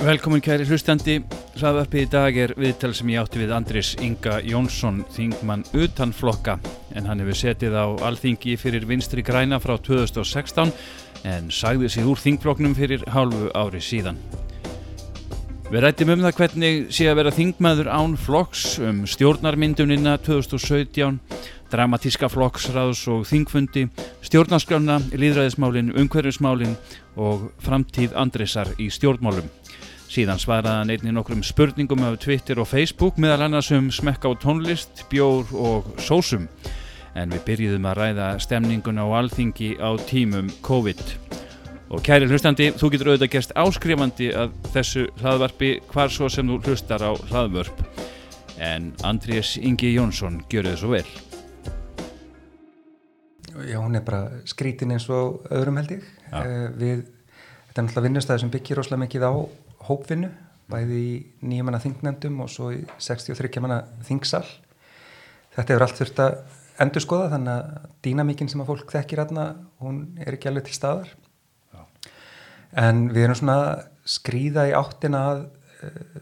Velkomin kæri hlustandi, hraðvarpið í dag er viðtal sem ég átti við Andris Inga Jónsson, þingmann utan flokka, en hann hefur setið á alþingi fyrir vinstri græna frá 2016 en sagði sig úr þingfloknum fyrir hálfu ári síðan. Við rættum um það hvernig sé að vera þingmaður án flokks um stjórnarmyndunina 2017, dramatíska flokksráðs og þingfundi, stjórnarskrána, líðræðismálin, umhverfismálin og framtíð Andrisar í stjórnmálum. Síðan svaraði hann einnig nokkrum spurningum af Twitter og Facebook meðal annars um smekka á tónlist, bjór og sósum. En við byrjuðum að ræða stemningun á alþingi á tímum COVID. Og kæri hlustandi, þú getur auðvitað gerst áskrifandi að þessu hlaðvarpi hvar svo sem þú hlustar á hlaðvörp. En Andrés Ingi Jónsson gjör þið svo vel. Já, hún er bara skrítin eins og öðrum held ég. Uh, við, þetta er náttúrulega vinnustæði sem byggir rosalega mikið á hópvinnu, bæði í nýjum manna þingnefndum og svo í 63 manna þingsal. Þetta hefur allt þurft að endur skoða þannig að dýnamíkin sem að fólk þekkir aðna, hún er ekki alveg til staðar. Já. En við erum svona skrýða í áttina að uh,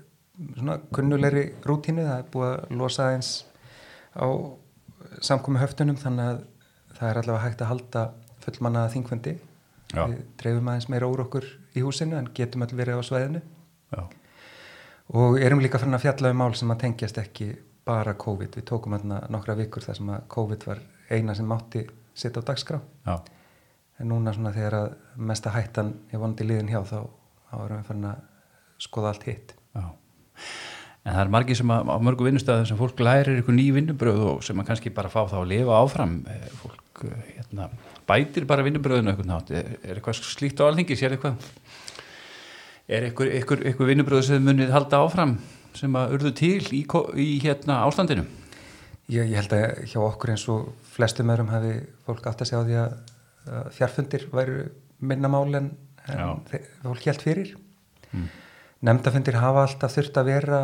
svona kunnulegri rútínu, það er búið að losa eins á samkomi höftunum þannig að það er allavega hægt að halda fullmanna þingfundi. Já. Við dreifum aðeins meira úr okkur í húsinu en getum allir verið á sveðinu. Já. Og erum líka fyrir að fjalla um mál sem að tengjast ekki bara COVID. Við tókum hérna nokkra vikur þar sem að COVID var eina sem mátti sitta á dagskrá. Já. En núna svona þegar að mesta hættan er vondi liðin hjá þá, þá erum við fyrir að skoða allt hitt. Já. En það er margir sem að, á mörgu vinnustæðum sem fólk lærir ykkur ný vinnubröð og sem að kannski bara fá þá að lifa áfram. Eh, fólk eh, hérna, bætir bara vinnubröðinu eitthvað nátt. Er, er eitthvað slíkt á alþingi, sér eitthvað? Er ykkur, ykkur, ykkur vinnubröðu sem munið halda áfram sem að urðu til í, í hérna ástandinu? Já, ég held að hjá okkur eins og flestum öðrum hafi fólk átt að segja á því að fjárfundir væru minna mál en, en fólk helt fyrir. Mm. Nemndafundir hafa alltaf þurft að vera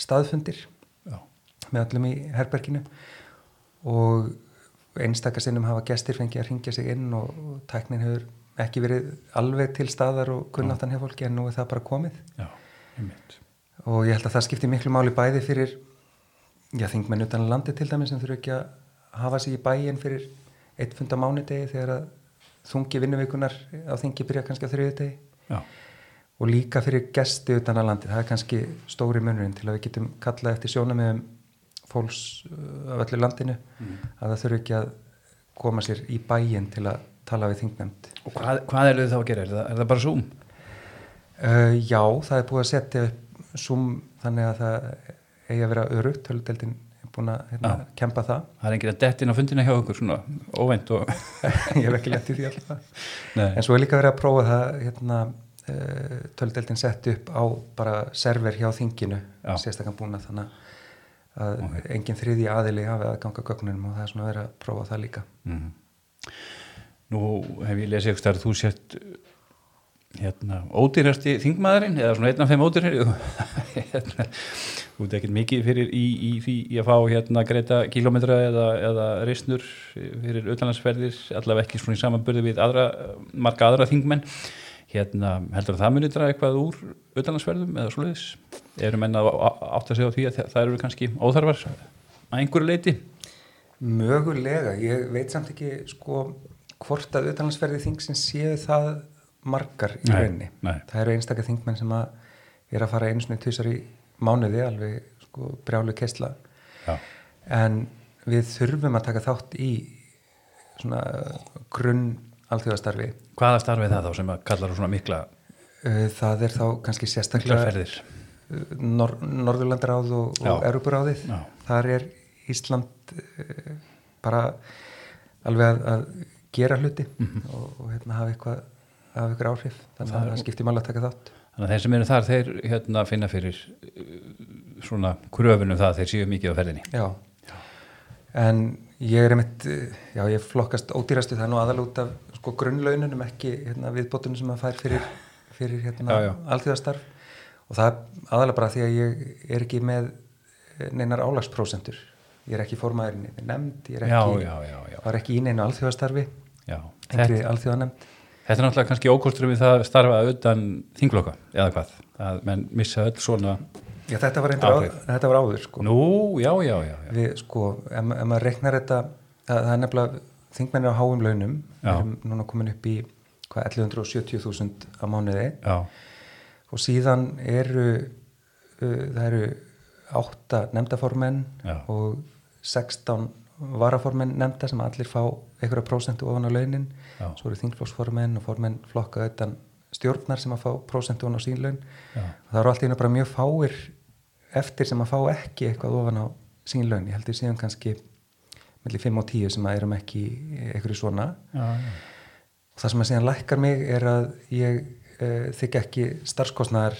staðfundir Já. með öllum í herberginu og einstakasinnum hafa gestir fengið að ringja sig inn og tæknin hefur ekki verið alveg til staðar og kunnáttan hefur fólki en nú er það bara komið. Já, og ég held að það skiptir miklu máli bæði fyrir já, þingmenn utan landi til dæmi sem þurfu ekki að hafa sig í bæin fyrir eitt funda mánudegi þegar að þungi vinnuveikunar á þingi byrja kannski á þriðu degi og líka fyrir gesti utan að landi, það er kannski stóri munurinn til að við getum kallað eftir sjónamöðum fólks uh, af öllu landinu mm. að það þurfu ekki að koma sér í bæin til að tala við þingnefnd. Og hvað, hvað er þið þá að gera? Er það, er það bara Zoom? Uh, já, það er búið að setja upp Zoom þannig að það eigi að vera örugt, höludeldin er búin að hérna, kempa það. Það er enginn að dettin á fundina hjá okkur svona óvend og... Ég hef ekki lett í því alltaf. En svo er líka verið að prófa það hérna, uh, töludeldin sett upp á bara server hjá þinginu, sérstaklega búin að þannig að okay. enginn þriði aðili hafi að ganga gögnunum og það er svona verið að prófa það líka. Mm -hmm. Nú hef ég lesið eitthvað að þú sett hérna, ódýrasti þingmaðurinn eða svona einn af þeim ódýrari. Hérna, þú veit ekki mikið fyrir í, í, í, í að fá hérna greita kílometra eða, eða reysnur fyrir öllanlandsferðir allaveg ekki svona í samanbörði við aðra, marga aðra þingmenn. Hérna heldur að það munir draga eitthvað úr öllanlandsferðum eða svoleiðis? Eru menna átt að segja á því að það eru kannski óþarfar að einhverju leiti Mögulega, ég veit samt ekki sko hvort að auðvitaðlansferði þingsins séu það margar í rauninni. Það eru einstaklega þingmenn sem að er að fara einu svona tvísar í mánuði alveg sko brjálu keistla en við þurfum að taka þátt í svona grunn alþjóðastarfi. Hvaða starfi það þá sem að kallar svona mikla? Uh, það er þá kannski sérstaklega uh, Nor Norðurlandaráð og, og Eruburáðið. Þar er Ísland uh, bara alveg að, að gera hluti mm -hmm. og, og hérna, hafa eitthvað hafa eitthvað áhrif, þannig að það skiptir máli að taka þátt. Þannig að þeir sem eru þar, þeir hérna, finna fyrir uh, svona kröfunum það að þeir séu mikið á ferðinni. Já, en ég er einmitt, já ég flokkast ódýrastu það nú aðal út af sko grunnlaununum ekki hérna, viðbótunum sem maður fær fyrir, fyrir hérna, alþjóðastarf. Og það aðalega bara því að ég er ekki með neinar álagsprósentur ég er ekki formaðurinn nefnd, ég er ekki, já, já, já, var ekki í neina alþjóðastarfi einhverju alþjóðanemnd Þetta er náttúrulega kannski ókostur við það að starfa utan þinglokka, eða hvað, að menn missa öll svona, Já, þetta var, reyndar á, Áhrif. þetta var áður sko. nú, já, já, já. Við, sko, ef, ma- ef maður reiknar þetta, það, það er nefnilega þingmennir á háum launum, erum núna komin upp í hvað, 1170.000 á mánuði. Já, og síðan eru, uh, það eru átta nefndaformenn og 16 varaformenn nefnda sem allir fá einhverja prósentu ofan á launin, Já. svo eru þingflóksformenn og formenn flokka utan stjórnar sem að fá prósentu ofan á sín laun. Já, og það eru allt í einu bara mjög fáir eftir sem að fá ekki eitthvað ofan á sín laun, ég heldur síðan kannski mellir 5 og 10 sem að erum ekki einhverju svona. Já, og það sem að síðan lækkar mig er að ég uh, þykja ekki starfskostnaðar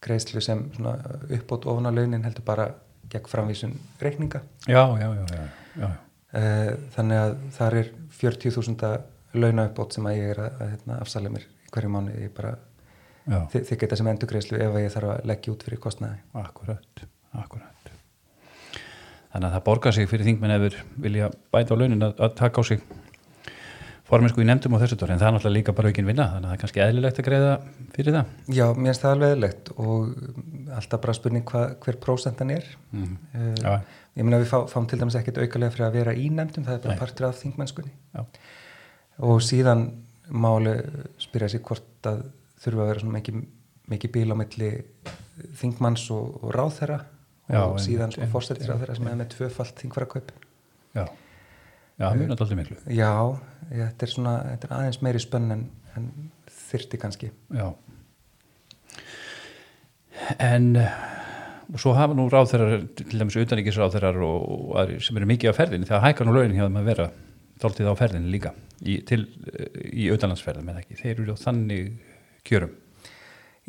greiðslu sem uppbót ofan á launin heldur bara gegn framvísun reikninga. Já, já, já, já, uh, þannig að það er 40.000 launa uppbót sem að ég er að, hérna, afsala mér hverju mánu ég bara þy- þykja þetta sem endurgreiðslu ef ég þarf að leggja út fyrir kostnaði. Akkurat, akkurat. Þannig að það borgar sig fyrir þingmenn ef þeir vilja bæta á launin að, að taka á sig formensku í nefndum og þessu tóri, en það er náttúrulega líka bara aukinn vinna, þannig að það er kannski eðlilegt að greiða fyrir það. Já, mér finnst það alveg eðlilegt og alltaf bara spurning hva, hver prósentan er. Mm. uh, Já, ég meina við fá, fáum til dæmis ekkert aukalega fyrir að vera í nefndum, það er bara Nei. partur af þingmennskunni. Já, og síðan máli spyrja sig hvort að þurfa að vera svona mikið, mikið bíl á milli þingmanns og, og ráðherra Já, og síðan einmitt, sko einmitt, fórstættis ráðherra sem er með tvöfalt þingvarakaup já, já, það munar alltaf miklu. Já, þetta er svona þetta er aðeins meiri spönn en, en þyrti kannski Já. En eh, og svo hafa nú ráðherrar, til dæmis utanríkisráðherrar og, og aðrir sem eru mikið á ferðinni, það hækkar nú launin hjá þeim að vera þóltið á ferðinni líka í, til, eh, í autanlandsferðum eða ekki, þeir eru á þannig kjörum.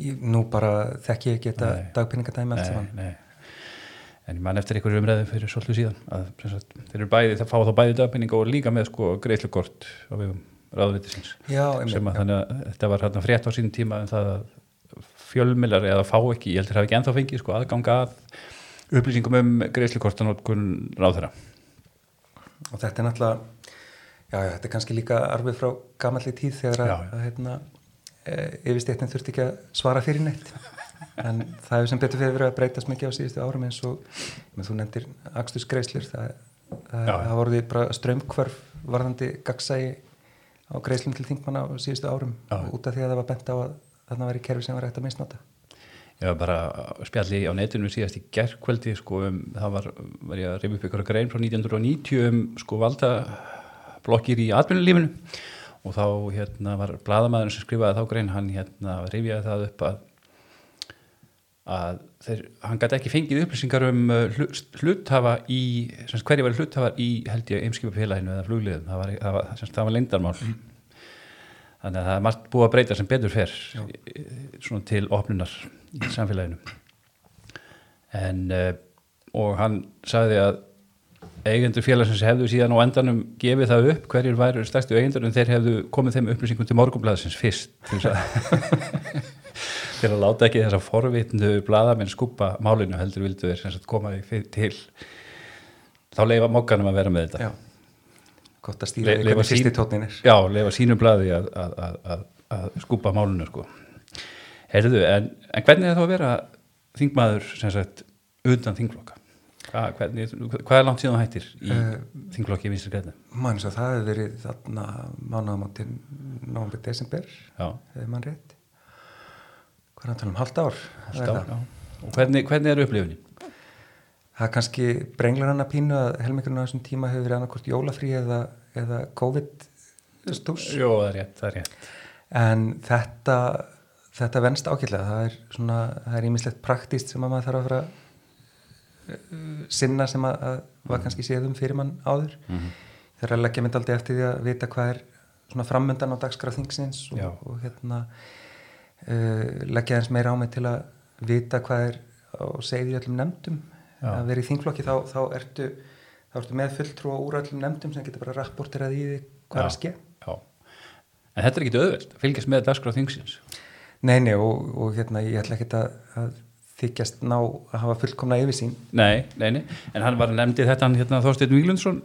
Nú bara þekki ég ekki þetta Nei. dagpenningadæmi allt Nei, saman nei. En ég man eftir einhverju umræðu fyrir svolítið síðan að sagt, þeir eru bæði, það fá þá bæði dagpenninga og líka með sko greiðslukort á vegum einmitt, sem að já. þannig að þetta var hérna frétt á sínum tíma en það að fjölmilar eða fá ekki, ég heldur hafi ekki ennþá fengið sko aðganga að upplýsingum um greiðslukortanótkun ráðherra. Og þetta er náttúrulega já, já, þetta er kannski líka arfið frá gamalli tíð þegar að, að hérna, e, yfirstéttin þurfti ekki að svara fyrir neitt en það hefur sem betur fyrir verið að breytast mikið á síðustu árum eins og þú nefndir akstusgreislur það, það, já. það voruði bara strömmkvarf varðandi gagsægi á greislum til þingmanna á síðustu árum út af því að það var bent á að þarna væri kerfi sem var hægt að misnota. Ég var bara spjalli á netinu síðast í gerkveldi sko um, það var, var ég að reyfa upp ykkur grein frá 1990 um sko valda blokkir í atvinnulífinu. Og þá hérna var bladamæðurinn sem skrifaði þá grein, hann hérna reyfjaði það upp að að þeir, hann gæti ekki fengið upplýsingar um uh, hlu- hluthafa í, sem sagt, hverju var hluthafar í held ég eimskipafélaginu eða flugliðum. Það var, það var, sem sagt, það var leindarmál þannig að það er margt búið að breyta sem betur fer Já. svona til opnunar í samfélaginu. En uh, og hann sagði að eigendur félagsins hefðu síðan á endanum gefið það upp hverjir væru stærstu eigendur en þeir hefðu komið þeim upplýsingum til morgunblæðsins fyrst til, þess að, til að láta ekki þessa forvitnu blaðamenn skupa málinu heldur vildu sagt koma því til þá leifa mokkanum að vera með þetta já, gott að stýra Le- því leyfa hvernig sín- fyrsti tónin er Já, leifa sínu blaði að, að, að, að, að skupa málunu sko. Heyrðu, en, en hvernig er það að vera þingmaður sagt utan þingflokka? Hva, hvernig, hvað er langt síðan þú hættir í Eh, þingflokki í vinstri grænum? mann svo það hefur verið þarna mánuðamáttin november, desember Já, hefur mann rétt hvað er að tala um halvt ár Það er það. já. Og hvernig, hvernig er upplifunin? það er kannski brenglar hann að pínu að helmingurinn á þessum tíma hefur verið annarkort jólafrí eða, eða COVID stús Jó, það er rétt, það er rétt. en þetta þetta venst ágætlega það er svona, það er ímislegt praktíst sem að maður þarf að fara uh, sinna sem að, að var kannski séðum fyrir mann áður Mm Það er að leggja mynd aldrei eftir því að vita hvað er svona framöndan á dagskraf þingsins Já. og, og hérna uh, leggja eins meira á mig til að vita hvað er á segði í öllum nefndum Já. að vera í þingflokki þá, þá, ertu, þá ertu með fulltrú úr öllum nefndum sem getur bara rapporterað í því hvað er að ske Já. En þetta er ekki auðvelt, að fylgjast með dagskráð þingsins. Nei, nei og, og hérna ég ætla ekki að, að þykjast ná að hafa fullkomna yfirsýn Nei, nei, nei, en hann var nefndi þetta hann hérna Þorsteinn Víglundsson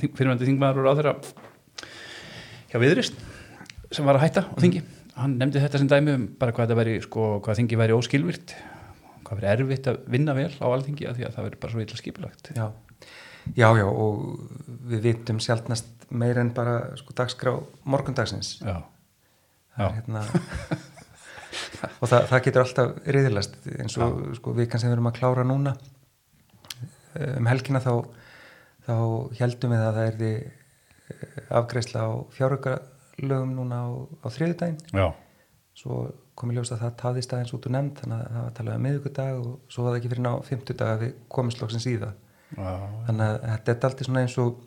fyrirvændi þingmaður og ráðherra hjá viðrist sem var að hætta á þingi hann nefndi þetta sem dæmi um bara hvað, væri, sko, hvað þingi væri óskilvirt hvað verið erfitt að vinna vel á alþingi að því að það verið bara svo illa skipilagt Já, já, já og við vitum sjálfnast meir en bara sko dagskrá morgundagsins. Já, er hérna og það, það getur alltaf riðilast eins og sko við erum að klára núna. Um helgina þá þá heldum við að það erði eh, afgreisla á fjáraukarlögum núna á, á þriðudaginn já, svo kom ég ljós að það taðist aðeins út úr nefnd þannig að það var talað um miðugudag og svo var það ekki fyrir ná fymtudag að við komum slóksins í það. Já, þannig að þetta er aldrei svona eins og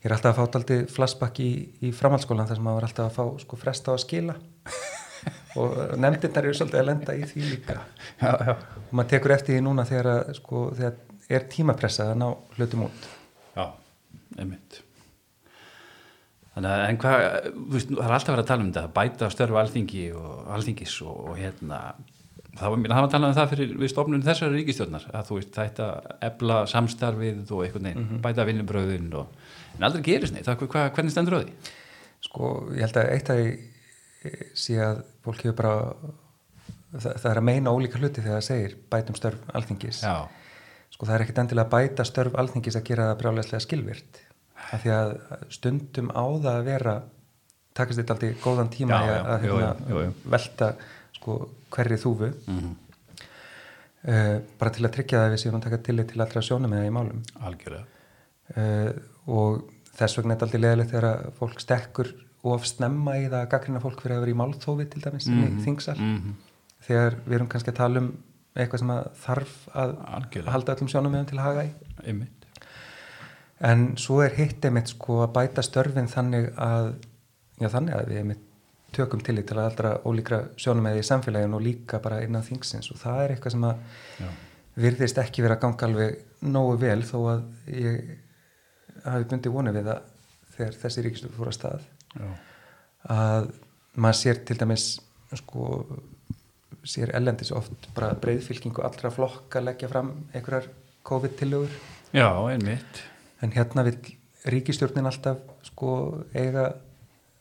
ég er alltaf að fá aldrei flassbakk í, í framhaldsskólan þar sem maður var alltaf að fá sko fresta á að skila. Og nefndirnar eru svolítið að lenda í því líka. Já, já. og maður tekur eftir því núna þegar, sko, þegar er tímapressa að ná hlutum út. Já, einmitt Þannig að, en hvað, það er alltaf verið að tala um þetta, bæta störfu alþingi og alþingis og, og hérna, það var, það var talað um það fyrir við stofnun þessari ríkistjórnar, að þú veist, þetta ebla samstarfið og einhvern veginn, bæta vinnubröðin og, en aldrei gerist neitt, það, hvað, hvernig stendur á því? sko, ég held að eitt að ég sé að fólk hefur bara það, það er að meina ólíka hluti þegar það segir bætum störf alþingis. Já, sko það er ekkit endilega bæta störf alþingis að gera það brjálæslega skilvirt af því að stundum á það að vera takast þetta aldrei góðan tíma Já, já, að, að hérna, jú. velta sko hverri þúfu mm uh, bara til að tryggja það að við séum að taka tillit til allra sjónum eða í málum algjörlega. uh, og þess vegna er þetta aldrei leðilegt þegar að fólk stekkur of snemma í það að gaggrina fólk fyrir að vera í málþófi til dæmis mm Mhm, í þingsal mhm. þegar við erum kannski að tala um eitthvað sem að þarf að Algjörlega. halda öllum sjónum meðan til að haga í Einmitt. En svo er hitt einmitt sko að bæta störfin þannig að já þannig að við einmitt tökum tillit til að aldra ólíkra sjónum eða í samfélaginu og líka bara innan þingsins og það er eitthvað sem að Já. virðist ekki vera að ganga alveg nógu vel þó að ég hafi bundið vonið við það þegar þessi ríkistöð fór að stað Já. að maður sér til dæmis sko sér ellendis oft bara breyðfylkingu allra flokka leggja fram einhverjar COVID-tillögur Já, einmitt. En hérna vil ríkistjórnin alltaf sko eiga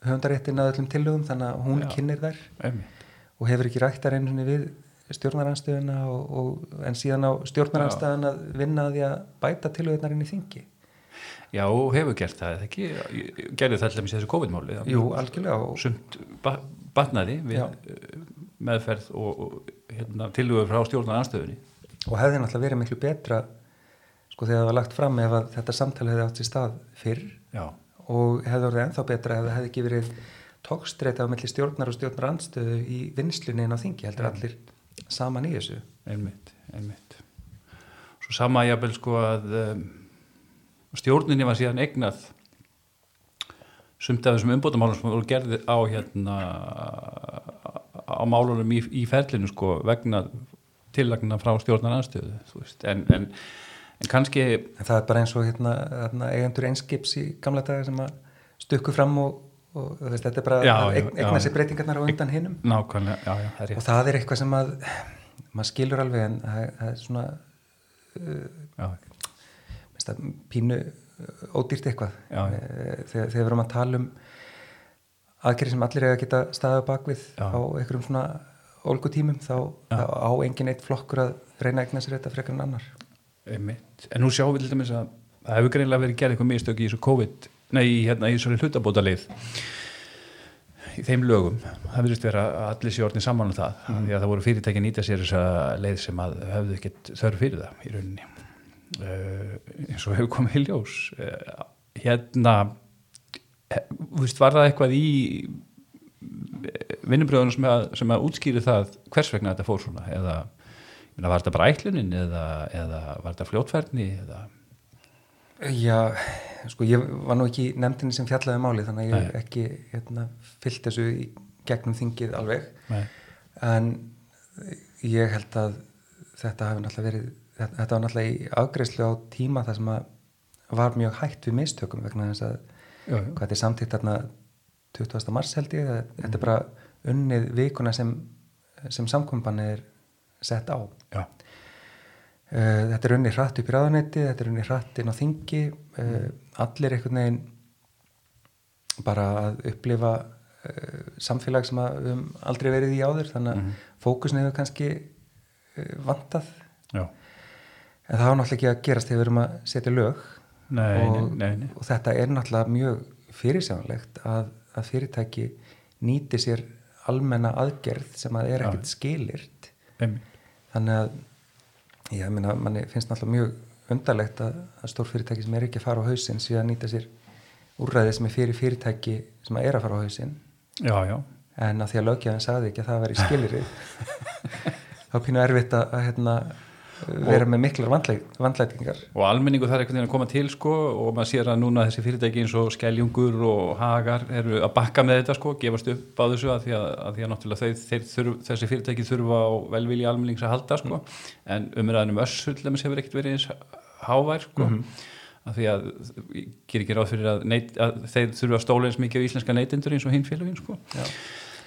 höfundaréttin að öllum tillögum þannig að hún Já. kynir þær Einmitt. og hefur ekki rætt að reynunni við stjórnaranstöðuna og, og, en síðan á stjórnaranstöðan að vinna að því að bæta tillögurnar inn í þingi Já, hefur gert það, ekki? Gerðu það allir með þessu COVID-máli? Jú, algjörlega Sumt ba batnaði við Já. eh, meðferð og, og hérna, tilhugur frá stjórnar anstöðunni. og hefði náttúrulega verið miklu betra sko þegar það var lagt fram ef að þetta samtal hefði átt sér stað fyrr Já, og hefði orðið ennþá betra ef það hefði ekki verið tókstreita á milli stjórnar og stjórnar anstöðu í vinnslunni inn á þingi heldur allir saman í þessu? Einmitt, einmitt. Svo sama jafnvel sko að um, stjórninni var síðan eignað sumt af þessum umbótamálum sem voru gerði á hérna á málunum í, í ferlinu sko vegna tillagna frá stjórnar anstöðu en, en, en kannski en það er bara eins og hérna, hérna eigendur einskips í gamla daga sem að stukku fram og, og veist, þetta er bara Já, að eigna sér breytingarnar á undan hinnum og það er eitthvað sem að maður skilur alveg en það er svona já, minnst að pínu uh, ódýrt eitthvað. Já, já. Eh, þegar, við erum að tala um aðgerið sem allir að geta staðið bakvið á einhverjum svona ólgutímum þá, Já. þá á engin eitt flokkur að reyna að egna sér þetta frekar en annar einmitt. En nú sjáum við til dæmis að það hefur greinlega verið gerð eitthvað mistök í þessu COVID nei, hérna, í þessu hlutabóta leið í þeim lögum. Það virðist vera að allir sé orðin saman um það mm. því að það voru fyrirtæki að nýta sér þessa leið sem að höfðu ekkert þörf fyrir það í rauninni. Uh, eins og hefur komið í ljós. Uh, hérna he- þú veist, var það eitthvað í vinnubröðunum sem að, að útskýri það hvers vegna þetta fór svona? Eða meina, var þetta bara ætlunin eða, eða var þetta fljótfærni eða Já, sko ég var nú ekki nefndinni sem fjallaði máli þannig að ég Nei. ekki hérna, fyllt þessu í gegnum þingið alveg Nei. en ég held að þetta hafi náttúrulega verið þetta, þetta var náttúrulega í afgreyslu á tíma þar sem að var mjög hægt við mistökum vegna þess að Já, já. hvað þetta er samtíkt þarna 20. mars held ég þetta er bara unnið vikuna sem, sem samkombann er sett á þetta er unni hratt upp í ráðanetti, þetta er unni hratt inn á þingi, uh, allir einhvern veginn bara að upplifa uh, samfélag sem að við höfum aldrei verið í áður. Þannig að mm -hmm. fókusin hefur kannski vantað. Já. en það var náttúrulega ekki að gerast þegar við erum að setja lög. Nei, og, nei, nei. og þetta er náttúrulega mjög fyrirsjánlegt að, að fyrirtæki nýti sér almenna aðgerð sem að er ekkert skilirt. Þannig að ég meina, manni finnst náttúrulega mjög undarlegt að, að stórfyrirtæki sem er ekki að fara á hausin síðan nýta sér úrræði sem er fyrir fyrirtæki sem er að fara á hausin já, já. en að því að lögjafinn sagði ekki að það veri skilirið þá pínu erfitt að, að hérna, vera með miklar vandlætingar og almenningu þarf einhvern veginn að koma til sko, og maður sér að núna þessi fyrirtæki eins og Skeljungur og Hagar eru að bakka með þetta sko, gefast upp á þessu að því að, að, því að náttúrulega þeir, þurf, þessi fyrirtæki þurfa á velvilji almennings að halda sko. mm. en umræðinum össull hefur ekkert verið eins hávær sko mm -hmm af því að ég ger ekki ráð fyrir að, neit, að þeir þurfa að stóla eins mikið á íslenska neytindur eins og hinn félagin sko.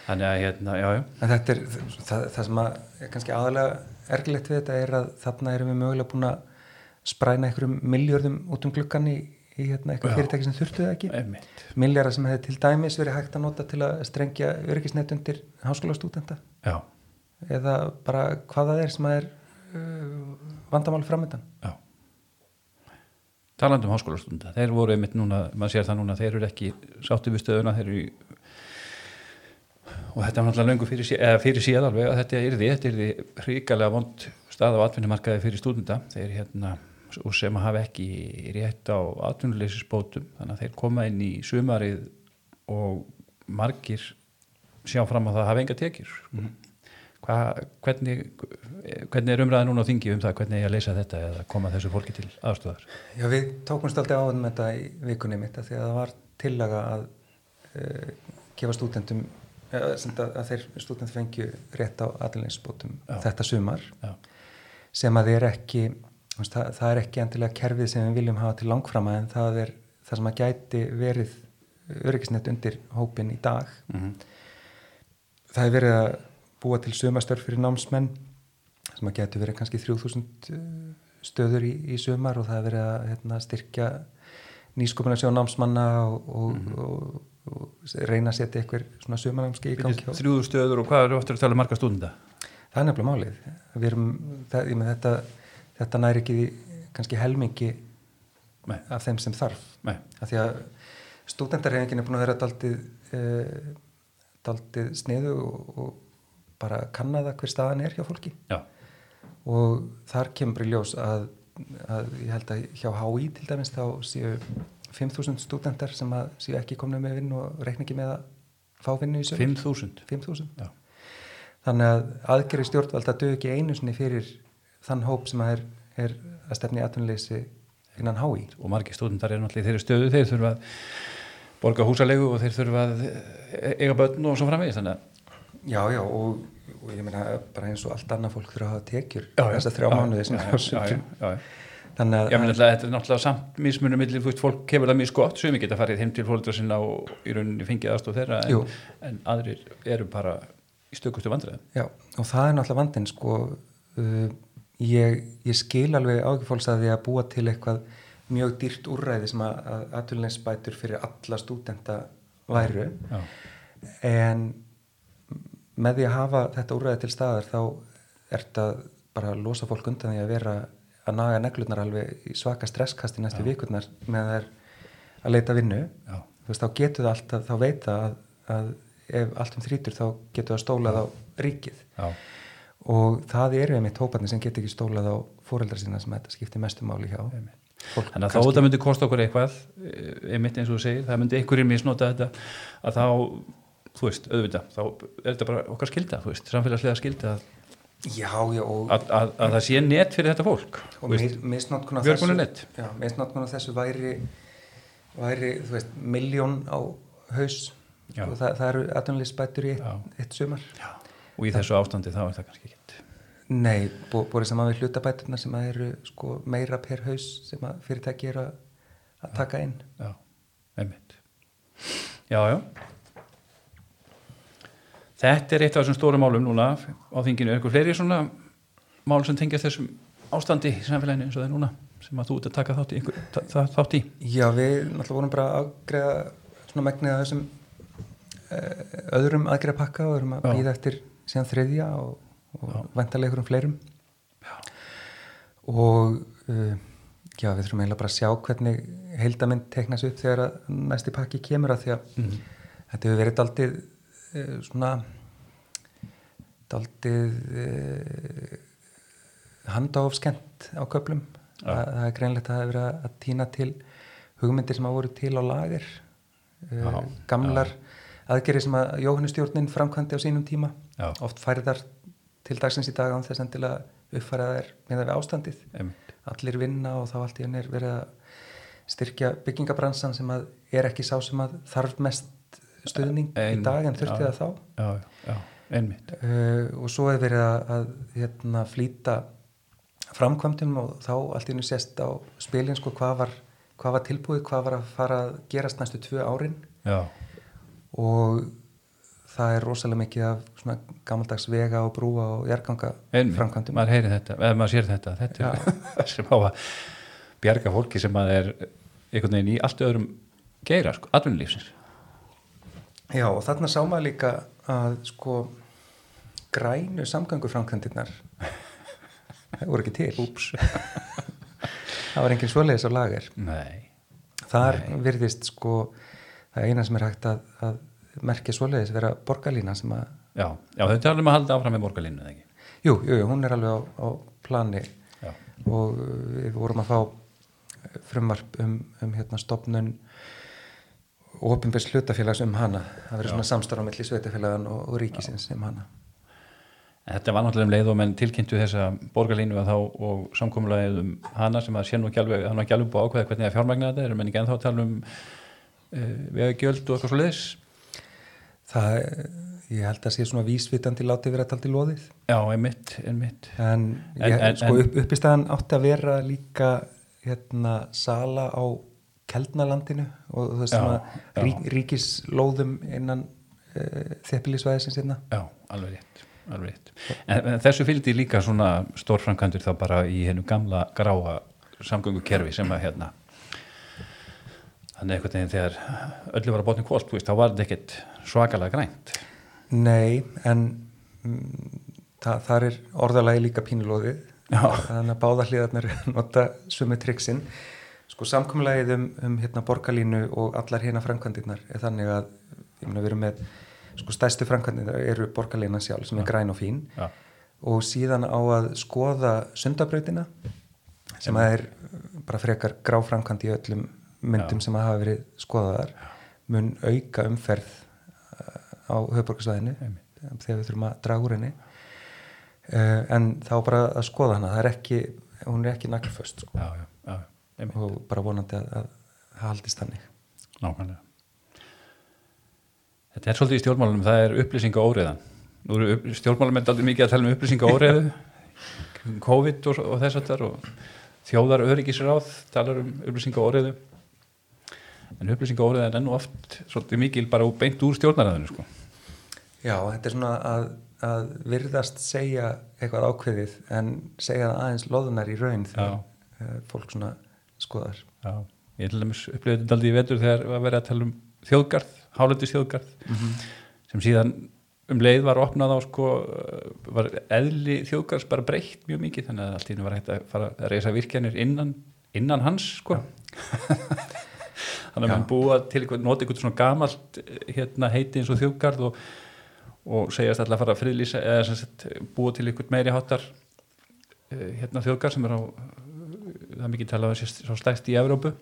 Þannig að hérna, já, já. En þetta er, það, það sem að er kannski aðalega ergilegt við þetta er að þarna erum við mögulega búin að spræna einhverjum miljörðum út um glukkan í, í hérna, eitthvað fyrirtæki sem þurftuði ekki. Miljara sem hefði til dæmis verið hægt að nota til að strengja örgisnett undir háskólastútenda eða bara hvað það er sem að er uh, vandamál framöndan Já. Talandum háskólastunda, þeir voru einmitt núna, maður sér það núna, þeir eru ekki sátti við stöðuna, þeir eru og þetta var náttúrulega löngu fyrir, eða fyrir síðan alveg að þetta er því, þetta er því hríkalega vond stað á atvinnumarkaði fyrir stúdenda, þeir hérna og sem hafa ekki rétt á atvinnuleysisbótum, þannig að þeir koma inn í sumarið og margir sjá fram að það hafa enga tekjur mm. Hva, hvernig, hvernig er umræða núna á þingi um það hvernig ég að leysa þetta eða koma þessu fólki til aðstofar? Já við tókumst alltaf á um þetta í vikunni mitt að því að það var tillaga að uh, gefa stúdendum að þeir stúdend fengju rétt á aðlinsbótum þetta sumar Já. sem að þeir ekki það, það er ekki endilega kerfið sem við viljum hafa til langframa en það er það sem að gæti verið öryggisnett undir hópin í dag mm -hmm. það er verið að búa til sömastörf fyrir námsmenn sem að getur verið kannski 3000 eh, stöður í, í sömar og það er verið að hérna, styrkja nýskopuna sjá námsmanna og, og, mm -hmm. og, og reyna að setja eitthvað svona sömarnámski í gangi. 3000 stöður og hvað eru oftur að tala marga stúnda? Það er nefnilega málið. Erum, það, með, þetta, þetta næri ekki kannski helmingi Nei. af þeim sem þarf. Nei. Af því að stúdendarhefingin er búin að vera daldið, eh, daldið sniðu og bara kannaða hver staðan er hjá fólki Já. og þar kemur í ljós að, að ég held að hjá HÍ til dæmis þá séu 5.000 stúdendar sem að séu ekki komnið með vinn og reikna ekki með að fá vinnu í sögur 5.000? 5.000 þannig að aðgerri stjórnvald að dög ekki einu sinni fyrir þann hóp sem að er, er að stefni aðtunleysi innan HÍ og margi stúdendar er náttúrulega í þeirri stöðu þeir þurfa að borga húsalegu og þeir þurfa að eiga börn og svo framvegis Já, já, og, og ég meina bara eins og allt annað fólk þurfa að hafa tekjur þess að þrjá mánuði sem það er Þannig að... Já, menn þetta er náttúrulega samt mismunum millir, fólk hefur það mjög skott sem geta farið heim til fólkdra sinna og í rauninni fengið aðstof þeirra en, en aðrir eru bara í stökustu vandræðum. Já, og það er náttúrulega vandin, sko uh, ég, ég skil alveg ágifólks að því að búa til eitthvað mjög dýrt úrræði sem að aðtölulegsbætur fyrir alla stúdenta væru Já. en með því að hafa þetta úrræði til staðar þá er þetta bara að losa fólk undan því að vera að naga neglurnar alveg í svaka stresskasti næstu vikurnar með þær að leita vinnu. Já. þú veist þá getur það alltaf þá veita að, að ef allt um þrítur þá getur það stólað á ríkið. Já. og það eru einmitt hóparnir sem getur ekki stólað á fóreldra sína sem þetta skiptir mestumáli hjá Fólk Þannig að þá þetta myndi kosta okkur eitthvað eh, einmitt eins og þú segir, það myndi einhverjum misnota þetta að þá þú veist, auðvitað, þá er þetta bara okkar skilda, þú veist, samfélagslega skilda að, já, já, að, að, að það sé nett fyrir þetta fólk og misnótkun á þessu væri væri, þú veist, miljón á haus. Já. og það, það eru aðtunleysbætur í eitt, eitt sumar. Og í þessu ástandi þá er það kannski ekki Nei, búið saman við hlutabæturna sem að eru sko, meira per haus sem að fyrirtæki eru að taka inn. Já, einmitt. Já, já Þetta er eitt af þessum stóru málum núna á þinginu. Er eitthvað fleiri svona mál sem tengjast þessum ástandi í samfélaginu eins og það er núna sem að þú ert að taka þátt í? Einhver, þátt í? Já, við náttúrulega vorum bara að greiða svona megnið af þessum uh, öðrum aðgerðapakka og erum að Já. býða eftir síðan þriðja og, Já. og vantarlega ykkur um fleirum og uh, já, við þurfum eiginlega bara að sjá hvernig heildamind teknast upp þegar að næsti pakki kemur að því að Mhm. þetta hefur verið uh, svona daldið uh, handáfskent á köplum Já. það, það er greinlegt að það hefur verið að, að týna til hugmyndir sem hafa voru til á lager Já, uh, gamlar aðgerið sem að Jóhannustjórnin framkvæmdi á sínum tíma Já. oft færðar til dagsins í dag án þess endilega uppfæra þær með við ástandið Einmitt. allir vinna og þá allt í henni er verið að styrkja byggingabransan sem að er ekki sá sem að þarf mest stuðning Ein- í dag en þurfti já. það þá Já, já, einmitt. uh, og svo er verið að, að hérna, flýta framkvæmdum og þá allt í henni sést á spilin sko hvað var, hvað var tilbúið, hvað var að fara að gerast næstu tvö árin Já, og það er rosalega mikið af gammaldags vega og brúa og einmitt. framkvæmdum Maður heyri þetta, eða maður sér þetta. Þetta er sem á að bjarga fólki sem að er einhvern veginn í allt öðrum geira, sko, atvinnulífsins. Já og þarna sá maður líka að sko grænu samgönguframkvæmdirnar það voru ekki til það var engin svoleiðis á lager Nei. þar virðist sko það eina sem er hægt að, að merkja svoleiðis vera borgarlína sem að Já, já, þau talum að halda áfram með borgarlínu, eða ekki? jú, jú, jú, hún er alveg á, á plani Já. og við vorum að fá frumvarp um, um hérna stopnun ofinbjörns hlutafélags um hana það verður svona samstarf á milli sveitafélagan og, og ríkisins um hana En þetta var náttúrulega um leið og menn tilkynntu þessa borgarlínu að þá og samkomulegið um hana sem að sé nú ekki alveg, nú ekki alveg búið að ákveða hvernig það fjármagna þetta er, menn ekki ennþá að tala um uh, vegagjöld og eitthvað svo leiðis. það, ég held að sé svona vísvitandi látið vera talt í loðið Já, einmitt, einmitt. en, En- ég, en- sko upp, uppistæðan átti að vera líka hérna sala á Keldnalandinu og já. rík, ríkislóðum innan uh, þeppilisvæðisins hérna Já, alveg rétt, alveg rétt. En, en þessu fylgdi líka svona stórframkvæmdur þá bara í hennu gamla gráa samgöngukerfi sem að hérna þannig einhvern veginn þegar öllu var að botni kvólt, þá var þetta ekkert svakalega grænt. Nei, en mm, það, þar er orðalagi líka pínulóðið þannig að báða hliðarnir nota sumi triksin sko samkomlegið um, um hérna borgarlínu og allar hérna framkvæmdirnar er þannig að meina við erum með sko stærstu framkvæmdirnar eru borgarlínan sjálf sem er græn og fín. Já, og síðan á að skoða sundabrautina sem að er bara frekar gráframkvæmd í öllum myndum Já. sem að hafa verið skoðaðar mun auka umferð á höfborgarsvæðinu þegar við þurfum að draga úr henni. Uh, en þá bara að skoða hana það er ekki, hún er ekki naglföst sko, já, já, einmitt, og bara vonandi að, að það haldist þannig nákvæmlega. Þetta er svolítið í stjórnmálunum, það er upplýsinga óriðan. Nú eru upp, stjórnmálum er aldrei mikið að tala um upplýsinga óriðu, COVID og, og þess að þar og þjóðar öryggisráð talar um upplýsinga óriðu. En upplýsinga óriða er enn og oft svolítið mikil bara beint úr stjórnaræðinu, sko. Já, þetta er svona að, að virðast segja eitthvað ákveðið en segja það aðeins loðunar í raun þegar uh, fólk svona skoðar Já, ég til dæmis upplifði þetta aldrei í vetur þegar var verið að tala um þjóðgarð, hálendis þjóðgarð sem síðan um leið var opnað á sko, var eðli þjóðgarðs bara breytt mjög mikið þannig að allt í hennu var hægt að fara að reysa virkjanir innan, innan hans sko. Þannig að Já. mann búa til nota eitthvað svona gamalt hérna heiti eins og þjóðgarð og, og segjast alltaf að fara að friðlýsa eða sagt búa til eitthvað meiri hátar eh, hérna þjóðgarð sem er á það er mikið talað um svo stærst í Evrópu.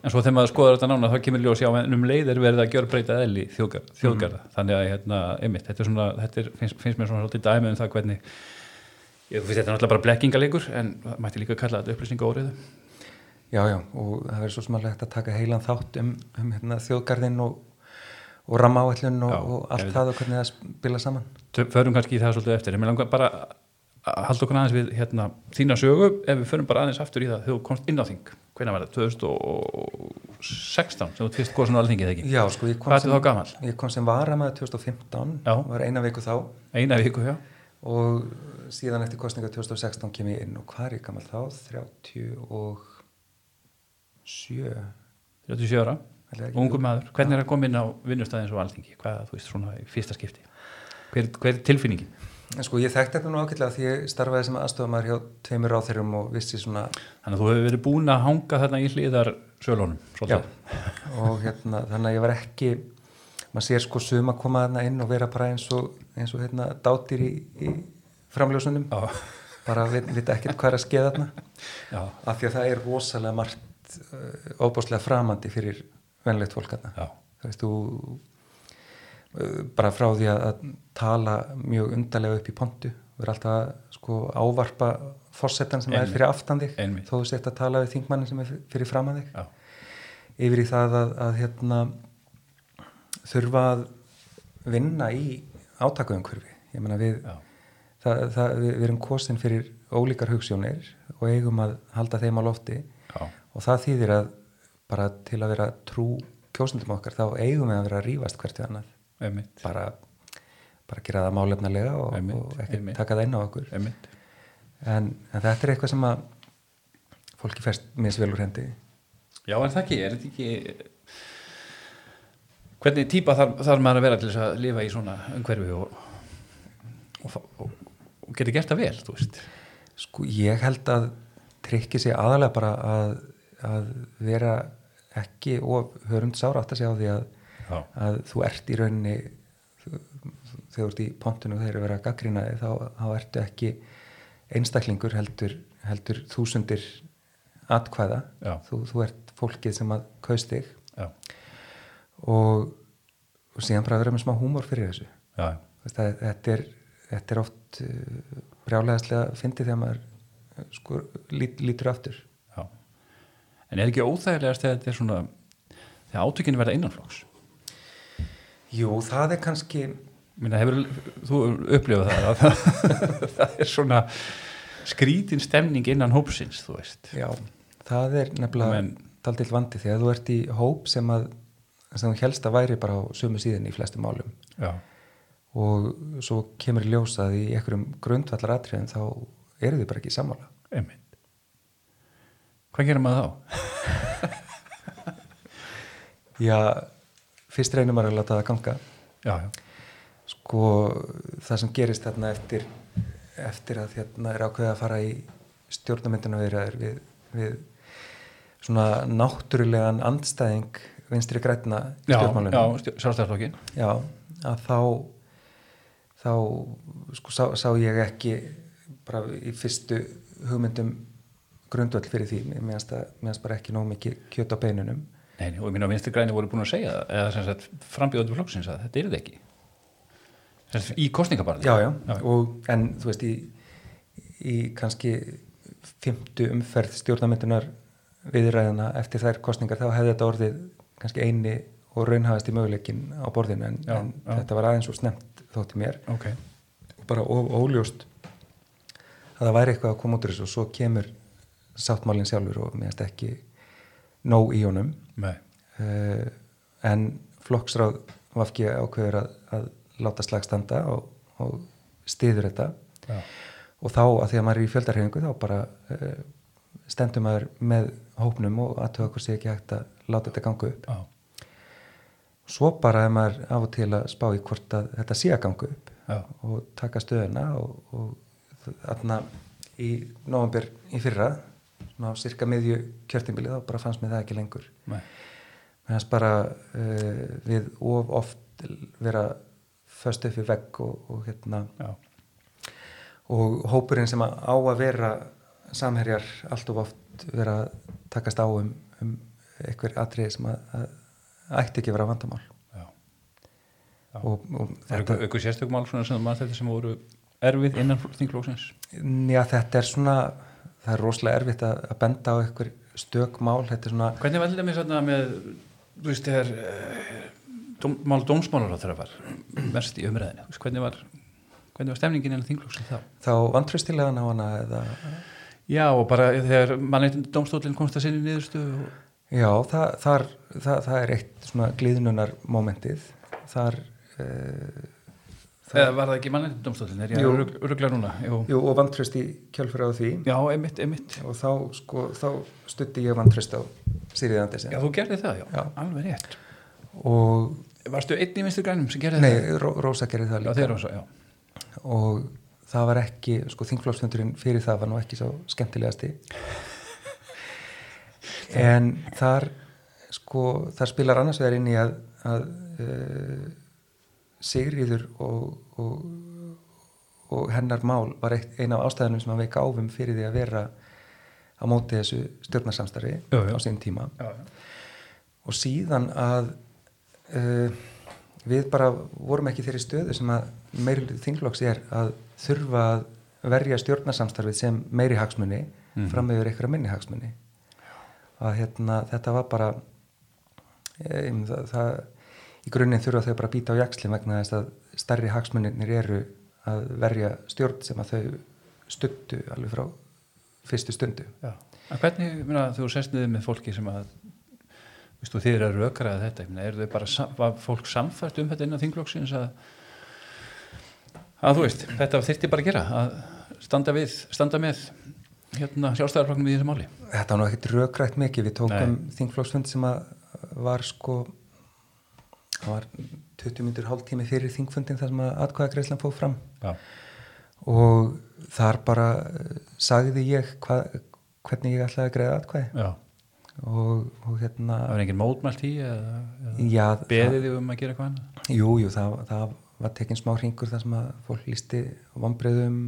En svo þegar maður skoðar þetta nána þá kemur ljós já en um leið er verið að gjör breyta eðli þjóðgarða, þjóðgarða. Þannig að hérna, einmitt, þetta svona þetta er, finnst, finnst mér svona svolítið dæmi um það hvernig ég finnst þetta náttúrulega bara blekkingalegur en mætti líka kalla þetta upplýsinga óriðu Já, já, og það verður svo smálega að taka heilan þátt um, um hérna, þjóðgarðin og, og rammaáætlun og, og allt ég það og hvernig það spila saman. Förum kannski í það svolítið eftir. En mér langar bara að halda okkur aðeins við hérna, þína sögu ef við förum bara aðeins aftur í það þegar þú komst inn á þing hvernig var það, 2016 sem þú tvist góðsson á alþingið ekki? Já, sko, ég kom, hvað er þá gamal? ég kom sem varamæður 2015 Já. var eina viku þá. Eina viku, já. Og síðan eftir kostninga 2016 kem ég inn. Og hvað er ég gammal þá? 37 37 ára. Ungum maður, hvernig er að koma inn á vinnustæðins og alþingi, hvað þú veist svona fyrsta skipti? Hver, hver er tilfinningin? Sko ég þekkti þetta nú ákveðlega því ég starfaði sem aðstofamæður hjá tveimur áþeirum og vissi svona Þannig að þú hefur verið búin að hanga þarna í hlýðar sölunum Já, og hérna þannig að ég var ekki maður sér sko suma að koma þarna inn og vera bara eins og, eins og hérna dátir í, í framljósunum. Já. bara við vita ekkert hvað er að skeða þarna. Já. af því að það er rosalega margt uh, óbúslega framandi fyrir venlegt fólk þarna. Það veist þú bara frá því að tala mjög undarlega upp í pontu. Erum alltaf sko ávarpa fórsetan sem Einmitt. er fyrir aftandig þó þú sett að tala við þingmannin sem er fyrir framandig yfir í það að, að hérna þurfa að vinna í átakuðumkörfi ég menna við, það, það, við, við erum kosin fyrir ólíkar hugssjónir og eigum að halda þeim á lofti. Já. og það þýðir að bara til að vera trú kjósundum okkar þá eigum við að vera að rýfast hvert við annað bara, bara gera það málefnilega og, og ekki taka það inn á okkur. En, en þetta er eitthvað sem að fólki færst misvelur hendi. Já en það ekki, er þetta ekki hvernig týpa þarf, þarf maður að vera til þess að lifa í svona umhverfi og, og, og, og geta gert það vel, þú veist? Sko ég held að trikki sig aðalega bara að, að vera ekki og höfum sára átt að segja á því að, að þú ert í rauninni þegar þú ert í pontinu og þeir eru verið að gaggrina þá, þá ertu ekki einstaklingur heldur, heldur þúsundir atkvæða, þú, þú ert fólkið sem að kaust þig. Og, og síðan bara að vera með smá húmor fyrir þessu. Það, þetta, er, þetta er oft uh, brjálæðislega fyndið þegar maður uh, sko, lít, lítur aftur. Já. En er ekki óþægilegast þegar þetta er svona þegar átökinu verða innanflóks? Jú, það er kannski Minna, hefur þú upplifað það að það er svona skrítin stemning innan hópsins, þú veist Já, það er nefnilega Men, taldill vandi því að þú ert í hóp sem að sem þú helst að væri bara á sömu síðan í flestum málum Já. og svo kemur ljósað í einhverjum grundvallar atriðin þá eru þið bara ekki sammála Einmitt. Hvað gerir maður þá? já, fyrst reynir maður að láta það ganga. Já, já. sko það sem gerist þarna eftir eftir að hérna er ákveðið að fara í stjórnamyndinu við, við svona náttúrulegan andstæðing vinstri grætna í stjórnmálunum Já, sjálfstæðarflokkin Já, að þá þá sko sá, sá ég ekki bara í fyrstu hugmyndum grundvöld fyrir því. Meðan bara ekki nóg mikið kjöt á beinunum Nei, og ég minna að vinstri græni voru búin að segja eða sem sagt frambjóðandi flokksins að þetta er þetta ekki Þessi, í kostningabarni já, já, já, og en þú veist í, í kannski fymtu umferð stjórnamyndunar viðræðina eftir þær kostningar þá hefði þetta orðið kannski eini og raunhæðast í möguleikin á borðinu en, já, en já. þetta var aðeins og snemt þótti mér. Okay. og bara óljóst að það væri eitthvað að koma út úr þessu og svo kemur sáttmálinn sjálfur og mér finnst ekki nóg í honum uh, en flokksráð vafki ákveður að, að láta slag standa og, og stiður þetta já. og þá að því að maður er í fjöldarhefingu þá bara uh, stendur maður með hópnum og aðtöða hvort sé ekki hægt að láta þetta ganga upp Já. svo bara er maður af og til að spá í hvort að þetta sé að ganga upp Já. og taka stöðuna og, og þarna í nógambjör í fyrra svona á cirka miðju kjörtingbilið þá bara fannst mér það ekki lengur mér fannst bara uh, við of oft vera föst upp í vegg og, og hérna Já. og hópurinn sem á að vera samherjar allt of oft vera að takast á um, um einhver atrið sem að, að ætti ekki vera vandamál Já. Já. og, og þetta Er eitthvað sérstökum mál sem, sem voru erfið innan þinglóksins? Já þetta er svona það er rosalega erfitt að, að benda á einhver stök mál. Svona... Hvernig var þetta svona með þú veist þegar uh, dóm, mál dómsmálar á þeirra var mest í umræðinu, hvernig var hvernig var stemningin innan þinglóksins þá? Þá vantröstilegan á hana eða Já og bara þegar mannleitin dómstólinn komst að sinni niðurstu og Já, það, þar, það, það er eitt svona glíðnunar momentið þar uh, Eða var það ekki ég að ruggla núna? Jú, Jú og vantröst í kjálfur á því. Já, einmitt, einmitt. Og þá, sko, þá stutti ég vantröst á Sýrið Andersen. Já, þú gerði það, já, Já. alveg rétt. Og Varstu einn í vinstri grænum sem gerði nei, það? Ró, Rósa gerði það Já, líka. þeir rosa, já. Og það var ekki, sko þingflóksfundurinn fyrir það var nú ekki svo skemmtilegasti. En þar sko, þar spilar annars vegar inn í að, að uh, Sigriður og, og, og hennar mál var eitt, eina af ástæðunum sem að veika áfum fyrir því að vera á móti þessu stjórnarsamstarfi Já, já. á sín tíma Já, og síðan að uh, við bara vorum ekki þeirri stöðu sem að meiri hluti þingflokks er að þurfa að verja stjórnarsamstarfið sem meiri hagsmunni Mhm. fram yfir einhverja minni hagsmunni að hérna, þetta var bara um, það, það í grunninn þurfa þau bara að býta á jaksli vegna þess að stærri hagsmunir eru að verja stjórn sem að þau stuttu alveg frá fyrstu stundu. Já. En hvernig, minna, þú sest niður með fólki sem að Vistu, þið eru að rökraða þetta, ég meina, eru þau bara, fólk samfært um þetta innan þinglokksins að, að þú veist, þetta þyrfti bara að gera, að standa við, standa með hérna sjálfstæðarflokknum í þessu máli. Þetta var nú ekkert rökrætt mikið, við tókum þingflokksfund sem að var sko það var 20 minnur hálftími fyrir þingfundin þar sem að atkvæðagreislan fóð fram. Já. og þar bara eh, sagði ég hva, hvernig ég ætlaði að greiða atkvæði. Já, og, og hérna það var engin mótmælt í eða, eða já, beðið þið um að gera hvað annað? það, jú, jú, það, það var tekin smá hringur þar sem að fólk lísti vombriðum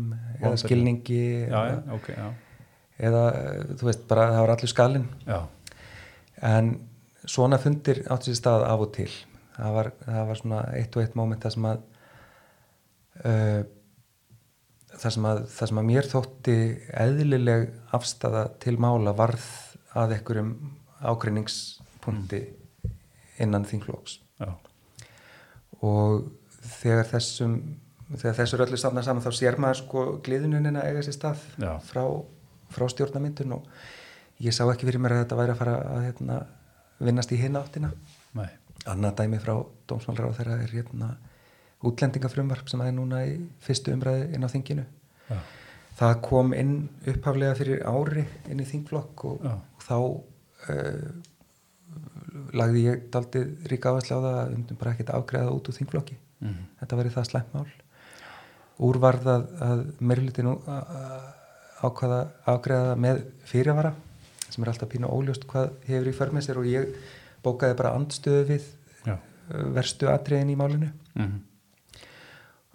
eða skilningi Já, eða, já, ok, já. eða eh, þú veist bara það var allur skalinn. En svona fundir átti sér stað af og til það var, það var svona eitt og eitt móment það sem að uh, það sem að það sem að mér þótti eðlileg afstafa til mála varð að einhverjum ágreiningspunkti innan þingflóks já, og þegar þessum þegar þessu er öllu stafna saman þá sér maður sko gliðununina eiga sér stað Já. frá, frá stjórnamyndun og ég sá ekki fyrir mér að þetta væri að fara að hérna, vinnast í hinn áttina. nei, annað dæmi frá dómsmálar á þeirra er hérna útlendingafrumvarp sem er núna í fyrstu umræði inn á þinginu. Já, það kom inn upphaflega fyrir ári inn í þingflokk og, og þá uh, lagði ég daldið ríka áherslu á það að undum bara ekkert afgreða út úr þingflokki. Mm. þetta verið það slæmt mál. Úrvarð að, að meirlutin ákvaða afgreða með fyrirvara sem er alltaf pínu óljóst hvað hefur í för með sér og ég bókaði bara andstöðu við já, uh, verstu atriðin í málinu mm.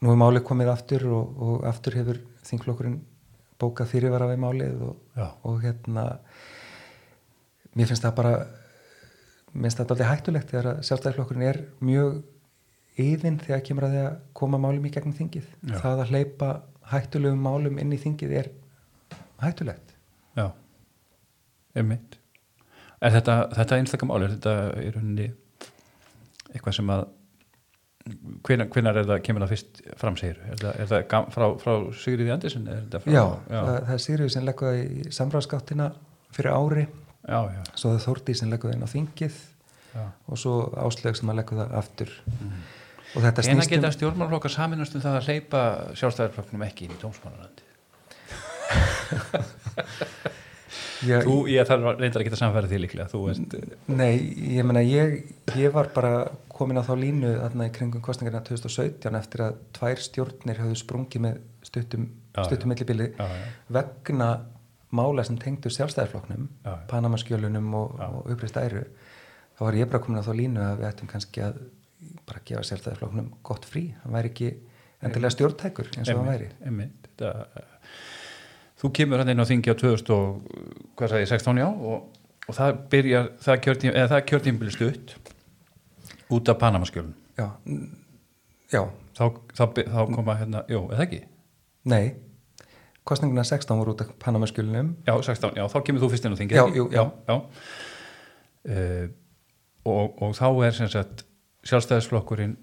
nú er málið komið aftur og, og aftur hefur þingflokkurinn bókað fyrirvara við málið og, og hérna mér finnst það bara mér finnst það alveg hættulegt þegar að sjálfstæðisflokkurinn er mjög yfinn þegar kemur að því að koma málum í gegnum þingið Já. það að hleypa hættulegum málum inn í þingið er hættulegt já, einmitt. Er þetta, þetta einstakam máli, er þetta í rauninni eitthvað sem að hvenar, hvenar er það, kemur það fyrst fram segir, er það, er það frá, frá Sigriði Andersen? Er þetta frá, já, já, Það, er Sigriður sem leggur það í samráðskáttina fyrir ári já, já, svo það er Þórdi sem leggur það inn á þingið já. og svo áslög sem að leggur það aftur og þetta Hena snýst um geta stjórnmálflokkar saminast um það að hleypa sjálfstæðarflokknum ekki inn í dómsmálarandi? Já, Þú, ég þarf reyndar að samfæra því líklega, þú veist, Nei, ég meina ég, ég var bara komin á þá línu þarna í kringum kostningarna 2017 eftir að tvær stjórnir hafðu sprungið með stuttum, stuttum millibili vegna mála sem tengdu já. Panamaskjölunum og, og uppreist æru. Þá var ég bara komin á þá línu að við ættum kannski að bara gefa sjálfstæðarflokknum gott frí, hann væri ekki endilega stjórntækur eins og hann væri. Einmitt, þetta, þú kemur hann inn á þingi á 2000 og, hvað sagði ég, 16 já og, og það byrjar, það kjörtím, eða það kjörtímbili stutt út af Panamaskjölun Já, já, þá, þá, þá koma hérna, jú, eða ekki nei kostninguna 16 voru út af Panamaskjölunum já, 16, já, þá kemur þú fyrst inn á þingi Já, ekki? jú, já. já. Uh, og, og þá er sem sagt sjálfstæðisflokkurinn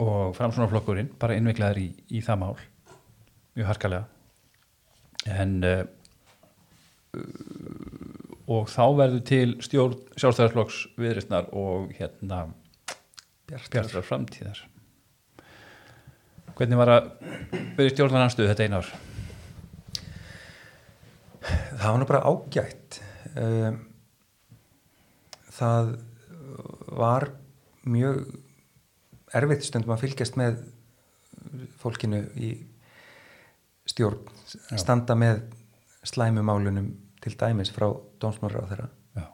og framsvonarflokkurinn bara innviklaður í, í það mál mjög harkalega en uh, og þá verður til stjórn sjálfstæðisflokks viðristnar og hérna bjartar framtíðar. Hvernig var að vera í stjórnarnanstöðu þetta einu ár? Það var nú bara ágætt. Um, það var mjög erfitt stundum að fylgjast með fólkinu í stjórn Já. standa með slæmumálunum til dæmis frá dómsmálar á þeirra Já,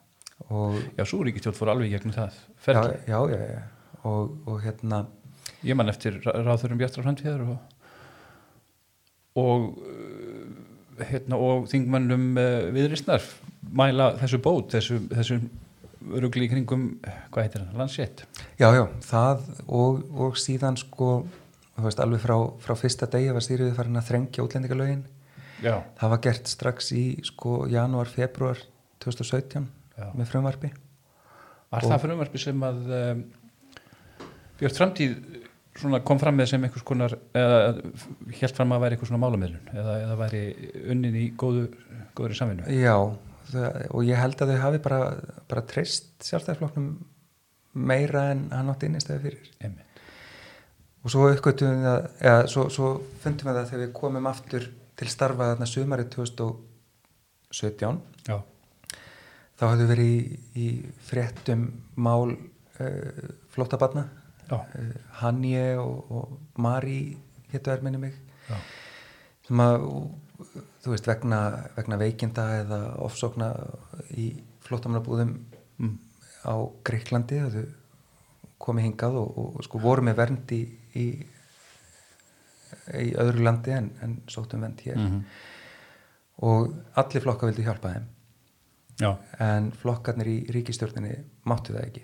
og já svo ríkistjórn fór alveg í gegnum það já, ferli. já, já, já. Og, og hérna Ég man eftir ráðurum Bjartra framtíðar og, og, uh, hérna, og þingmannum uh, viðristnar mæla þessu bót, þessu, þessu rugli í kringum, hvað heitir það, landsett. Já, já, það og, og síðan sko, þú veist, alveg frá, frá fyrsta degi var stýriðið farin að þrengja útlendingalögin. Já, Það var gert strax í sko janúar, februar 2017 Já. með frumvarpi. var Og- það frumvarpi sem að um, Björn framtíð svona kom fram með sem einhvers konar eða helt fram að væri einhvers svona málamiðlun eða, eða væri unnin í góðu, góðri samvinnu. Já, það, og ég held að þau hafi bara, bara treyst sjálfstæðarflokknum meira en hann átti innistæði fyrir. Einmitt. Og svo uppgötum við það, eða svo, svo fundum við það þegar við komum aftur til starfa þarna sumarið 2017 Já, þá hafðu verið í, í fréttum mál uh, flóttabarna. Uh, Hanje og, og Mari héttu er minni mig. Já, sem að þú veist vegna, vegna veikinda eða ofsókna í flóttamannabúðum mm. á Greiklandi þau komið hingað og, og, sko voru með vernd í, í, í öðru landi en, en sóttum vernd hér. Mm og allir flokka vildi hjálpa þeim. Já, en flokkarnir í ríkistjórninni máttu það ekki.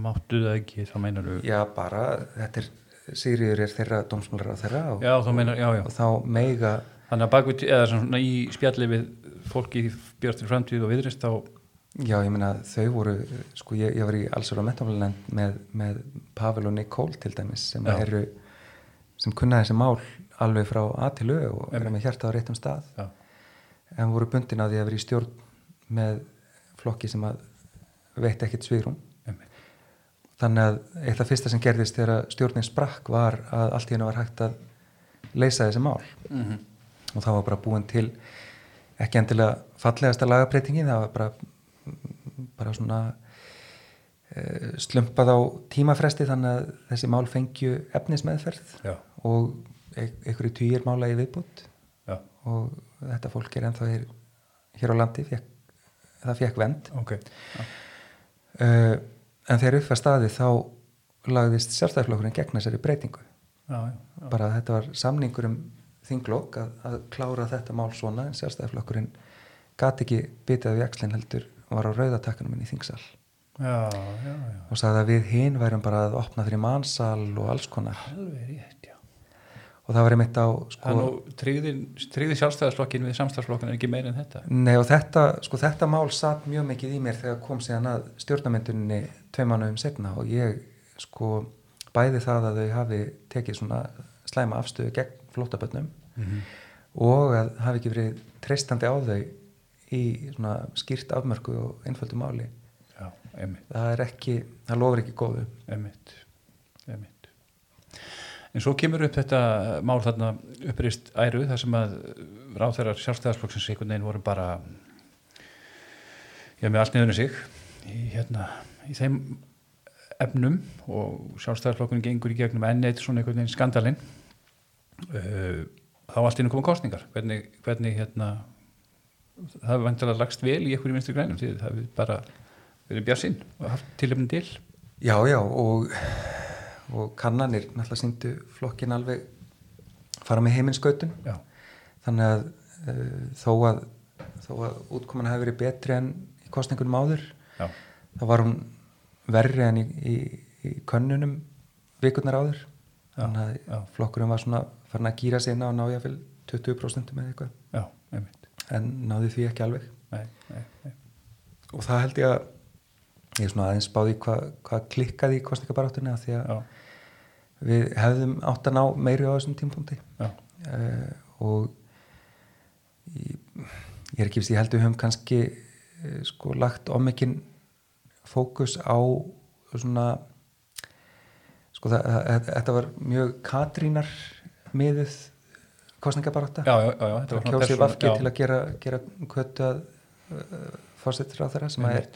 Máttu það ekki, þá meinar þú já bara, þetta er Sigriður er þeirra dómsmálar á þeirra og, Já, meinar, já, já. og þá meiga Þannig að bakvið, eða svona í spjalli við fólki í Björn framtíð og viðrist þá, já ég meina þau voru sko ég, ég var í allsvöru á metamálunend með, með Pavel og Nikól til dæmis sem Já. eru sem kunna þessi mál alveg frá A til Ö og eru með hjarta á réttum stað já, en voru bundin að því að vera í stjórn með flokki sem að veit ekkert einmitt. þannig að eitt af fyrsta sem gerðist þegar stjórnin sprakk var að allt í hennu var hægt að leysa þessi mál Mm -hmm. og það var bara búin til ekki endilega fallegasta lagabreitingin það var bara, bara svona uh, slumpað á tímafresti þannig að þessi mál fengju efnismeðferð Já, og e- einhverju týjir mála í viðbútt og þetta fólk er ennþá hér, hér á landi fekk, það fekk vend ok. Uh, en þegar upp var staði þá lagðist sjálfstæðarflokkurinn gegn þessari breytingu. Já, já, bara að þetta var samningur um þinglokk að, að klára þetta mál svona en sjálfstæðarflokkurinn gat ekki bitið af jakslinn heldur var á rauðatakkanum inn í þingsal já, já, já. og sagði að við hinn værum bara að opna fyrir mannsal og alls konar Alveg rétt, já og það var einmitt á sko, er tryggði sjálfstæðarslokkin við samstæðarslokkin en ekki meira en þetta nei og þetta sko þetta mál satt mjög mikið í mér þegar kom síðan að stjórnamyndunni tvei mánuðum setna og ég sko bæði það að þau hafi tekið svona slæma afstöðu gegn flóttabönnum mm -hmm. og að hafi ekki verið treystandi á þau í svona skýrt afmörku og einföldu máli. Já, það er ekki, það lofur ekki góðu. Einmitt einmitt. En svo kemur upp þetta mál þarna upprist æru þar sem að ráþærar sjálfstæðarslokksins einhvern veginn voru bara já, með allt niður um sig í, hérna, í þeim efnum og sjálfstæðarslokkurinn gengur í gegnum enn eitt svona einhvern veginn skandalinn. Uh, þá allt inn að koma kostningar hvernig, hvernig hérna það hefur vantilega lagst vel í einhverju vinstri grænum því það hefur bara verið bjarsinn og haft tilöfnum til. Já, já og, og kannanir náttúrulega síndu flokkin alveg fara með heiminskautun Já, þannig að uh, þó að þó að útkoman hefur verið betri en í kostningunum áður já, þá var hún verri en í, í, í könnunum vikurnar áður. Já, þannig að já. flokkurinn var svona farin að gýra sig inn á nájafil 20% með eitthvað. Já, einmitt en náði því ekki alveg. Nei, nei, nei. og það held ég að ég er svona aðeins spáði hvað hva klikkaði í kostningabaráttunni að því að Já, við hefðum átt að ná meiri á þessum tímpunkti uh, og ég, ég er ekki viss, ég held við höfum kannski uh, sko lagt ómikinn fókus á svona sko það, þetta var mjög Katrínar miðuð var kjósið vafki til að gera, gera köttu að uh, fórsettir á þeirra sem er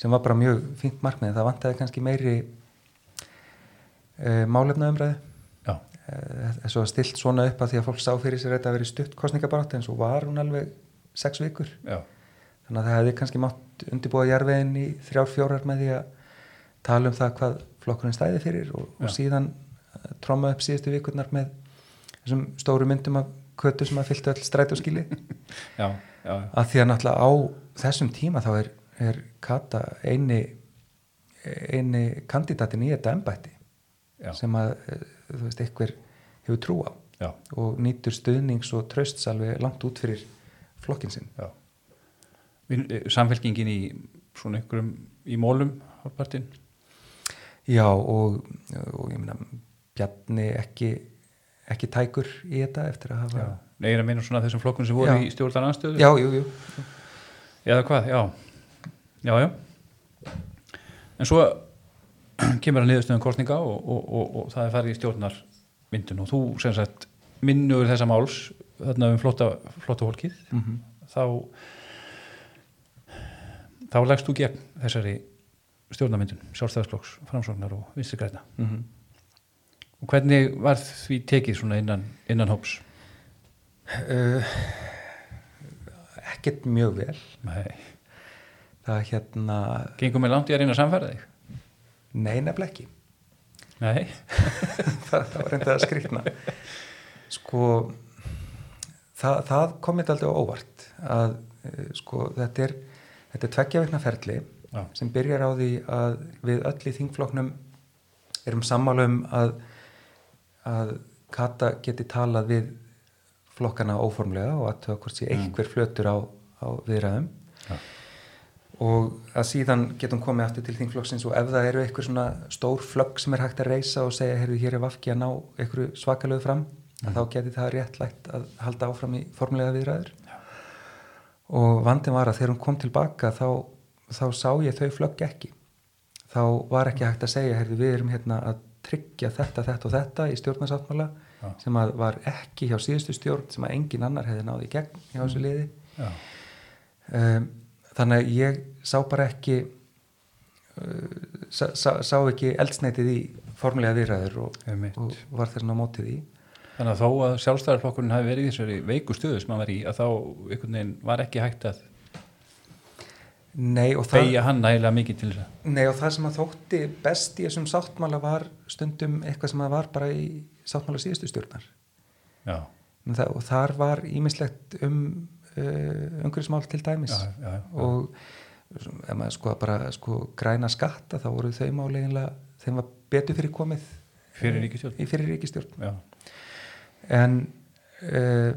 sem var bara mjög fínt markmið. Það vantaði kannski meiri uh, málefnaumræðu. Já, þess að stilt svona upp að því að fólk sá fyrir sér þetta að vera stutt kostningabarátt en svo var hún alveg sex vikur. Já, þannig að það hefði kannski mátt undirbúa jarvegin í þrjár fjórar með því að tala um það hvað flokkurinn stæði fyrir og, og síðan uh, tromma upp síðustu vikurnar með þessum stóru myndum af kötu sem að fylgta öll stræt og skili já, já, að því að náttúrulega á þessum tíma þá er, er Kata eini eini kandidatin í þetta embætti já, sem að eh, þú veist einhver hefur trú á já, og nýtur stuðnings og trösts alveg langt út fyrir flokkin sinn. Eh, Samfélkingin í svona einhverjum í mólum hálfpartinn? Já og, og ég meina Bjarni ekki ekki tækur í þetta eftir að hafa Já. Nei, ég er að meina svona þessum flokkun sem voru Já. í stjórnar anstöðu? já, jú, jú. Eða hvað, já. Já, já. En svo kemur að niðurstöðum kostninga og, og, og, og það er farið í stjórnar myndun og þú sem sagt minnur þessa máls þarna um flotta, flotta fólkið Mm þá þá leggst þú gegn þessari stjórnarmyndun, sjálfstæðisflokks, framsóknar og vinstri græna. Mhm. Og hvernig var því tekið svona innan, innan hóps? uh, ekkert mjög vel Nei. það hérna Gengum við langt í að reyna að samfæra þig? nei nefnilega ekki Nei. það, það var reyndið að skrýtna sko það, það komið á óvart að eh, sko þetta er þetta er tveggja vikna ferli Já. sem byrjar á því að við öll í þingfloknum erum sammála um að að Kata geti talað við flokkana óformlega og að það hvort sé einhver flötur á, á viðræðum. Já. og að síðan getum komið aftur til þingflokksins og ef það eru eitthvað svona stór flögg sem er hægt að reysa og segja heyrðu hér er vafki að ná eitthvað svakalögu fram að þá geti það réttlægt að halda áfram í formulega viðræður. Og vandin var að þegar hún kom tilbaka þá, þá sá ég þau flögg ekki. Þá var ekki hægt að segja heyrðu við erum hérna að tryggja þetta, þetta og þetta í stjórnarsáttmála Já. sem að var ekki hjá síðustu stjórn sem að engin annar hefði náði í gegn hjá þessu liði Já. um, þannig að ég sá bara ekki uh, sá, sá, sá ekki eldsneitið í formulega viðræður og, og var þess að mótið í Þannig að þó að sjálfstæðarflokkurinn hafi verið í þessari veiku stöðu sem hann var í að þá var ekki hægt að Nei og, það, beigja hann nægilega mikið til þess að nei og það sem að þótti best í þessum sáttmála var stundum eitthvað sem að var bara í sáttmála síðustu stjórnar. Já, En það, og þar var ímislegt um uh, umhverfismál til dæmis. Já, já, já. og ef maður sko bara sko græna skatta þá voru þau máleginlega þeim var betur fyrir komið Fyrir ríkisstjórn. í fyrir ríkistjórn Já, en uh,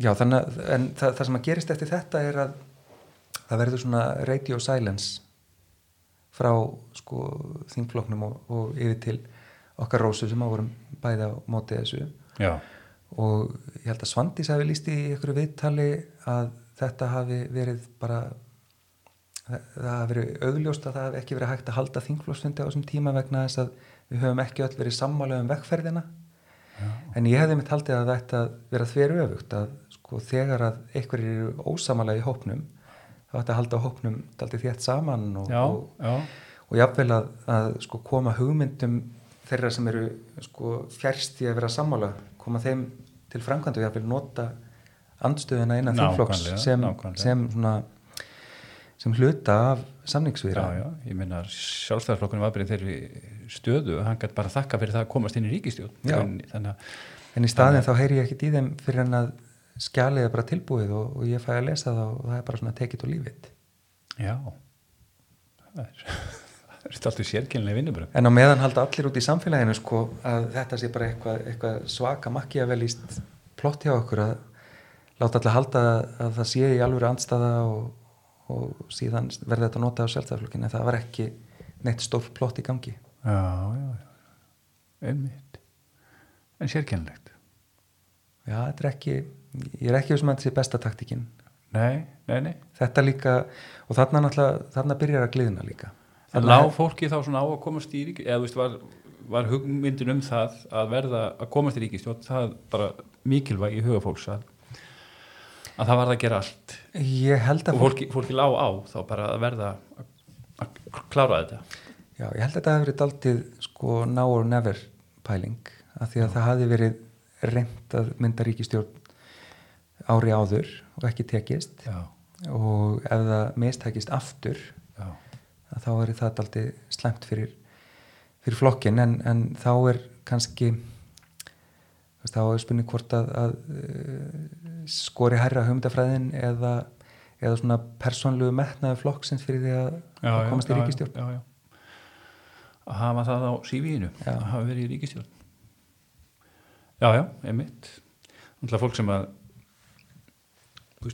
já þannig að en það, það sem að gerist eftir þetta er að það verður svona radio silence frá sko þingfloknum og, og yfir til okkar rósu sem að vorum bæði á móti þessu. Já, og ég held að Svandís hafi líst í ykkur viðtali að þetta hafi verið bara það, hafi verið augljóst að það hafi ekki verið hægt að halda þingflóksfundi á þessum tíma vegna þess að við höfum ekki öll verið sammála um vekkferðina en ég hefði mitt haldið að þetta vera þveru öfugt að sko þegar að einhverjir eru ósamála í hópnum þá ætti að halda hópnum daldið þétt saman og, já, og, já, og jafnvel að, að sko koma hugmyndum þeirra sem eru sko fjærst í að vera sammála koma þeim til framkvæmdu og jafnvel nota andstöðuna innan Nákvæmlega, sem, sem svona sem hluta af samningsvíra já, já, ég var bara í þeirri stöðu og hann gæti bara þakka fyrir það að komast inn í ríkistjórn Já. En- en í staðin þá heyri ég ekkit í þeim fyrir en að skjalið er bara tilbúið og, og ég fæ að lesa það og það er bara svona tekið og lífið já. Það er það er alltaf sérkynlega vinnubröð en á meðan halda allir út í samfélaginu sko að þetta sé bara eitthvað, eitthvað svaka makki að velist plott hjá okkur að láta allir halda að það sé í alvöru andstaða og, og síðan verði þetta notað á sjálfstæðarflokkinu en það var ekki neitt stór plott í gangi. Já, já, já. Einmitt. En sérkynlegt já, þetta er ekki ég er ekki sem að þetta sé besta taktikinn nei, nei, nei. Þetta líka, og þarna náttúrulega þarna byrjar að gliðna líka. Það lág fólki þá svona á að komast í ríki eða þú veist var, var hugmyndin um það að verða að komast í ríkistjórn það bara mikilvæg í huga fólks að, að það var að gera allt. Ég held að og fólki, fólki lá á þá bara að verða að klára þetta. Já, ég held að þetta hefði verið daldið sko now or never pæling af því að það hafi verið reynd að mynda ríkistjórn ári áður og ekki tekist. Já, og ef það mistækist aftur já, að þá er það daldið slæmt fyrir, fyrir flokkin en, en þá er kannski þá er spurning hvort að, að uh, skori herra hugmyndafræðin eða, eða svona persónlegu metnaði flokksins fyrir því að, já, að komast í já, ríkistjórn já, já. að hafa það á sífíinu að hafa verið í ríkistjórn já, já, einmitt. Náttúrulega fólk sem að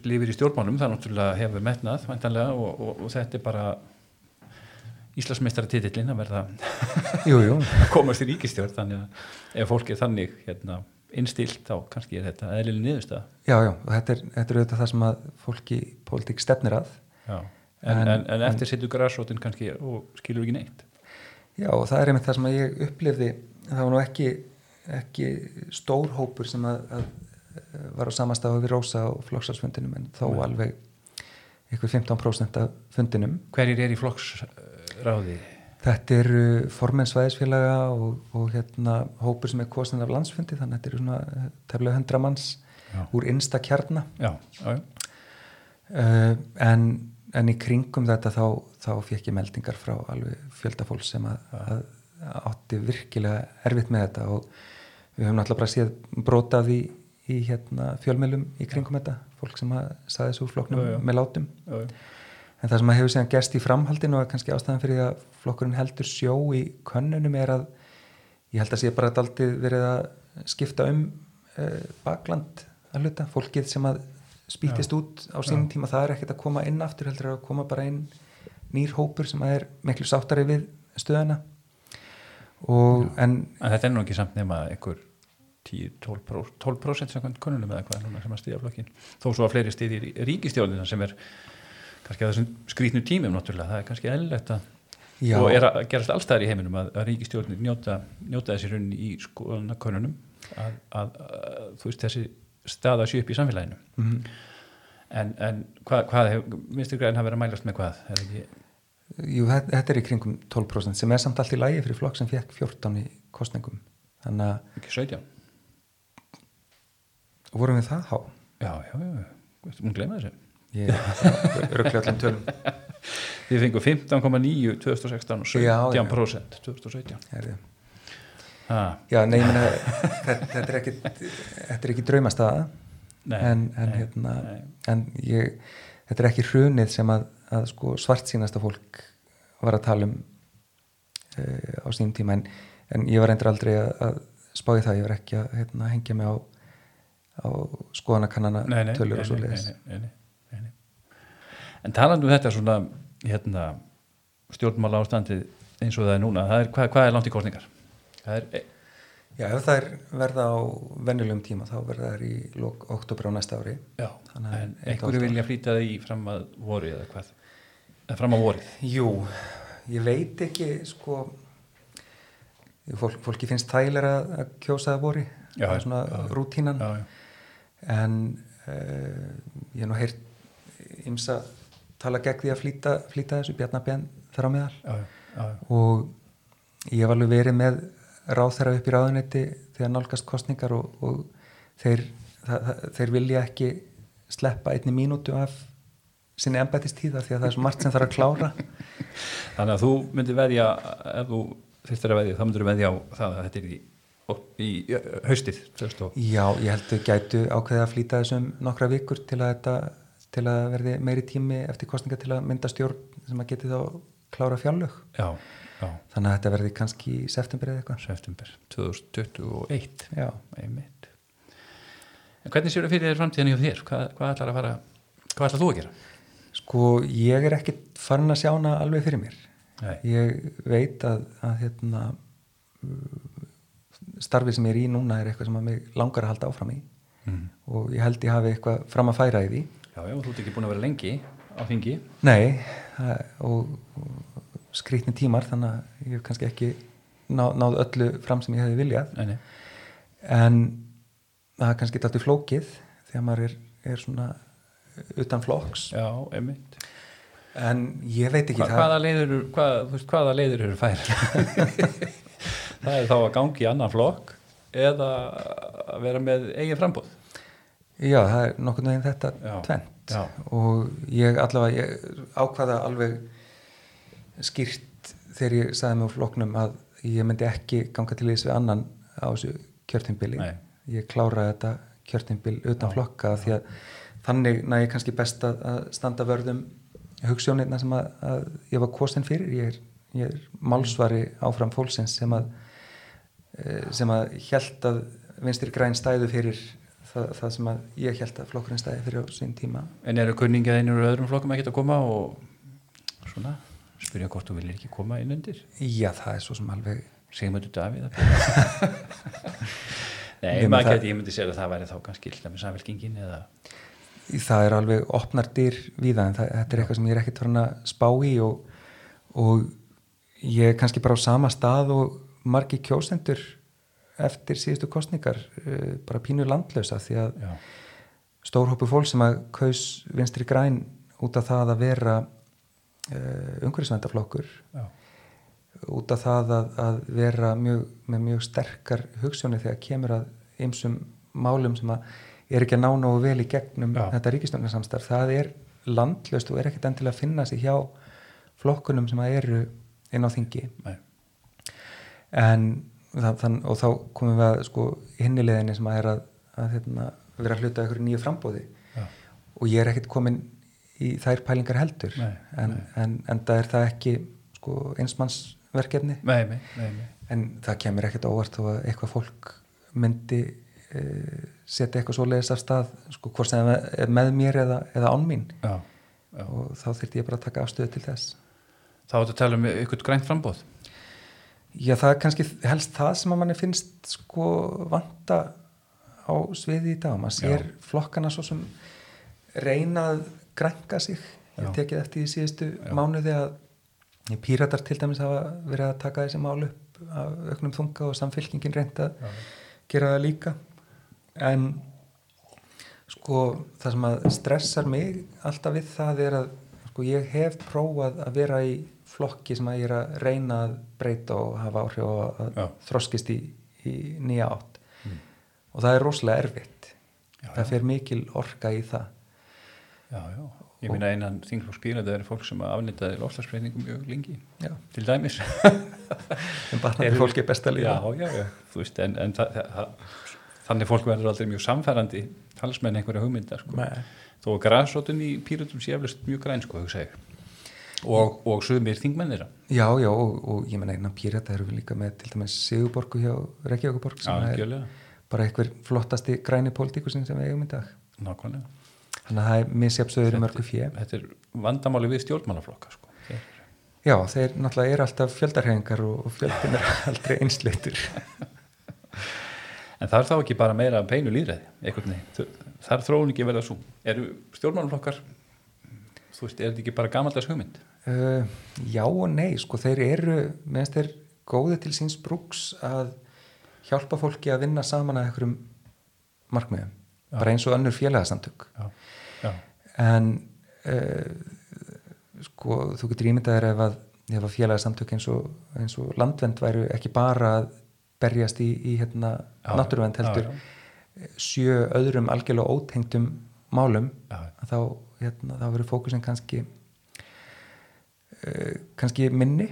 lifir í stjórnmánum það náttúrulega hefur metnað og, og, og þetta er bara Íslandsmeistara titillin að verða Jú, jú, að komast í ríkistjórn þannig að ef fólk er þannig hérna, innstilt þá kannski er þetta eðlileg niðurstað já, já, og þetta er, þetta er auðvitað það sem að fólki pólitík stefnir að já. En, En- en, en, eftir sittur græsrótin kannski og skilur ekki neitt Já, og það er einmitt það sem að ég upplifði það var nú ekki, ekki stór hópur sem að, að var á samastafu við Rósa og flokksarsfundinum en þó Nei. alveg ykkur 15% af fundinum hverjir er í flokksráði Þetta eru formenn svæðisfélaga og, og hérna hópur sem er kosin af landsfundi þannig að þetta eru svona tefnilega 100 manns já, úr innsta kjarna já, já, já. uh, en, en í kringum þetta þá, þá fekk ég meldingar frá alveg fjöldafólk sem að, að, átti virkilega erfitt með þetta og við höfum náttúrulega bara séð brotað í, í hérna, fjölmjölum í kringum þetta fólk sem að saði þessu já. með látum já, já. En það sem að hefur síðan gerst í framhaldinu og er kannski ástæðan fyrir að flokkurinn heldur sjó í könnunum er að ég held að sé bara daldið verið að skipta um uh, bakland að hluta, fólkið sem að spýtist út á sínum tíma, það er ekkert að koma inn aftur heldur að koma bara inn nýr hópur sem að er miklu sáttari við stöðuna. Og en en þetta er nú ekki samt nema einhver 10-12% 12% samkvæmt konunum eða hvað sem að stiðja flokkin þó svo að fleiri stiðir í ríkistjórnina sem er kannski að þessum skrýtnu tímum náttúrulega, það er kannski eðlilegt að já, og er að gerast allstæðar í heiminum að, að ríkistjórnir njóta, njóta þessi runni í skoðanakonunum að, að, að þú veist þessi staða upp í samfélaginu. Mm, en, en hvað, hvað hef, minnstu græn hafa verið að mælast með hvað? Er ekki, jú, þetta, er í kringum 12% sem er samt allt í lægi fyrir flokk sem fekk 14 í kostningum að ekki 17 vorum við það há? Já, já, já, þú múin gleyma þessu ég rögglega allan tölum Þið fengu 15,9 2016 og Já, 17% 2017 Herðu. ha, Já, nei, ég meina, þetta, er ekki, þetta er ekki draumastaða, en, en, nei, hérna, nei. en ég, þetta er ekki hrunið sem að, að sko svart sínasta fólk var að tala um uh, á sínum tíma, en, en ég var endur aldrei að, að spáði það, ég var ekki að hérna, hengja mig á, á skoðanakannana tölur og svo leiðis. nei, nei, nei. En talandi um þetta svona hérna, stjórnmála ástandið eins og það er núna, það er, hvað, hvað er langt í kostningar? Það er, Já, ef það er verða á venjulegum tíma, þá verða það í lók oktober á næsta ári. já, en einhverju vilja flýta því fram að voru eða hvað? Eða fram að vorið? Jú, ég veit ekki sko fólk, fólki finnst þægilega að, að kjósa að vori Já, það er svona já. rútínan Já, já, en uh, ég hef nú heyrt ymsa tala gegn því að flýta, flýta þessu. Bjarnabjörn þar á meðal. Já, já, já, og ég hef alveg verið með ráðherra upp í ráðuneyti þegar nálgast kostningar og, og þeir, það, það, þeir vilja ekki sleppa einni mínútu af sinni embættistíða því að það er svo margt sem þarf að klára. Þannig að þú myndir veðja, ef þú þurftir að veðja, þá myndir veðja á það að þetta er í, í, haustið 2000 Já, ég held að gætu ákveðið að flýta þessum nokkra vikur til að þetta til að verði meiri tími eftir kostninga til að mynda stjórn sem að geti þá klára fjárlög. Já, já, Þannig að þetta verði kannski í september eða eitthvað. september 2021 Já, einmitt En hvernig séu það fyrir þér framtíðan hjá þér? Hvað, hvað ætlar að fara, hvað ætlar þú að gera? sko ég er ekkit farin að sjá hana alveg fyrir mér. Nei, Ég veit að, að hérna, starfið sem ég er í núna er eitthvað sem að mig langar að halda áfram í mm. og ég held ég hafi eitthvað fram að færa í því. Já, já, þú ert ekki búin að vera lengi á þingi. Nei, og, skrýtni tímar þannig að ég hef kannski ekki ná, náð öllu fram sem ég hefði viljað. Nei, nei, en það er kannski alltaf flókið þegar maður er, er svona utan flokks. Já, einmitt. En ég veit ekki Hva, það hvaða, leiður, hvað, þú veist, hvaða leiður eru fær? það er þá að gangi í annan flokk eða að vera með eigin frambóð Já, það er nokkurnu veginn þetta Já. tvent Já. og ég allavega ég ákvaða alveg skýrt þegar ég sagði mig úr flokknum að ég myndi ekki ganga til þess við annan á þessu kjörtimbili Nei. ég kláraði þetta kjörtimbil utan Já. flokka því að þannig næ ég kannski best að, að standa vörðum hugssjónirna sem að, að ég var kosin fyrir ég er, ég er málsvari áfram fólksins sem að eh, sem að held að vinstir græn stæðu fyrir það, það sem að ég held að flokkurinn stæði fyrir á sín tíma. En eru kunningið einur og öðrum flokkum ekkert að koma og svona spyrja hvort þú viljir ekki koma inn undir? Já það er svo sem alveg Sigmundur Davíð Nei, maður það- geti, ég myndi segja að það væri þá kannski illa með samfélkingin eða það er alveg opnar dyr við það en það, þetta er eitthvað sem ég er ekkert farin að spá í og, og ég er kannski bara á sama stað og margi kjósendur eftir síðustu kostningar uh, bara pínu landlösa því að Já, stórhópu fólk sem að kaus vinstri græn út af það að vera uh, umhverfisvendaflokkur já, út af það að, að vera mjög, með mjög sterkar hugssjóni þegar kemur að ymsum málum sem að er ekki að ná nógu vel í gegnum Já. þetta ríkistjónarsamstarf, það er landlaust og er ekkert endilega að finna sig hjá flokkunum sem að eru inn á þingi. Nei, en þann, og þá komum við að sko hinnileginni sem að er að, að hérna, vera að hluta ykkur nýju frambóði já, og ég er ekkert komin í þær pælingar heldur. Nei, en, nei. en, en það er það ekki sko einsmannsverkefni. Nei, nei, nei, nei. en það kemur ekkert óvart þó að eitthvað fólk myndi uh, setja eitthvað svoleiðis af stað sko hvort sem það er með mér eða, eða án mín. Já, já. og þá þurfti ég bara að taka afstöðu til þess. Þá áttu að tala um ykkur grænt frambóð Já, það er kannski helst það sem að manni finnst sko vanta á sviði í dag. Maður sér Já. flokkana svo sem reyna að grænka sig. Ég tekið eftir í síðustu Já. mánuði að píratar til dæmis hafa verið að taka þessi mál upp af auknum þunga og samfylkingin reynda að gera það líka. En sko það sem að stressar mig alltaf við það er að sko ég hef prófað að vera í flokki sem að ég er að reyna að breyta og hafa áhrif á að Já. þroskist í, í nýja átt. Mm. og það er rosalega erfitt. Já, það fer mikil orka í það. Já, já, ég minna einan þingflokks bíla það eru fólk sem afnitaði lofslagsbreytingum mjög lengi, já, til dæmis. En bara fólki er best að lífa Já, já, já, þú veist, en, en það, það, þannig fólk verður aldrei mjög samfærandi talsmenn einhverja hugmynda, sko. Þó að græsóttin í pýrutum sé eflust mjög græn, sko, hugsa ég og, og sumir þingmennira já, já, og, og ég menna innan pírata erum við líka með til dæmis Sigurborgu hjá Reykjavíkuborg Já, sem er algjörlega, bara einhver flottasti græni pólitíkusin sem við eigum í dag nákvæmlega þannig að það er misjafsöður í mörgu fjö Þetta er vandamáli við stjórnmálaflokka, sko Já, þeir náttúrulega eru alltaf fjöldarhefingar og, og fjöldin er aldrei einsleitur. En það er þá ekki bara meira peinu líðræði. Það er þróun ekki verða svo. Eru stjórnmálaflokkar, þú veist, er þetta ekki bara gamaldags hugmynd? Uh, já og nei, sko, þeir eru, meðan þeir góði til síns brúks að hjálpa fólki að vinna saman að einhverjum markmiðum, Já. bara eins og önnur félagasamtök. Já, já, En uh, sko, þú getur ímyndað þér ef að, að félagasamtök eins og, eins og landvend væru ekki bara að berjast í, í hérna, Já, náttúruvend heldur já, sjö öðrum algjörlega ótengdum málum já, þá, hérna, þá verður fókusin kannski kannski minni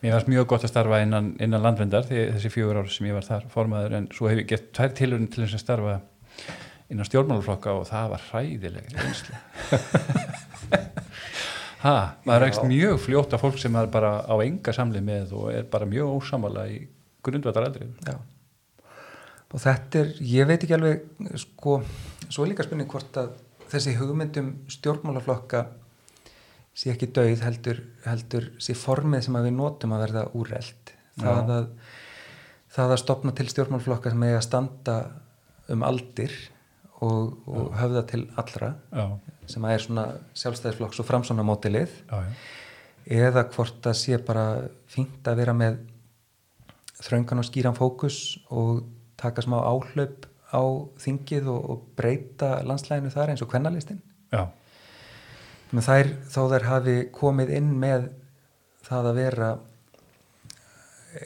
Mér varst mjög gott að starfa innan, innan landvendar þessi fjögur ár sem ég var þar formaður en svo hef ég gett tvær tilurinn til þess að starfa innan stjórnmálaflokka og það var hræðileg reynsla. ha, maður rekst mjög fljótt af fólk sem er bara á enga samlið með og er bara mjög ósamala í. Já. og þetta er, ég veit ekki alveg sko, svo er líka spurning hvort að þessi hugmyndum stjórnmálaflokka sé ekki dauð heldur, heldur sé formið sem að við notum að verða úreld það að, það að stopna til stjórnmálaflokka sem eiga að standa um aldir og, og höfða til allra Já, sem að er svona sjálfstæðisflokks og framsóna mótilið eða hvort það sé bara fínt að vera með þröngan og skýran fókus og taka smá áhlaup á þingið og, og breyta landslæginu þar eins og kvennalistin Já. Þær, þó þær hafi komið inn með það að vera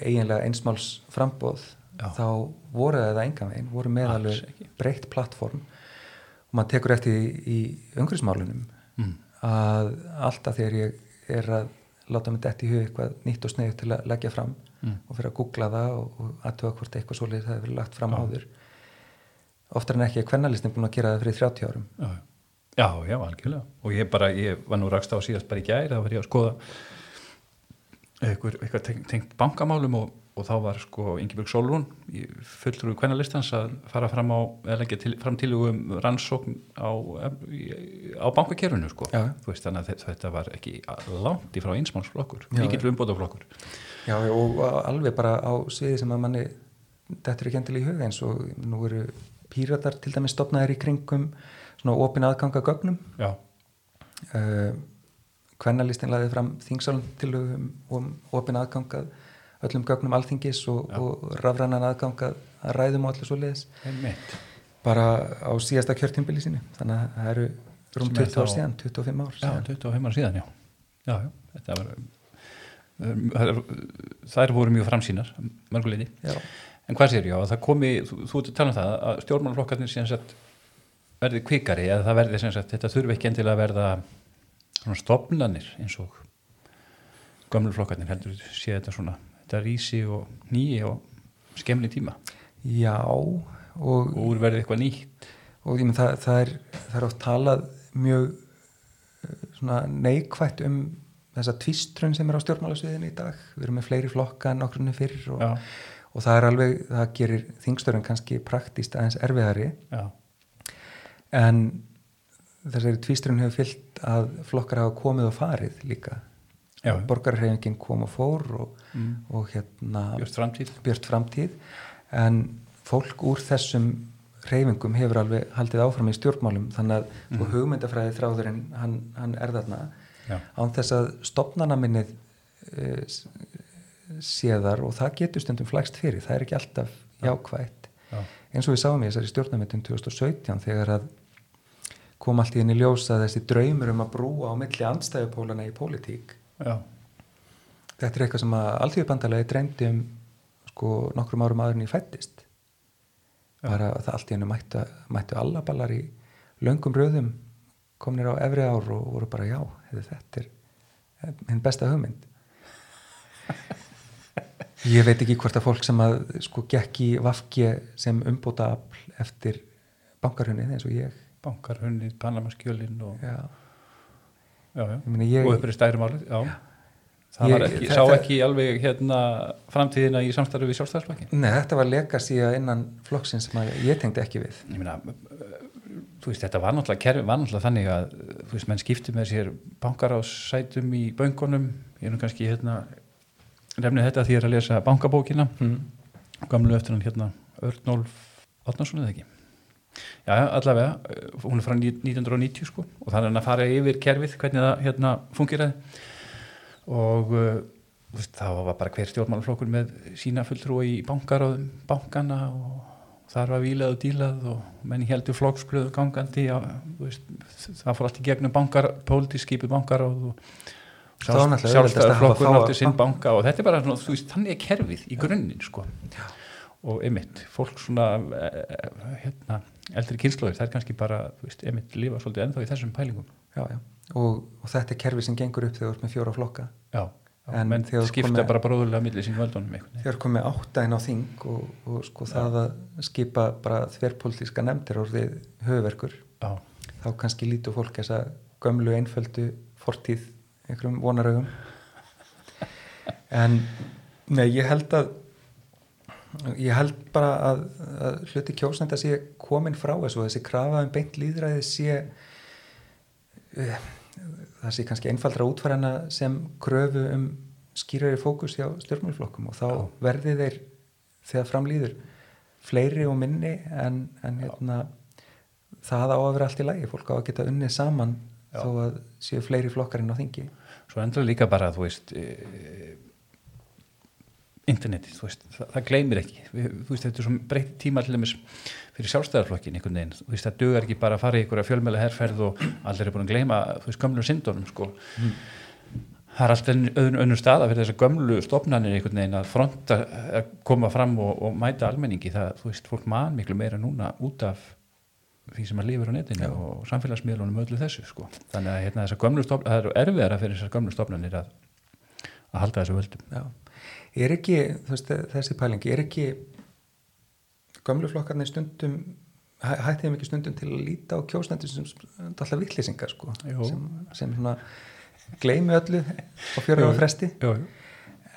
eiginlega einsmáls frambóð Já. þá voru það enga veginn, voru með Alls alveg ekki. breytt plattform og maður tekur eftir í, í umhverfismálunum Mm. að alltaf þegar ég er að láta mig dætt í hug eitthvað nýtt og sneið til að leggja fram Mm. og fyrir að googla það og, og aðtöða hvort eitthvað svoleiðis það hefur lagt fram Já. áður oftar en ekki er kvennalistin búin að gera það fyrir 30 árum Já, já, já, algjörlega og ég bara, ég var nú rakst á síðast bara í gæri þá var ég að skoða eitthvað, eitthvað tengt, tengt bankamálum og, og þá var sko Ingeborg Solrún fulltrúi kvennalistans að fara fram á eða leggja til, fram til um rannsókn á, á bankakerfinu sko Já. Þú veist, þannig að þetta- var ekki langt í frá einsmálsflokkur, Já. mikill umbótaflokkur Já, og alveg bara á sviði sem að manni þetta er ekki endilega í huga eins og nú eru píratar til dæmis stopnaðir í kringum svona opin aðganga gögnum Já, uh, kvennalistin laði fram þingsalum til um, um opin aðgangað öllum gögnum alþingis og, Já. og rafrænan aðgangað að ræðum og allir svo leiðis einmitt bara á síðasta kjörtimbili sínu þannig að það eru rúm Sem er 20 ár síðan, 25 ár Já, síðan 25 ára síðan, já. Já, já, þetta var, þær, þær voru mjög framsýnar, mörguleiti. Já. En hvað sér ég á, að það komi, þú, þú ert að tala um það, að stjórnmálflokkarnir síðan sett verði kvikari, eða það verði sem sagt, þetta þurfi ekki endilega að verða svona stopnanir eins og gömlu flokkarnir heldur sé þetta svona, þetta rísi og nýji og skemmli tíma. Já, og, og úr verði eitthvað nýtt. og ég menn það, það, er, það er oft talað mjög eh, svona neikvætt um þessa tvistrun sem er á stjórnmálasviðinu í dag. Við erum með fleiri flokka en okkurinu fyrir og, og það er alveg, það gerir þingstörun kannski praktíst aðeins erfiðari. Já, en þessari tvistrun hefur fyllt að flokkar hafa komið og farið líka. Já, borgarhreyfingin kom og fór og, mm. og hérna björst framtíð. björt framtíð. En fólk úr þessum reyfingum hefur alveg haldið áfram í stjórnmálum þannig að mm. Hugmyndafræði þráðurinn hann, hann er þarna. Já, án þess að stopnana minnið uh, séðar og það getur stundum flækst fyrir, það er ekki alltaf jákvætt. Já, eins og við sáum í þessari stjórnarmyndum 2017 þegar að kom allt í henni ljós að þessi draumur um að brúa á milli andstæðupólana í pólitík já, þetta er eitthvað sem að alltíðubandalagi dreymdi um sko nokkrum árum áður en ég fættist bara að það allt í hennu mættu, mættu allaballar í löngum röðum komnir á efri ár og voru bara já, þetta er hinn besta hugmynd. Ég veit ekki hvort að fólk sem að sko gekk í vafki sem umbóta afl eftir bankarhunnið eins og ég bankarhunnið, Panamaskjölin og, já, já, já. ég og uppri stæri málið, já. Það Ég- ekki, þetta- sá ekki alveg hérna framtíðina í samstarfi við sjálfstæðsflokkin Nei, þetta var legacy að innan flokksins sem að ég tengdi ekki við. Ég meina þú veist, þetta var náttúrulega kerfi, var náttúrulega þannig að þú veist, menn skipti með sér bankar á sætum í böngunum ég er nú kannski hérna nefnið þetta því ég er að lesa bankabókina. Mm. gamlu eftir hann hérna Örnólf Átnarsson eða ekki já, já, allavega, eh, hún er frá ní- 1990 sko og það er hann að fara yfir kerfið hvernig það hérna fungeraði og uh, veist, það var bara hver stjórnmálaflokkur með sína fulltrúi í bankar og bankana og þar var vílað og dílað og menn heldur flokksblöðu gangandi já, þú veist, það fór allt í gegnum bankar, pólitísk skipu bankar og, og að sjálfstæðarflokkur fáa nátti sinn banka. og þetta er bara svona, þú veist, þannig er kerfið í grunninn sko og einmitt, fólk svona eh, hérna, eldri kynnslóðir það er kannski bara, þú veist, einmitt lifa svolítið ennþá í þessum pælingum. Já, já. Og, og þetta er kerfi sem gengur upp þegar þú ert með fjóra flokka. Já, En menn skipta komið- bara bróðulega millir sín völdunum þegar komið átta inn á þing og, og sko það að skipa bara þverpolítiska nefndir orðið höfuverkur já, þá kannski lítur fólk þessa gömlu einföldu fortíð einhverjum vonaraugum en nei, ég held að ég held bara að, að hluti kjósnenda sé komin frá þessu þessi krafa um beint líðræði sé uh, það sé kannski einfaldra útfærana sem kröfu um skýrari fókus hjá stjórnmálflokkum og þá Já. verði þeir þegar framlýður fleiri og minni en, en hérna, það á að vera allt í lagi fólk á að geta unnið saman Já. þó að séu fleiri flokkar inn á þingi svo endur líka bara, þú veist internetið, þú veist, það, það gleymir ekki. Við, þú veist, þetta er svo breytt tíma til dæmis fyrir sjálfstæðarflokkin einhvern veginn. Þú veist, það dugar ekki bara að fara í einhverja fjölmjöla herrferð og allir er búin að gleyma, þú veist, gömlu syndunum sko. Mm. það er alltaf öðun önnur staða fyrir þessar gömlu stofnanir einhvern veginn að fronta að koma fram og, og mæta almenningi, það, þú veist, fólk man miklu meira núna út af því sem að lifur á netinu Já. og samfélagsmiðlunum öllu þessu sko, þannig að hérna, er ekki, veist, þessi pælingi, er ekki gamluflokkarnir stundum hættið mikið stundum til að líta á kjósnættu sem alltaf vittlýsingar sko, sem, sem svona gleimi öllu á fjóra ára fresti.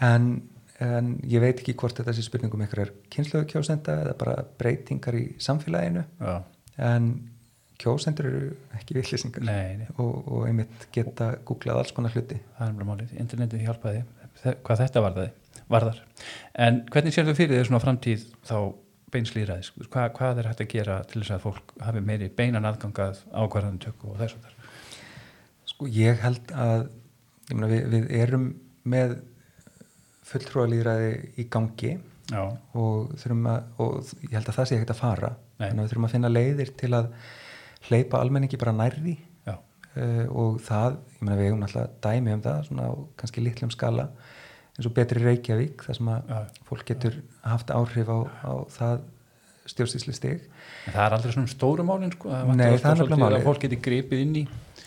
en, en ég veit ekki hvort þetta sé spurningum eitthvað er kynsluðu kjósnænta eða bara breytingar í samfélaginu. Já. en kjósendur eru ekki vittlýsingar og, og einmitt geta googlað alls konar hluti. Það er mjög málið, internetið hjálpaði hvað þetta var það varðar. En hvernig sér þau fyrir því svona framtíð þá beinslýraðis? Hva, hvað er hægt að gera til þess að fólk hafi meiri beinan aðgangað ákvarðantöku og þess að það? Sko ég held að ég mena, við, við erum með fulltrúalýraði í gangi og, að, og ég held að það sé ekkert að fara Nei. þannig að við þurfum að finna leiðir til að hleypa almenningi bara nærði uh, og það, ég meina við hefum alltaf dæmi um það svona á kannski litlum skala eins og betri Reykjavík þar sem að ja. fólk getur haft áhrif á, á það stjórnstísli stig en það er aldrei svona stóru málinn sko. Nei, það er náttúrulega málinn að fólk getur gripið inn í.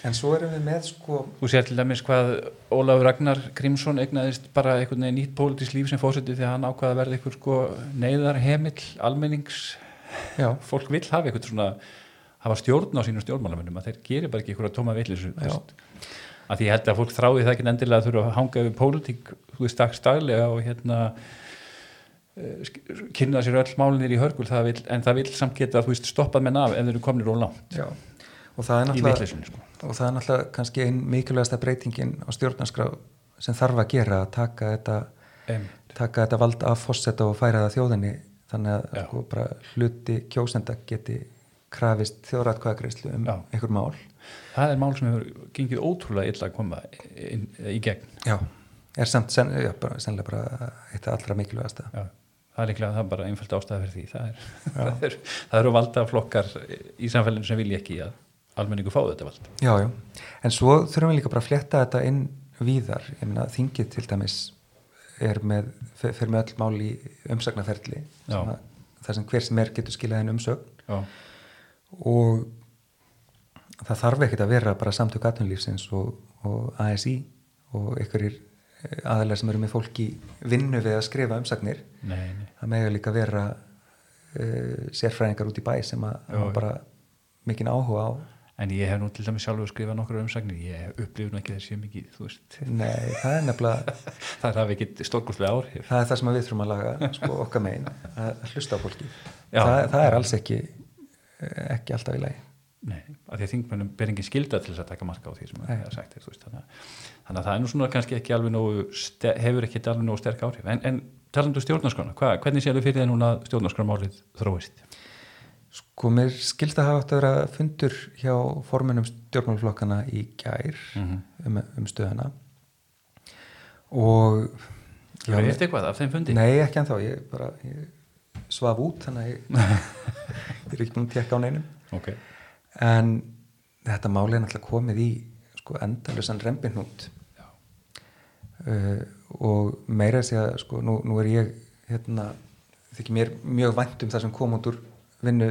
En svo erum við með sko Þú sér til dæmis hvað Ólafur Ragnar Grímsson egnaðist bara einhvern veginn nýtt pólitísk líf sem fórseti þegar hann ákvaða að verða einhver sko neyðarhemill almennings. Já. fólk vil hafa einhvern svona hafa stjórn á sínum stjórnmálamönnum að þeir gerir bara ekki einhverja tóma villis að því ég held að fólk þrái það ekki endilega að þurfa að hanga yfir pólitík þú veist dagstaglega og hérna uh, kynna sér öll málinir í hörgul. Það vil, en það vil samt geta að þú veist stoppað menn af ef þeir eru komnir og langt Já. og það er náttúrulega sko. og það er náttúrulega kannski einn mikilvægasta breytingin á stjórnarskrá sem þarf að gera að taka þetta taka þetta vald af fósetta og færa það þjóðinni. Þannig að sko, hluti kjósenda geti krafist þjóðratkvæðagreyslu um einhver mál. Það er mál sem hefur gengið ótrúlega illa að koma inn, í gegn. Já, er samt sen, já, bara, sennilega bara eitt af allra mikilvægasta. Já, það er líklega það er bara einfælt ástæða fyrir því. Það, er, það, er, það eru valda flokkar í samfélaginu sem vilja ekki að almenningu fá þetta vald. Já, já, en svo þurfum við líka bara að fletta þetta inn víðar, ég meina þingið til dæmis er með, fyrir með öll mál í umsagnaferli þar sem hver sem er getur skilað einn umsögn. Já. Og það þarf ekkert að vera bara samtök aðtunlífsins og, og ASI og einhverjir eh, aðalega sem eru með fólk í vinnu við að skrifa umsagnir nei, nei. það megður líka vera uh, sérfræðingar út í bæ sem að bara mikinn áhuga á En ég hef nú til dæmis sjálfur skrifað nokkur umsagnir, ég upplifur nú ekki þessi mikið. Nei, það er nefnilega... það er að við getum stórkustlega áhrif. Það er það sem við þurfum að laga, sko, okkar megin, að hlusta á fólki. Það, það er alls ekki, ekki alltaf í lagi. Nei, af því að þingmennum ber engin skilda til þess að taka marka á því sem það er sagt veist, þannig, þannig að það er nú svona kannski ekki alveg nógu hefur ekki alveg nógu sterk áhrif en, en talandu um stjórnarskrána, Hva, hvernig séu þau fyrir það núna stjórnarskrámálið þróist? Sko mér skilda hafa átt að vera fundur hjá formunum stjórnmálflokkana í gær mm -hmm. um, um stöðana og Þú eftir eitthvað af þeim fundi? Nei, ekki en þá, ég bara ég svaf út þannig að ég, ég er ekki búin að tekka á neinum. Ok. En þetta máli er náttúrulega komið í sko, endalusan reymbinhund uh, og meira að segja sko, nú, nú er ég hérna, þykir mér mjög vænt um það sem kom út úr vinnu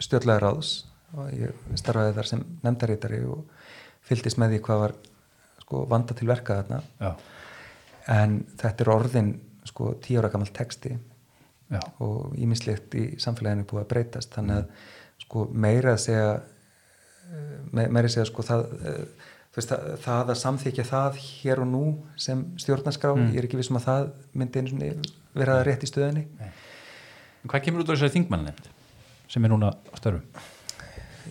stjórnlega ráðs og ég starfaði þar sem nefndarítari og fylltist með því hvað var sko, vanda til verka þarna. Já. en þetta er orðin sko, tíu ára gammal texti Já. og ímislegt í samfélaginu búið að breytast þannig að sko meira að segja eh, meira að segja sko það eh, veist, það, það að samþykja það hér og nú sem stjórnarskrá mm. ég er ekki vissum að það myndi vera rétt í stöðinni Nei. Hvað kemur út á þessari þingmannlefnd sem er núna á störfum?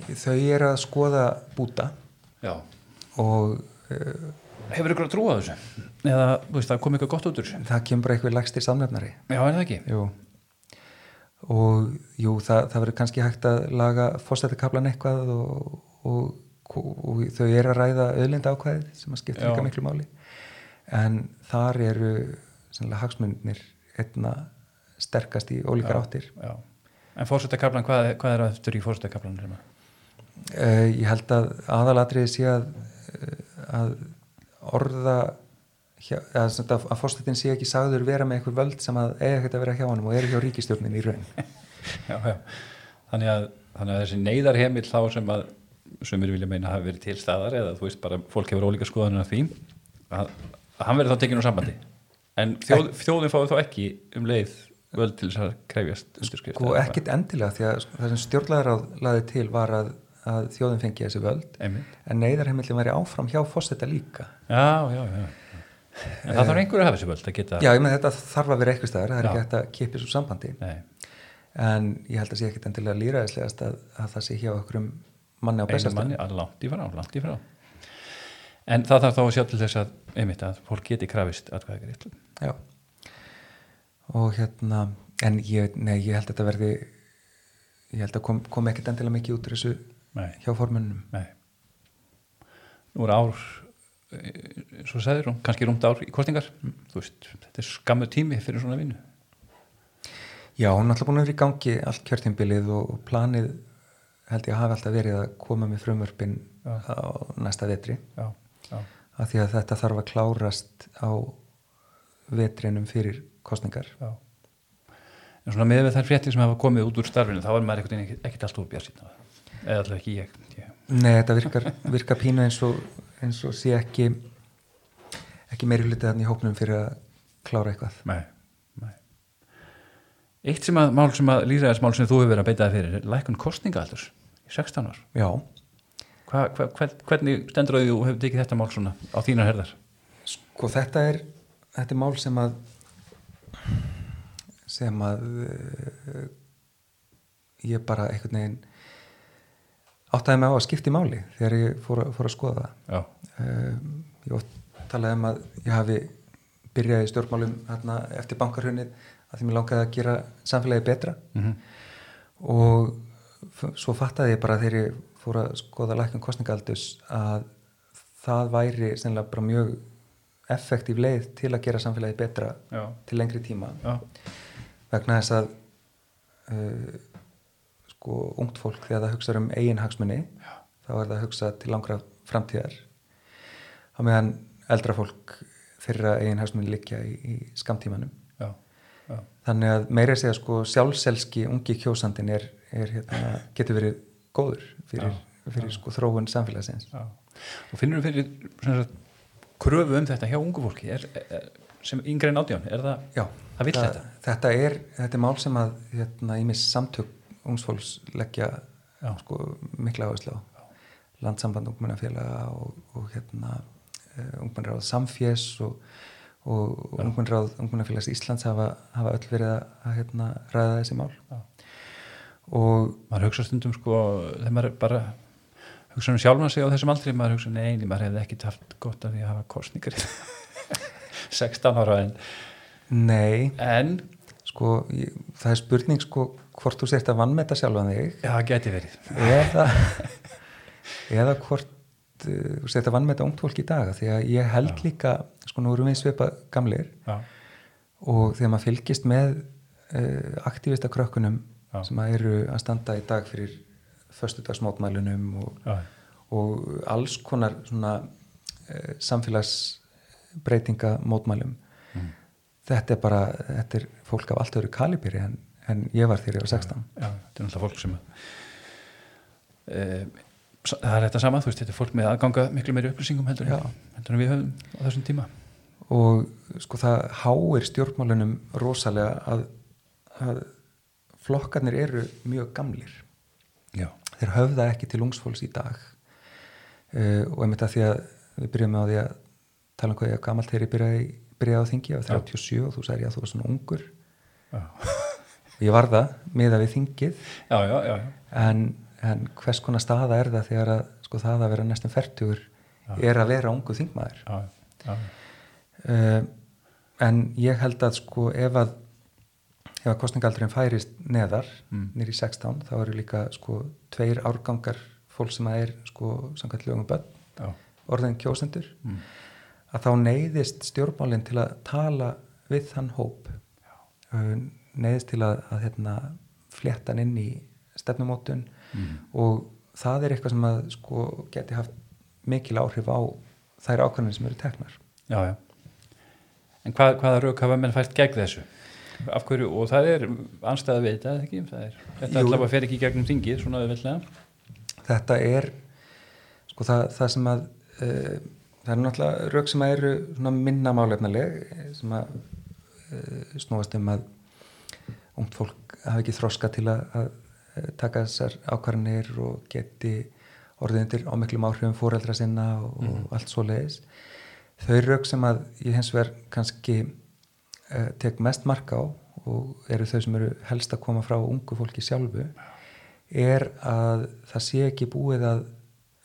Þau er að skoða búta Já. og uh, Hefur ykkur að trúa þessu? Eða veist, það kom eitthvað gott út úr þessu? Það kemur bara eitthvað lagstir samlefnari Já, er það ekki? Jú og jú, það, það verður kannski hægt að laga fórstættakablan eitthvað og, og, og, þau eru að ræða öðlinda ákvæðið sem að skipta líka miklu máli en þar eru hagsmunir einna sterkast í ólíkar Já, áttir Já. En fórsetakablan, hvað, hvað er aftur í fórsetakablan? uh, ég held að aðalatriði sé að, eh, að orða hjá, að, að, að fórsetin sé ekki sagður vera með einhver völd sem að eiga ekkert að vera hjá honum og eru hjá ríkistjórnin í raun. Já, já. Þannig að, þannig að þessi neyðarheimill þá sem að sem við vilja meina hafi verið til staðar eða þú veist bara fólk hefur ólíka skoðanir af því að, að hann verið þá tekinn úr sambandi. En þjóð, þjóðin fáið þá ekki um leið völd til þess að krefjast undirskrift og ekkit endilega því að það sem stjórnlæðar laði til var að, að þjóðin fengi þessi völd. Einmitt. en neyðarheimillin væri áfram hjá fósetta líka. Já En það þarf einhverju að hafa þessi völd að geta já, ég með þetta þarf að vera eitthvað staðar það er Já. ekki hægt að kipi svo sambandi. Nei, en ég held að sé ekkit endilega líraðislegast að, að það sé hjá okkur um manni á einu bestastöðum manni að langt í frá, langt í frá. En það þarf þá að sjá til þess að einmitt að fólk geti krafist atkvæðið réttu Já. Og hérna en ég, nei, ég held að þetta verði ég held að kom, kom ekkert endilega mikið út úr þessu Nei, hjá formunum nei. Nú er ár svo segður hún, kannski rúmt ár í kostingar þú veist, þetta er skammu tími fyrir svona vinnu. Já, hún er alltaf búin að vera í gangi allt kjörtímbilið og, og planið held ég að hafa alltaf verið að koma með frumvörpin Já. á næsta vetri. Já, já, af því að þetta þarf að klárast á vetrinum fyrir kostningar já. En svona með þær fréttir sem hafa komið út úr starfinu þá er maður ekkert ekkert, allt úr bjart eða alltaf ekki ég, ég. Nei, þetta virkar, virkar pínu eins og, eins og sé ekki ekki meiri hlutið þannig í hópnum fyrir að klára eitthvað. Nei, nei. Eitt sem að mál sem að líðræðismál sem þú hefur verið að beita það fyrir er lækun kostningaaldurs í 16 ár. Já, hva, hva, hvern, Hvernig stendur að þú hefur tekið þetta mál svona á þínar herðar? sko þetta er þetta er mál sem að sem að uh, ég bara einhvern veginn áttaði mig á að skipta í máli þegar ég fór, fór að skoða það. Um, ég oft talaði um að ég hafi byrjaði stjórnmálum hérna, eftir bankarhunnið að því mér langaði að gera samfélagi betra. Mm og f- svo fattaði ég bara þegar ég fór að skoða lækun kostningaldus að það væri sennilega bara mjög effektív leið til að gera samfélagi betra já, til lengri tíma. Já, vegna þess að uh, sko ungt fólk þegar það hugsa um eigin hagsmunni Já. þá er það að hugsa til langra framtíðar á meðan eldra fólk þeirra eigin hagsmunni liggja í, í skamtímanum já, já. þannig að meira segja sko sjálfselski ungi kjósandin er, er hérna, getur verið góður fyrir, fyrir sko þróun samfélagsins. Og finnur þú fyrir kröfu um þetta hjá ungu fólki er, er, sem yngre en átján, er það, það vill þetta? þetta er, þetta er mál sem að hérna, ímis samtök ungsfólks leggja sko, mikla áherslu á. Landsamband ungmennafélaga og, og hérna uh, ungmennráð samfés og, og ungmennráð ungmennafélags Íslands hafa, hafa öll verið að, hérna, ræða þessi mál. Já. og maður hugsa stundum sko þegar maður bara hugsa um sjálfan sig á þessum aldri maður hugsa neini, maður hefði ekkit haft gott af því að hafa kostningar í 16 ára en, nei, en sko ég, það er spurning sko hvort þú sért að vannmeta sjálfan þig. Já, það geti verið. Eða eða hvort uh, þú sért að vannmeta ungt fólk í dag því að ég held líka, sko nú erum við svipa gamlir já, og þegar maður fylgist með uh, aktivista krökkunum Já. sem að eru að standa í dag fyrir föstudagsmótmælunum og, já, og alls konar svona uh, samfélagsbreytinga mótmælum Mm. þetta er bara, þetta er fólk af allt öðru kaliberi en, en ég var þegar ég var 16 já, þetta er náttúrulega fólk sem e, það er þetta sama þú veist, þetta er fólk með aðganga miklu meiri upplýsingum heldur, Já. en- heldur en við höfum á þessum tíma. Og sko það háir stjórnmálunum rosalega að, að flokkarnir eru mjög gamlir. Já, þeir höfða ekki til ungsfólks í dag. Uh, og einmitt að því að við byrjum á því að tala um hvað ég er gamalt þegar ég byrjaði, byrjaði á þingi á 37 og þú sagði að þú var svona ungur. Já, ég var það miða við þingið já, já, já, en, en hvers konar staða er það þegar að sko það að vera næstum færtugur er að vera ungu þingmaður já, já. uh, en ég held að sko ef að ef að kostningaldurinn færist neðar Mm. nýr í 16 þá eru líka sko tveir árgangar fólk sem að er sko samkvæmt lögum börn já. orðin kjósendur Mm. að þá neyðist stjórnmálinn til að tala við þann hóp uh, neyðist til að, að hérna, flétta hann inn í stefnumótun mm. og það er eitthvað sem að sko geti haft mikil áhrif á þær ákvæmlega sem eru teknar Já, já. En hvað, hvaða rauk hafa menn fælt gegn þessu? Af hverju, og það er anstæða við þetta, eða ekki? Það er, þetta allavega fer ekki gegnum þingið, svona auðveldlega. þetta er sko það, það sem að uh, það eru náttúrulega rauk sem að eru svona minna málefnaleg eh, sem að uh, snúast um að ungt fólk hafi ekki þroska til að, að eh, taka þessar ákvarðanir og geti orðið undir ámiklum áhrifum fóreldra sinna og, og allt svo leiðis þau rauk sem að ég hins vegar kannski uh, tek mest mark á og eru þau sem eru helst að koma frá ungu fólki sjálfu er að það sé ekki búið að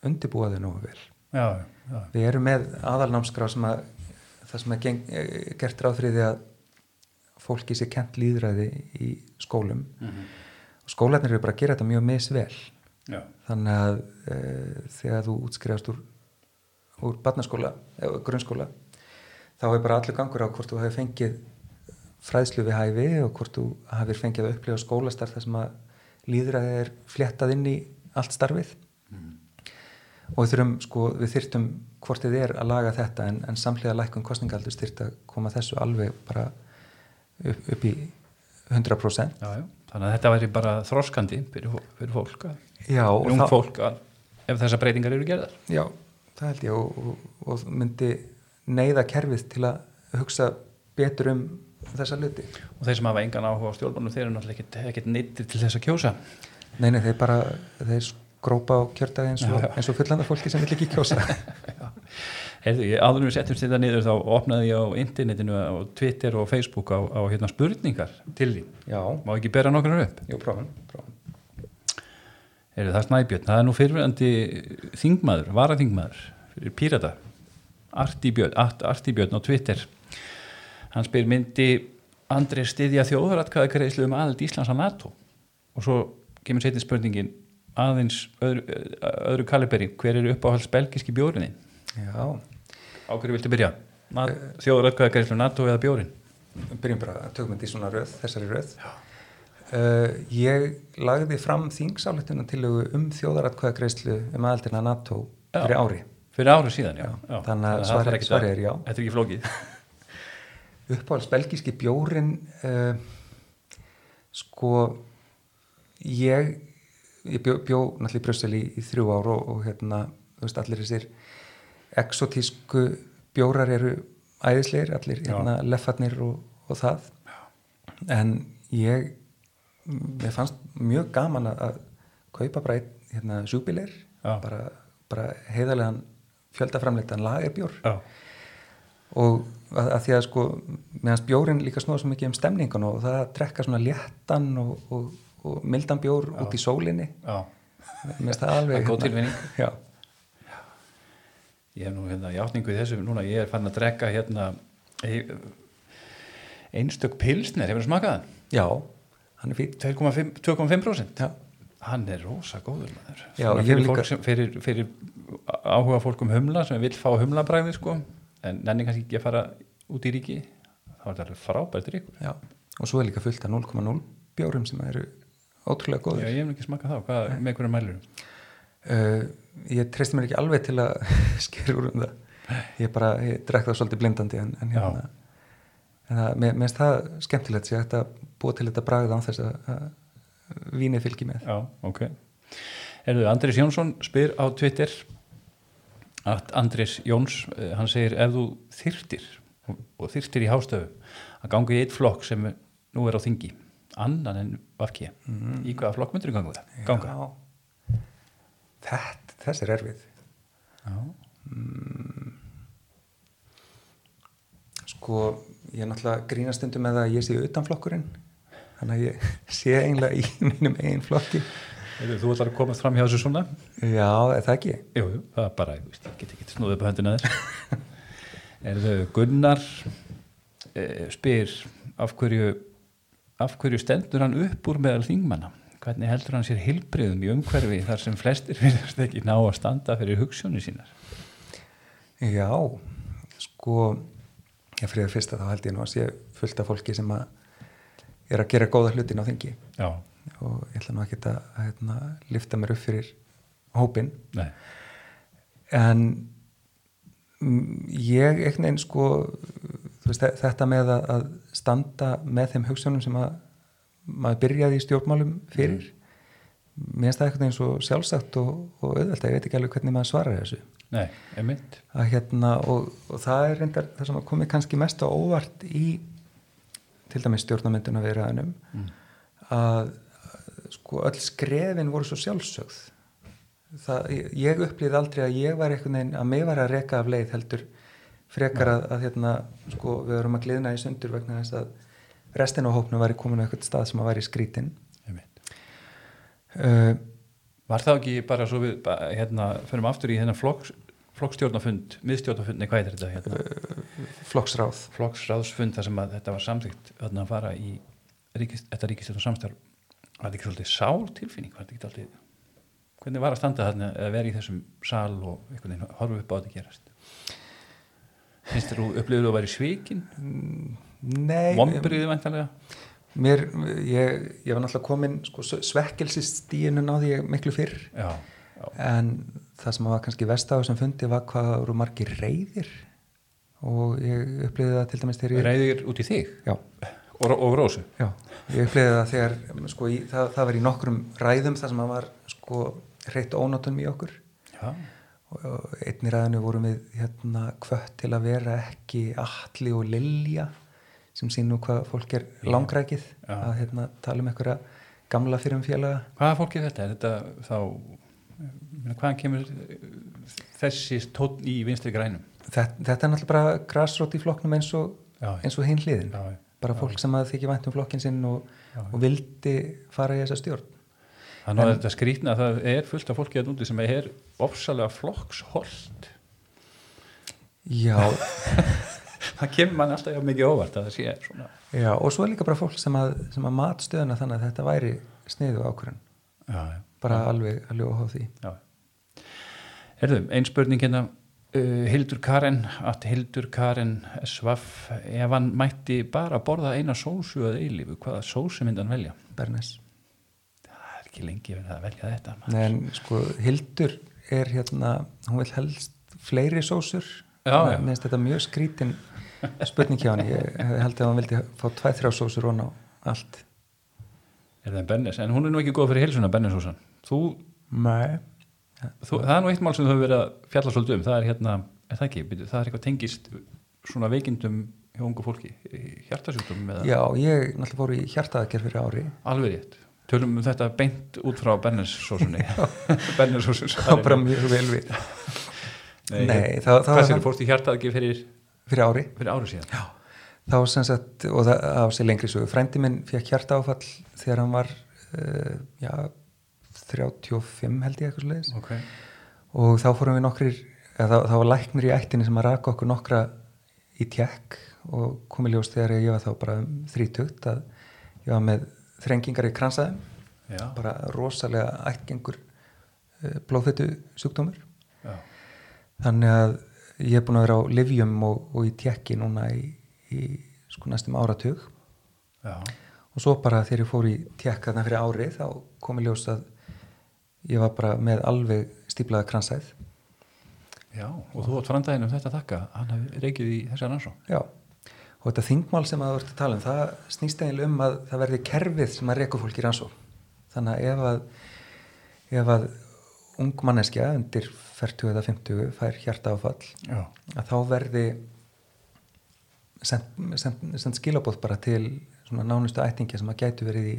undibúa þau nógu vel. Já, já. Við erum með aðalnámskrá sem að það sem er eh, gert ráð fyrir því að fólki sé kent líðræði í skólum. Mm og skólarnir eru bara að gera þetta mjög misvel. Já. þannig að e, þegar þú útskrifast úr, úr barnaskóla, eða grunnskóla þá er bara allur gangur á hvort þú hefur fengið fræðslu við hæfi og hvort þú hefur fengið að upplifa skólastarf þar sem að líðræði er fléttað inn í allt starfið. Og við þurfum sko, við þyrftum hvort þið er að laga þetta en, en samhliða lækun kostningaldur styrt að koma þessu alveg bara upp, upp í 100% Já, já. Þannig að þetta væri bara þroskandi fyrir, fyrir fólk, Já, og fyrir ung þá- fólk, að, ef þessar breytingar eru gerðar. Já, það held ég og, og, og myndi neyða kerfið til að hugsa betur um þessa hluti. Og þeir sem hafa engan áhuga á stjórnbánum, þeir eru náttúrulega ekkert, neittir til þess að kjósa. Nei, nei, þeir bara, þeir skrópa á kjördaði eins og, og fullanda fólki sem vil ekki kjósa. En við setjumst þetta niður þá opnaði ég á internetinu á Twitter og Facebook á, á hérna spurningar til því. Já, Má ekki bera nokkrar upp? jú, prófum, prófum. Heyrðu, það er Snæbjörn, það er nú fyrirvændi þingmaður, varaþingmaður fyrir Pírata, Arti Björn, Art, Arti Björn á Twitter. Hann spyr myndi Andri styðja þjóðaratkvæða kreislu um aðild Íslands á NATO og svo kemur setjum spurningin aðeins öðru, öðru kaliberi, hver er uppáhalds belgiski bjórinni? Já, Á hverju viltu byrja? Þjóðaratkvæða kreislu NATO eða bjórin? byrjum bara, tökum þetta í svona röð, þessari röð. Uh, ég lagði fram þingsáleituna tillögu um þjóðaratkvæðagreislu um aðaldina NATO Já. fyrir ári. Fyrir ára síðan, já. Já, þannig að svarið- svarið að- er já. Þetta er ekki flókið. uppáhalds belgíski bjórin uh, sko ég, ég bjó, bjó náttúrulega í Brussel í, í þrjú ár og, og hérna, þú veist, allir þessir exotísku bjórar eru æðisleir, allir Já. hérna, leffarnir og, og það en ég mér fannst mjög gaman að, að kaupa bara einn hérna, sjúbilir Já. bara, bara heiðarlegan fjöldaframleitan lagerbjór Já. og að, að því að sko meðan bjórin líka snóða svo mikið um stemningun og það að drekka svona léttan og, og, og mildan bjór Já. út í sólinni Já. mér finnst það alveg Það er góð tilfinning. Já, Ég hef nú hérna játningu í þessu núna, ég er fann að drekka hérna ein- einstök pilsner, hefur þú smakað já, hann er fín 2,5 2,5%? já, Hann er rosa góður maður. Já, fyrir, sem, fyrir, fyrir áhuga fólk um humla sem vill fá humlabræði sko, en nenni kannski ekki að fara út í ríki, þá er þetta alveg frábært ríkur. já og svo er líka fullt af 0,0 bjórum sem eru ótrúlega Já, góður ég hef ekki smakað þá, hvað, með einhverjum mælur? Uh, ég treysti mér ekki alveg til að skera úr um það ég bara, ég drekk það svolítið blindandi en, en hérna en það, mér finnst það skemmtilegt sér að búa til þetta bragð án þess að, vínið fylgi með Já, ok. Erðu, Andris Jónsson spyr á Twitter að Andris Jóns, eh, hann segir ef þú þyrtir og, þyrtir í hástöfu að ganga í eitt flokk sem nú er á þingi, annan en vafki, í hvaða flokk myndir þú? Ganga? Já. Þetta, þess er erfið Já. sko, ég er náttúrulega grínastundum með að ég sé utan flokkurinn þannig að ég sé eiginlega í mínum eigin flokki þú ætlar að komast fram hjá þessu svona? já, er það ekki Jú, jú, það er bara, ég veist, ég get ekki snúðið upp á höndina þér. Erðu, Gunnar e, spyr af hverju, af hverju stendur hann upp úr meðal þingmanna? Hvernig heldur hann sér hilbriðum í umhverfi þar sem flestir finnast ekki ná að standa fyrir hugssjónu sínar? já, sko Já, fyrir það fyrsta þá held ég nú að sé fullt af fólki sem að er að gera góða hlutin á þingi. Já, og ég ætla nú ekki að, að hérna, lifta mér upp fyrir hópin nei, en mm, ég einhvern veginn sko veist, þe- þetta með að, að standa með þeim hugsunum sem að maður byrjaði í stjórnmálum fyrir. Mér finnst það einhvern veginn svo sjálfsagt og, og auðvelt. Ég veit ekki alveg hvernig maður svarar þessu. Nei, einmitt. Hérna og, og það er reyndar það sem komið kannski mest á óvart í til dæmis stjórnamynduna við ræðunum Mm. að sko öll skrefin voru svo sjálfsögð. Það, ég- ég upplýði aldrei að ég var einhvern veginn að mig var að reka af leið heldur frekar að, að hérna sko við vorum að gliðna í sundur vegna þess að restin á hópnu væri komin á eitthvað stað sem að væri skrítin. Uh, Var það ekki bara svo við, hérna, förum aftur í hérna flokks, flokkstjórnafund, miðstjórnafund, nei, hvað er þetta, hérna, flokksráð. Flokksráðsfund þar sem að þetta var samþygt að fara í ríkist, þetta ríkistjórn samstarf, var þetta ekki svolítið sál tilfinning, var þetta ekki alltaf, hvernig var að standa þarna eða vera í þessum sal og horfa upp á þetta gerast? Finnst þér þú upplifður að vera í svikin, Nei, vombriðið væntalega? Mér, ég, ég var náttúrulega komin sko, svekkelsistíinu náði ég miklu fyrr. Já, já, en það sem var kannski vestáðu sem fundi var hvað það voru margir reyðir og ég upplýði það til dæmis þegar ég reyðir út í þig? Já, og, og rósu. já, ég upplýði það þegar sko, í, það, það var í nokkrum ræðum þar sem það var sko hreitt ónótunum í okkur. Já, og, og einni ræðinu vorum við hérna kvött til að vera ekki alli og lilja sem sín nú hvað fólk er Já. langrækið Já. að hérna, tala um einhverja gamla fyrir um félaga hvaða fólk er þetta? Er þetta þá, meina, hvaðan kemur þessi tónn í vinstri grænum? þetta, þetta er náttúrulega bara grassrót í flokknum eins og, Já, og hinn hliðin já, bara já. fólk sem að þykja vænt um flokkin sinn og, Já. og vildi fara í þessa stjórn Þannig að þetta skrýtna að það er fullt af fólki að núti sem er ofsalega flokksholt. já, Það kemur mann alltaf jafn mikið óvart að það sé svona. já, og svo er líka bara fólk sem að, sem að mat stöðuna þannig að þetta væri sniðu ákvörðan Já, já. bara alveg, alveg óháð því já. Herðum, ein spurning hérna, uh, Hildur Karen, að Hildur Karen Svaff, ef hann mætti bara borða eina sósu að eilífu, hvaða sósu myndi hann velja? Bernes er ekki lengi verið að velja þetta. Nei, en sko, Hildur er hérna, hún vil helst fleiri sósur Já, já. Mér finnst þetta mjög skrítin spurning hjá hann ég held að hann vildi fá tvæ, þrjá sósur og á allt Er það Bennes? En hún er nú ekki góð fyrir heilsuna, Bennesósan. Þú, Nei þú, það er nú eitt mál sem þú hefur verið að fjalla svolítið um. Það er hérna, er það ekki, það er eitthvað tengist svona veikindum hjá ungu fólki, hjartasjúkdum eða Já, ég náttúrulega fór í hjartaðagerð fyrir ári alveg rétt. Tölum um þetta beint út frá Bennessósunni. Bennessósun. Það bara mjög vel við Nei, Nei, það, það Hvað sér, fórst í hjartaðagerð fyrir, fyrir ári fyrir ári síðan? Já. Þá sem sagt, og það á sér lengri sögu frændi minn fekk hjartaáfall þegar hann var uh, já, 35 held ég eitthvað slegis Ok. og þá fórum við nokkrir eða, það, það var læknir í ættinni sem að raka okkur nokkra í tjekk og komið ljós þegar ég var þá bara um þrítugt að ég var með þrengingar í kransaðum Já. bara rosalega ættgengur uh, blóðfettu sjúkdómur Já. þannig að ég er búin að vera á livjum og, og í tjekki núna í, í sko næstum áratug Já. og svo bara þegar ég fór í tjekk þarna fyrir ári þá komið ljós að ég var bara með alveg stíplaða kransæð Já, og þú átt framdæðin um þetta að þakka, hann hafi reykið í þessa rannsó. Já, og þetta þingmál sem að þú ert að tala um, það snýst eiginlega um að það verði kerfið sem að reyku fólki í rannsók. Þannig að ef að, ef að ung manneskja undir 40 eða 50 fær hjarta áfall, Já. að þá verði send, send, send skilabóð bara til nánustu ættingja sem að gætu verið í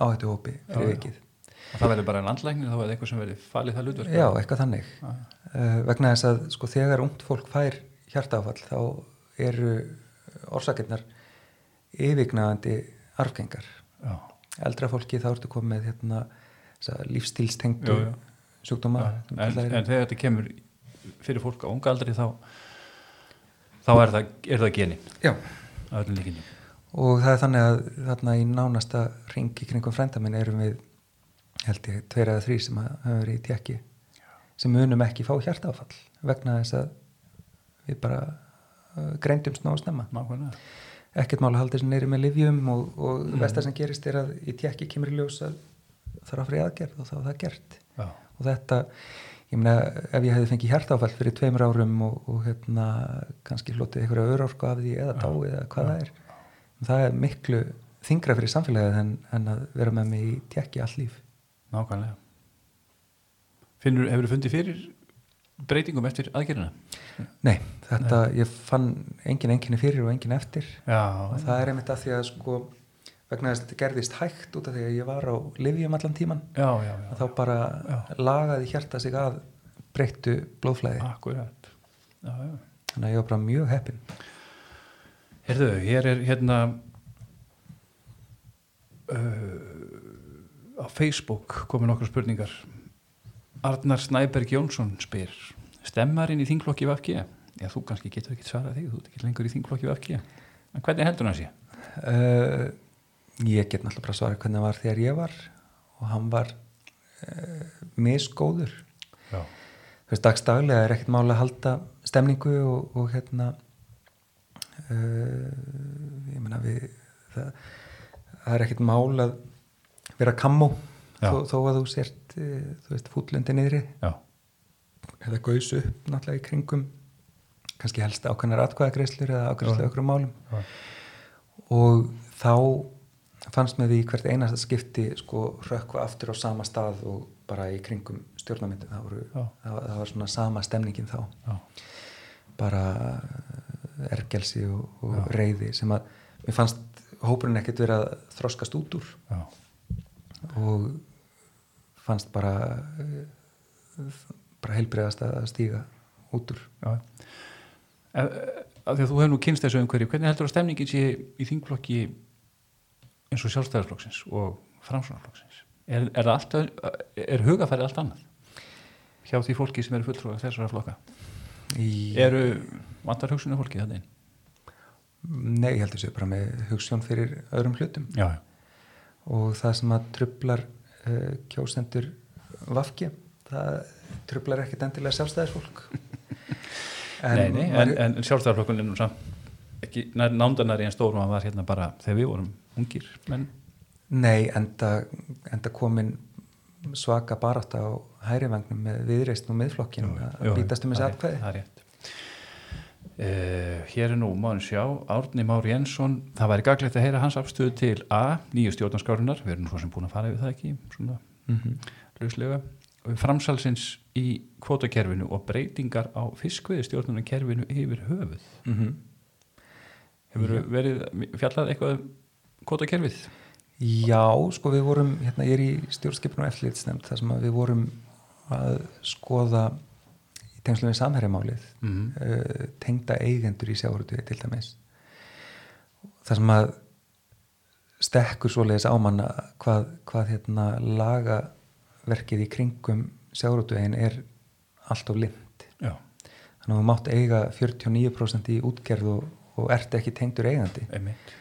áhættu hópi fyrir vikið. Það verður bara landlæknir, þá er það eitthvað sem verður falið það hlutverk. Já, eitthvað þannig. Já. Uh, vegna þess að sko þegar ungt fólk fær hjartaáfall þá eru orsakirnar yfirgnæðandi arfgengar. Já. Eldra fólki þá ertu komið hérna, jú. sjúkdóma. En, en þegar þetta kemur fyrir fólk á unga aldri þá, þá er það, er það genin, Já, og það er þannig að þarna í nánasta ringi kringum frænda minn erum við held ég tveir eða þrý sem hafa verið í tjekki sem munum ekki fá hjartaáfall vegna þess að við bara greindumst ná að snemma Nákvæmlega. ekkert mál að halda þessu neyri með livjum og, og Mm. vestar sem gerist er að í tjekki kemur í ljós að þarf að fyrir aðgerð og þá er það gert Já. og þetta, ég meina ef ég hefði fengið hjartáfall fyrir tveimur árum og, og hérna kannski hlotið einhverja örorku af því eða dáið eða hvað það er það er miklu þingra fyrir samfélagið en, en að vera með mig í tjekki all líf Nákvæmlega. Finnur, hefur þú fundið fyrir breytingum eftir aðgerðina? Nei, þetta, ég fann engin enginni fyrir og engin eftir Já. og það er einmitt að því að sko vegna þess að þetta gerðist hægt út af því að ég var á livjum allan tíman Já, já, já. þá bara lagaði hjarta sig að breyttu blóðflæði Akkurat. Já, já. þannig að ég var bara mjög heppin Herðu, hér er hérna uh, á Facebook komið nokkur spurningar Arnar Snæberg Jónsson spyr stemmarinn í þingflokki VFG Já, þú kannski getur ekki svarað þig, þú ert ekki lengur í þingflokki VFG en hvernig heldur hann sé? uh, ég get náttúrulega bara svara hvernig það var þegar ég var og hann var uh, misgóður Já, þú veist, dagstaglega er ekkert máli að halda stemningu og, og hérna uh, ég meina við það, það er ekkert mál að vera kammo Já. Þó, þó að þú sért uh, þú veist, fútlundi niðri. Já, eða gaus upp náttúrulega í kringum kannski helst ákveðnar atkvæðagreislur eða ákveðslega okkur málum. Já. og þá fannst með því hvert einasta skipti sko rökkva aftur á sama stað og bara í kringum stjórnarmyndin það, það, það var svona sama stemningin þá. Já. bara eh, ergelsi og, og reyði sem að mér fannst hópurinn ekkert verið að þroskast út úr. Já. og fannst bara eh, bara heilbreyðast að stíga út úr því að þú hefur nú kynst þessu umhverju, hvernig heldur að stemningin sé í þingflokki eins og sjálfstæðarflokksins og framsvonarflokksins? Er, er, öð- er hugafærið allt annað hjá því fólki sem eru fulltrúið þessara flokka? í, Eru vantar hugsunum fólki þannig? Nei, ég heldur sér bara með hugssjón fyrir öðrum hlutum Já, og það sem að trublar uh, kjósendur vafki. Það trublar ekkit endilega sjálfstæðisfólk. Nei, nei, en, en sjálfstæðarflokkun er nú samt ekki nándanari en stórum að var hérna bara þegar við vorum ungir menn, Nei, enda, enda komin svaka barátta á hærivagnum með viðreist og miðflokkin að bítast um þessi atkvæði Uh, hér er nú, mánu sjá, Árni Már Jensson, það væri gaglegt að heyra hans afstöðu til A, nýju stjórnarskárunar, við erum svo sem búin að fara yfir það ekki, svona mm -hmm. lauslega, framsalsins í kvotakerfinu og breytingar á fiskviði stjórnarkerfinu yfir höfuð. Hefur verið fjallað eitthvað um kvotakerfið? Já, sko við vorum hérna, ég er í stjórnskipinu og eftirlitsnefnd þar sem að við vorum að skoða í tengslum við samherjamálið Mm uh, tengda eigendur í sjáurútu til dæmis. Þar sem að stekkur svoleiðis ámanna hvað, hvað hérna lagaverkið í kringum sjáurútuegin er allt of lind Já, þannig að þú mátt eiga 49% í útgerð og, og ert ekki tengdur eigandi. Einmitt.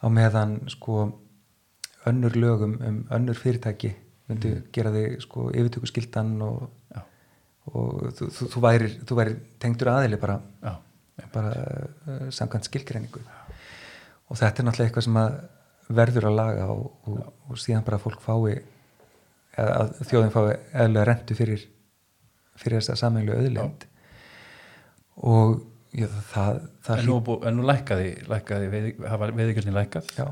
á meðan sko önnur lögum um önnur fyrirtæki myndu gera þig sko yfirtöku skildan og, og þú, þú, þú, værir, þú værir tengdur aðili bara, já, bara uh, samkvæmt skilgreiningu. Og þetta er náttúrulega eitthvað sem að verður að laga og, og, og síðan bara fólk fái að þjóðin fái eðlega rentu fyrir fyrir þess að sameilu auðlind og já, það, það en nú, en nú lækkaði, lækkaði veið, hafa veiðigjöldin lækkað Já.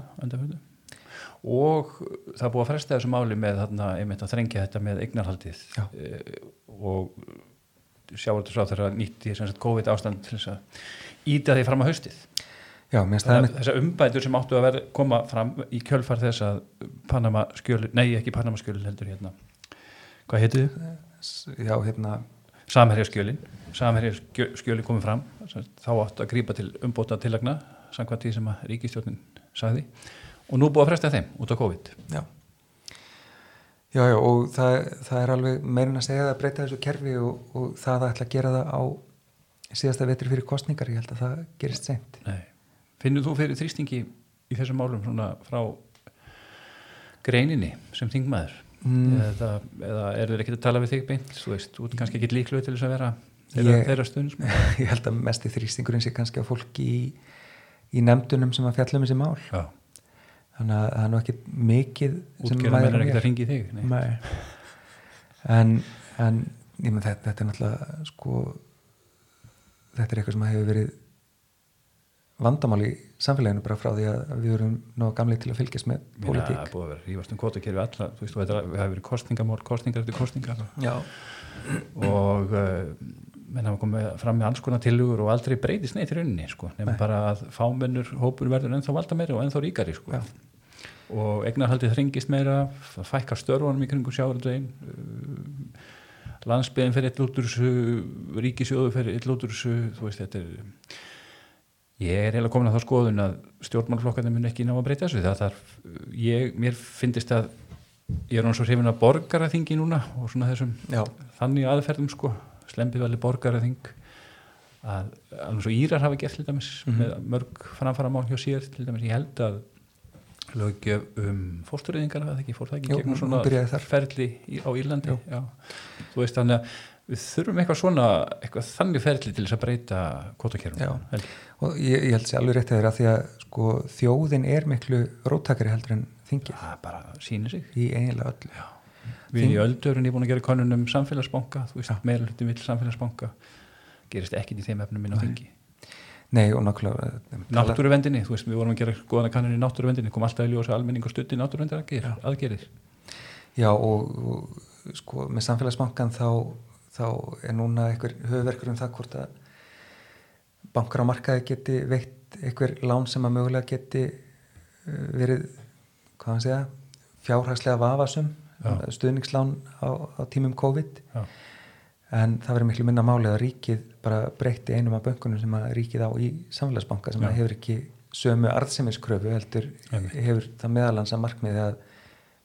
Og það búið að fresta þessu máli með þarna, einmitt að þrengja þetta með eignarhaldið. E, og sjávartur sá þeirra nýtti COVID ástand til þess að íta því fram að haustið. Já, það þessar umbætur sem áttu að vera, koma fram í kjölfar þess að Panama skjölu, nei ekki Panama skjölu heldur hérna. Hvað heitið þið? já, hérna Samherjaskjölin. Samherjaskjölin komið fram. Þá áttu að grípa til umbóta tillagna samkvæmt því sem að ríkistjórnin sagði og nú búið að fresta þeim út á COVID. Já, já, já og það, það er alveg meirinn að segja að breyta þessu kerfi og, og það að ætla að gera það á síðasta vetri fyrir kostningar, ég held að það gerist seint. Nei. Finnur þú fyrir þrýstingi í þessum málum svona frá greininni sem þingmaður? Mm. eða, eða er þeir ekki að tala við þig beint? Þú veist, þú ert kannski ekki líklu til þess að vera þeirra, Ég- þeirra stundins ég held að mest í þrýstingurinn sé kannski á fólki í, í nefndunum sem að fjalla um þessi mál. Já, þannig að það er ekki mikið mæðir menn er mér. ekkert að ringi þig en, en menn þetta, þetta er náttúrulega sko þetta er eitthvað sem hefur verið vandamál í samfélaginu bara frá því að við erum ná gamli til að fylgjast með Mér það pólitík. er búið að vera rífast um kvotakerfi alla, þú veist, og þetta við hafa verið kostningamál, kostningar eftir kostningar Já, og uh, menn hafa komið fram með alls konar tilugur og aldrei breytist neitt í rauninni, sko, nefnum bara að fámennur hópur verður ennþá valda meira og ennþá ríkari, sko. Já. Og eignarhaldið þringist meira fækkar störfunum í kringum sjáurðvegin uh, landsbyðin fyrir lútur ríkisjóðu fyrir lútur þú veist, þetta er ég er heila komin að þá skoðun að stjórnmálflokkarnir mun ekki ná að breyta þessu. Það þarf, ég, mér finnst að ég er hann svo hrifin að borgaraþingi núna og svona þessum já, þannig aðferðum sko, slempið vel borgaraþing að alveg svo Írar hafa gert til dæmis Mhm. með mörg framfara mál hjá sér til dæmis. Ég held að lögjöf um fóstureyðingar það ekki, fór það ekki Jú, gegnum svona ferli í, á Írlandi? Jú. já. þú veist þannig að við þurfum eitthvað svona eitthvað þannig ferli til þess að breyta Já. kvotakjörnum og ég, ég held sér alveg rétt að þeirra því að sko þjóðin er miklu róttakari heldur en þingið. Það bara sýnir sig. Í eiginlega öllu. Já. við í öldurinn ég búin að gera konun um samfélagsbanka þú veist, meira hluti vill samfélagsbanka gerist ekkit í þeim efnum inn á þingi Nei, og nákvæmlega tala- náttúruvendinni, þú veist, við vorum að gera góðana kannun í náttúruvendinni, kom alltaf í ljósa almenning og stutti náttúruvendir aðgerðir, aðgerðir. Já, og, og sko með samfélagsbankan þá, þá er núna einhver höfverkur um það hvort að bankar á markaði geti veitt einhver lán sem að mögulega geti uh, verið, hvað hann segja fjárhagslega vafasum Já. stuðningslán á, á tímum COVID Já. En það verður miklu minna máli að ríkið bara breytti einum af bönkunum sem að ríkið á í samfélagsbanka sem hefur ekki sömu arðsemiskröfu heldur Einmitt. hefur það meðalans að markmiði að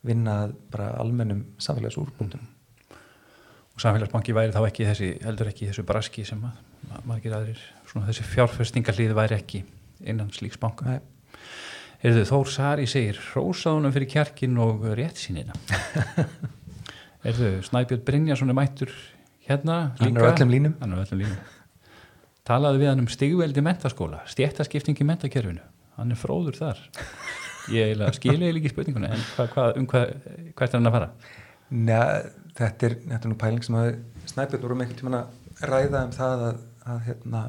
vinna bara almennum samfélagsúrbúndum og samfélagsbanki væri þá ekki þessi, heldur ekki þessu braski sem að ma- margir aðrir, svona þessi fjárfestingarlið væri ekki innan slíks banka. Nei. Heyrðu, Þór Sari segir, hrósaðunum fyrir kjarkin og rétt sínina. Heyrðu, Snæbjörn Brynjarsson er mættur hérna Hann er öllum línum. Er öllum línum. Talaði við hann um stigveldi mentaskóla, stjættaskipting í mentakerfinu. Hann er fróður þar. Ég skilja eiginlega ekki spurninguna, en hva, hva, um hvað, hvert er hann að fara? Nei, þetta er, þetta er nú pæling sem að snæpjörn vorum einhvern tímann að ræða um það að, að hérna,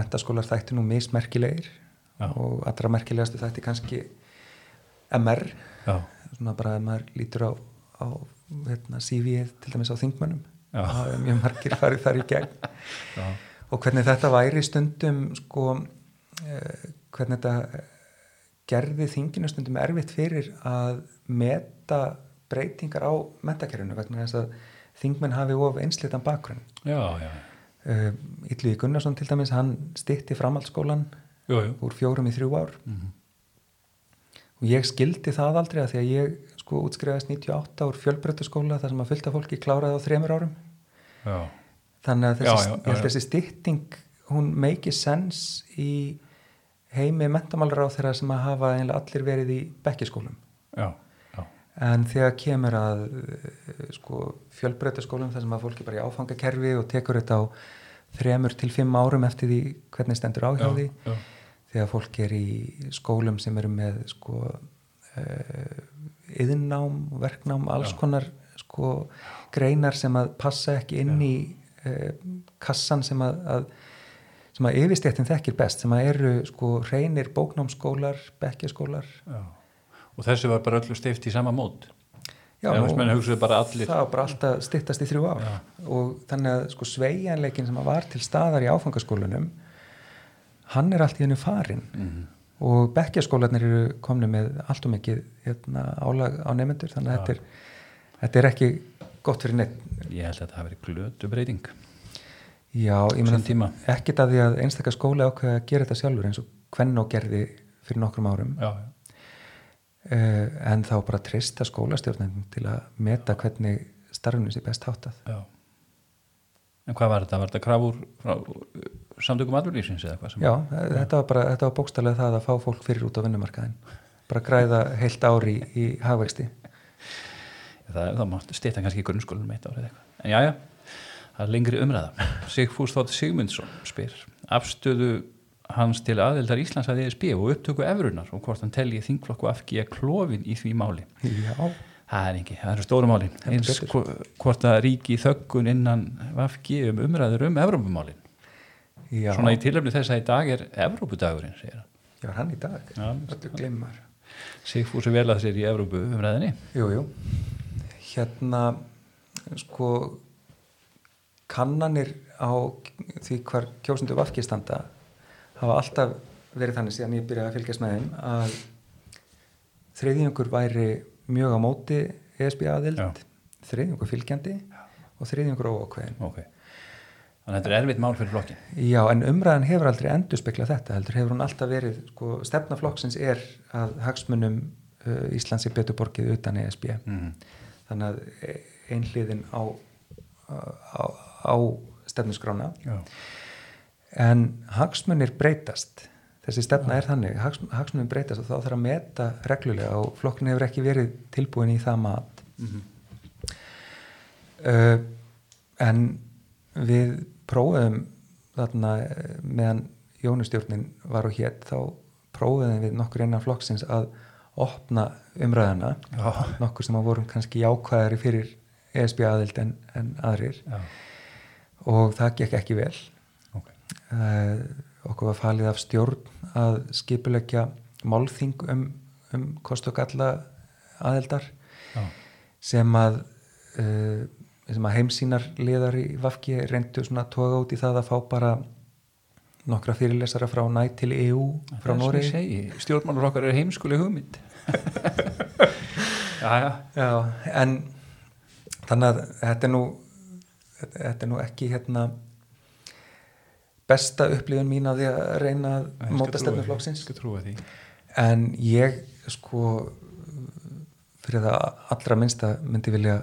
mentaskólar þætti nú mismerkilegir Já. og allra merkilegastu þætti kannski MR Já, svona bara að maður lítur á, á hérna, CV-ið til dæmis á þingmönnum. Það er mjög margir farið þar í gegn. Já, og hvernig þetta væri stundum sko eh, hvernig þetta eh, gerði þinginu stundum erfitt fyrir að meta breytingar á mentakerfinu vegna þess að þingmenn hafi of einslitan bakgrunn. Ylluði Gunnarsson til dæmis hann stitti framhaldsskólan Jú, jú. úr fjórum í þrjú ár. Mhm. og ég skildi það aldrei að því að ég sko útskrifaðist 98 úr fjölbrötuskóla þar sem að fullta fólki kláraði á þremur árum. Já, þannig að þessi, Já, já, þessi stytting hún make sense í heimi mentamálar á þeirra sem að hafa allir verið í bekkiskólum já, já, en þegar kemur að eh, sko, fjölbreytaskólum þar sem að fólki bara í áfangakerfi og tekur þetta á þremur til fimm árum eftir því hvernig stendur á hjá því já, þegar fólk er í skólum sem eru með sko uh, yðnám, verknám alls Já. konar sko greinar sem að passa ekki inn í uh, kassan sem að, að sem að yfirstéttin þekkir best sem að eru sko reynir bóknámsskólar bekkjaskólar. Og þessu var bara öllu steift í sama mót. Já, og bara það var bara alltaf styttast í þrjú ár Já. og þannig að sko sveigjanleikin sem að var til staðar í áfangaskólunum hann er allt í hennu farin Mhm. Og bekkjaskólanir eru komni með allt og mikið hérna, álag á nefnendur þannig að þetta er, þetta er ekki gott fyrir neitt Ég held að þetta hafi verið glötu breyting. já, ég Sinn meina tíma. ekkit að því að einstakar skóli ákveða að gera þetta sjálfur eins og Kvennó gerði fyrir nokkrum árum Já, já. uh, en þá bara treysta skólastjórnendum til að meta hvernig starfinu sé best háttað já. En hvað var þetta? Var þetta krafur frá uh, samtökum aðurlýsins eða hvað sem? Já, þetta var bara, þetta var bókstallega það að fá fólk fyrir út á vinnumarkaðin bara græða heilt ári í, í hagvexti Það, það mátti stýta kannski í grunnskólanum eitt árið eitthvað. En já, já, Það er lengri umræða. Sigfús Þótt Sigmundsson spyr afstöðu hans til aðeldar Íslands að ESB og upptöku efrunar og hvort hann telji þingflokku afgíja klófin í því máli. Já, Það er ekki, það eru stóru málin. Heldur Eins hvort að ríki þöggun innan VFG um umræður um Evrópumálin. já. Svona í tilöfni þess að í dag er Evrópudagurinn, segir hann. Já, hann í dag. Öllu glimmar. Sigfús er vel að sér í Evrópu umræðinni. Jú, jú. Hérna, sko, kannanir á því hvar kjósundu vafki standa hafa alltaf verið þannig síðan ég byrjaði að fylgjast með þeim að þriðjungur væri mjög á móti ESB aðild, Já. þriðjungur fylgjandi og þriðjungur óákveðin. Ok. Þannig að þetta er erfitt mál fyrir flokkin. Já, en umræðan hefur aldrei endur speklað þetta, heldur hefur hún alltaf verið, sko, stefnaflokksins er að hagsmunum uh, Íslands er betur borgið utan ESB. Mm. Þannig að einhliðin á, á, á stefnuskrána, Já. en hagsmunir breytast. Þessi stefna er þannig, hags, hagsmunir breytast og þá þarf að meta reglulega og flokkin hefur ekki verið tilbúin í það mat. Mm Uh, en við prófum þarna eh, meðan Jónustjórnin var og hétt þá prófum við nokkur innan flokksins að opna umræðana Já. nokkur sem að vorum kannski jákvæðari fyrir ESB aðild en, en aðrir Já. og það gekk ekki vel Ok. uh, okkur var falið af stjórn að skipulegja málþing um, um kost og galla aðildar Já. sem að uh, sem að heimsýnar liðar í Vafki reyndu svona að toga út í það að fá bara nokkra fyrirlesara frá næ til EU frá Nóri. Stjórnmálur okkar er heimskuleg hugmynd. já, já. Já, en þannig að þetta er nú þetta er nú ekki hérna besta upplifun mín að því að reyna að móta trúa stefnu því. flokksins Ég skal trúa því. en ég sko fyrir það allra minnsta myndi vilja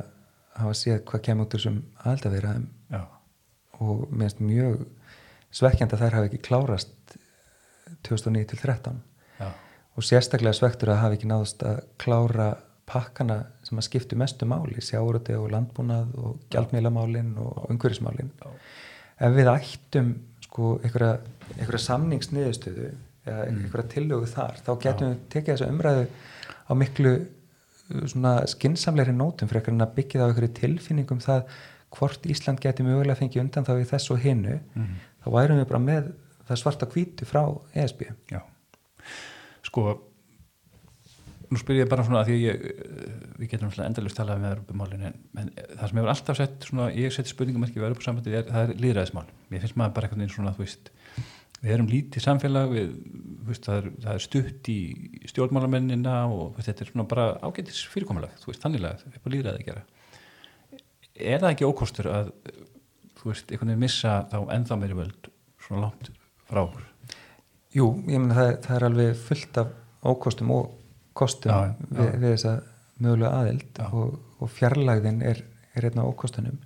hafa séð hvað kemur út úr þessum aðeldavirðaðum Já. og mér finnst mjög svekkjandi að þær hafi ekki klárast 2009-13 Já. og sérstaklega svektur að hafi ekki náðast að klára pakkana sem að skiptu mestu máli, sjáuröti og landbúnað og gjaldmílamálin og umhverfismálin. Ef við ættum sko einhverja, einhverja samningsniðustöðu eða Mm. einhverja tillögu þar, þá getum við tekið þessa umræðu á miklu uh, svona skinsamleiri nótum en að byggja það á einhverju tilfinningum það hvort Ísland geti mögulega fengið undan þá í þessu og hinu, Mhm. þá værum við bara með það svarta hvítu frá ESB. Já. Sko, nú spyr ég bara svona að því að ég, eh, við getum endalust talað með Europamálin en, en það sem hefur alltaf sett svona, ég seti spurningamerki við Europasambandi það er líðræðismál. Mér finnst maður bara eitthvað einn svona, þú veist, við erum lítið samfélag, við, veist, það er, það er stutt í stjórnmálamennina og veist, þetta er svona bara ágætis fyrirkomulag, þú veist, þannilega, það er bara líðræði að gera. Er það ekki ókostur að, þú veist, einhvern veginn missa þá ennþá meiri völd svona langt frá? Jú, ég meina það, það er alveg fullt af ókostum og kostum Já, já. Við, við þessa mögulega aðild og, og fjarlægðin er, er einn af ókostunum.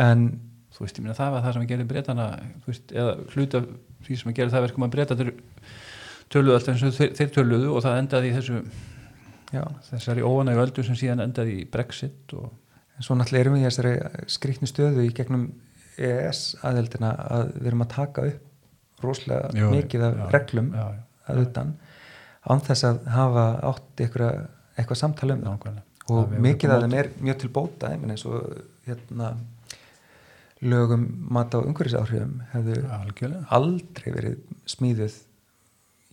En þú veist, ég meina það var það sem að gera breytana veist, eða hluta því sem að gera það verkum að breyta töluðu alltaf eins og þeir, þeir töluðu og það endaði í þessu já, þessari óanægu öldu sem síðan endaði í Brexit og svo náttúrulega erum við í þessari skrýtni stöðu í gegnum EES aðildina að við erum að taka upp rosalega mikið af já, reglum já, já, að utan án þess að hafa átt eitthvað, eitthvað samtala um það. Og Það mikið af þeim er mjög til bóta eins og hérna lögum mat á umhverfisáhrifum hefðu algjörlega. aldrei verið smíðuð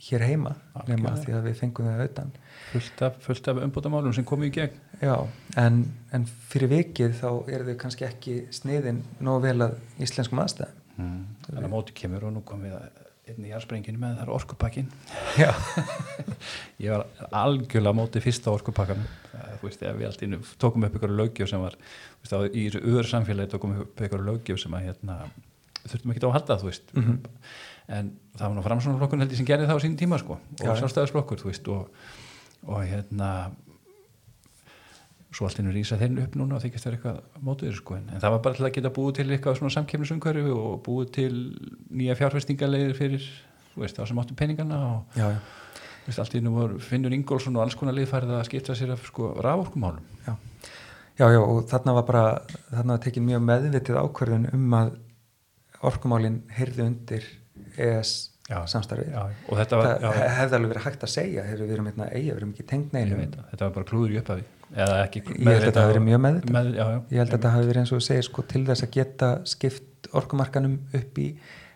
hér heima nema því að við fengum það utan. Fullt af, fullt af umbútamálum sem komu í gegn. Já, en, en fyrir vikið þá eru þau kannski ekki sniðin nógu vel að íslenskum aðstæðum. Mm. þannig að móti kemur og nú kom við að einn í jarðsprenginu með það er orkupakkin ég var algjörlega á móti fyrsta orkupakkan þú veist, við allt innu tókum upp ykkur lögjöf sem var, þú veist, á, í þessu öður samfélagi tókum upp ykkur lögjöf sem að hérna, þurftum ekki á að halda, þú veist Mhm. en það var nú framsvonarflokkur held ég sem gerði það á sín tíma, sko, og Já, já. sjálfstæðisflokkur þú veist, og, og hérna svo allt innur rísa þeirn upp núna og þykist það eitthvað mótuður, sko, en, það var bara til að geta búið til eitthvað svona samkefnisumhverfi og búið til nýja fjárfestingarlegir fyrir, þú veist, það sem áttu peningana og já, já, Vist, allt nú voru Finnur Ingólfsson og alls konar lið farið að skipta sér af sko raforkumálum. Já. Já, já, og þarna var bara, þarna var tekin mjög meðvitið ákvörðun um að orkumálinn heyrði undir ES samstarfið. Og þetta var, Það hefði alveg verið hægt að segja, við erum hérna eiga, við erum ekki tengt ég neinu. veit það, þetta var bara klúður í upphafi eða ekki Ég held að þetta hafi verið mjög meðvitað. með, já, já, Ég held að þetta hafi verið eins og þú segir sko til þess að geta skipt orkumarkanum upp í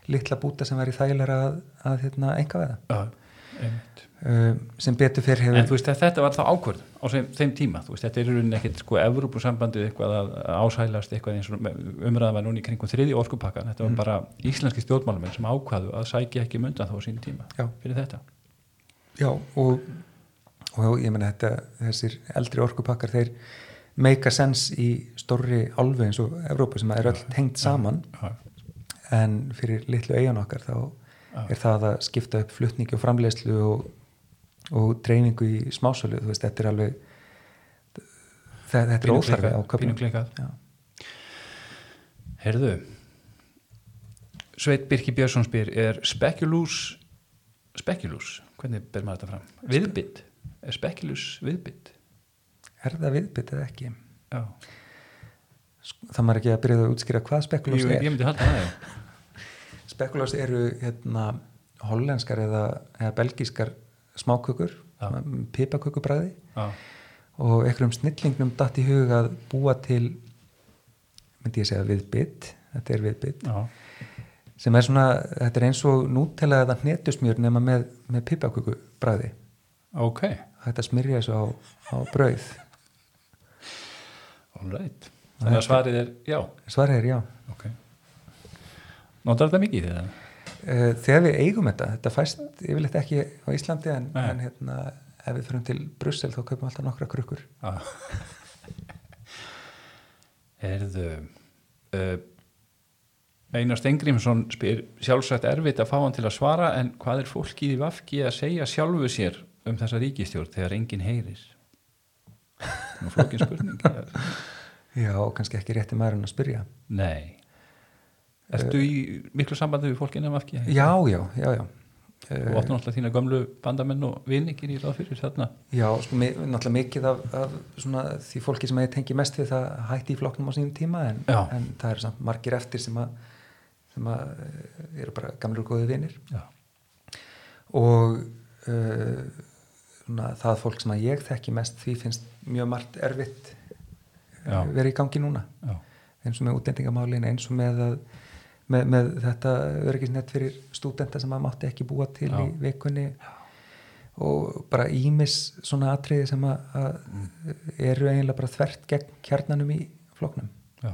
litla búta sem væri þægilega að, að hérna, enga veða. Um, sem betur fyrr hefur... En þú veist, þetta var þá ákvörð á þeim, þeim tíma, þú veist, þetta er í rauninni ekkit sko Evrópusambandið eitthvað að ásælast eitthvað eins og umræða var núna í kringum þriði orkupakka, þetta var Mm. bara íslenski stjórnmálamenn sem ákvaðu að sækja ekki mundan þá á sín tíma Já. fyrir þetta. Já, og, og ég menna þessir eldri orkupakkar, þeir make a sense í stórri álfu eins og Evrópu sem er öll tengt saman. En fyrir litlu eigan okkar þá er það að skipta upp flutningi og framleiðslu og, og dreifingu í smásölu, þú veist, þetta er alveg það, þetta er óþarfi á. Já. Herðu, Sveit Birki Björnsson spyr, er spekulús, spekulús, hvernig ber maður þetta fram? Viðbytt, er spekulús viðbytt? Er það viðbytt eða ekki? Já, Sko, Það maður ekki að byrja að útskýra hvað spekulós er. ég myndi halda það. Spekulós eru hérna, hollenskar eða, eða belgískar smákökur, Já. pipakökubræði Já, og einhverjum snillingnum datt í hug að búa til myndi ég segja viðbytt þetta er viðbytt, já, sem er svona þetta er eins og nútela eða hnetusmjör nema með, með pipakökubræði ok, þetta smyrja þessu á, á brauð all right. Þannig að svarið er já, svarið er já ok. Notar þetta mikið þeirra? Eh, þegar við eigum þetta, þetta fæst yfirleitt ekki á Íslandi en, en hérna, ef við fyrir til Brussel þá kaupum við alltaf nokkra krukkur Já. Herðu, uh, Einar Stengrimsson spyr sjálfsagt erfitt að fá hann til að svara en hvað er fólkið í Vafki að segja sjálfu sér um þessa ríkistjórn þegar enginn heyrir? Nú flókin spurning. já, kannski ekki rétti maður en að spyrja Nei. Ertu í miklu sambandi við fólkinn af Vafki? já, já, já, já Þú áttu náttúrulega þína gömlu bandamenn og vinningir í ráð fyrir þarna. Já, sko, náttúrulega mikið af, af svona, því fólki sem ég tengi mest við það hætti í flokknum á sínum tíma en, en það eru samt margir eftir sem að, sem að eh, eru bara gamlir og góði vinir Já. og uh, svona, það fólk sem að ég þekki mest því finnst mjög margt erfitt Já. uh, verið í gangi núna Já. eins og með útlendingamálin eins og með að með, með þetta öryggisnett fyrir stúdenta sem að mátti ekki búa til Já. í vikunni og bara ímis svona atriði sem að, að eru eiginlega bara þvert gegn kjarnanum í floknum Já.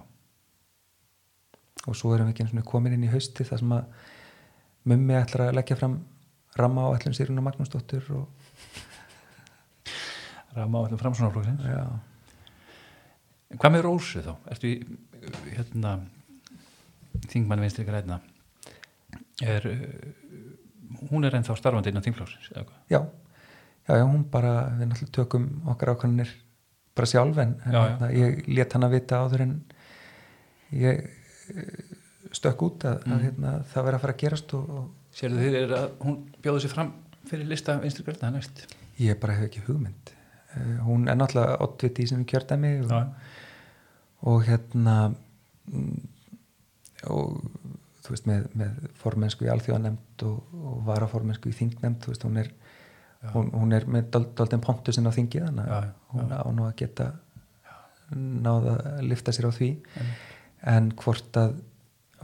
og svo erum við ekki komin inn í hausti þar sem að mummi ætlar að leggja fram ramma á ætlum Sýruna Magnúsdóttur og Rama á þetta framsvonarflokksins. já, Hvað með Rósu þá? Ertu í, hérna, þingmann vinstri græna? Er, hún er ennþá starfandi innan þingflóksins, já, já, já, hún bara við náttúrulega tökum okkar ákvæmnir bara sjálf en, en Já, hérna, ég let hana vita áður en ég eh, stökk út að, Mm. að hérna, það verið að fara að gerast og, og Sérðu þið er að hún bjóði sér fram fyrir lista vinstri græna næst? ég bara hef ekki hugmynd hún er náttúrulega ottviti í sem kjördæmi og, og hérna mm, og þú veist með, með formensku í alþjóðanemnd og, og varaformensku í þingnemnd þú veist hún er, hún, hún er með dal- daldinn pontu sinna á þingið Já, að já, hún á nú að geta náða að lifta sér á því. En, en hvort að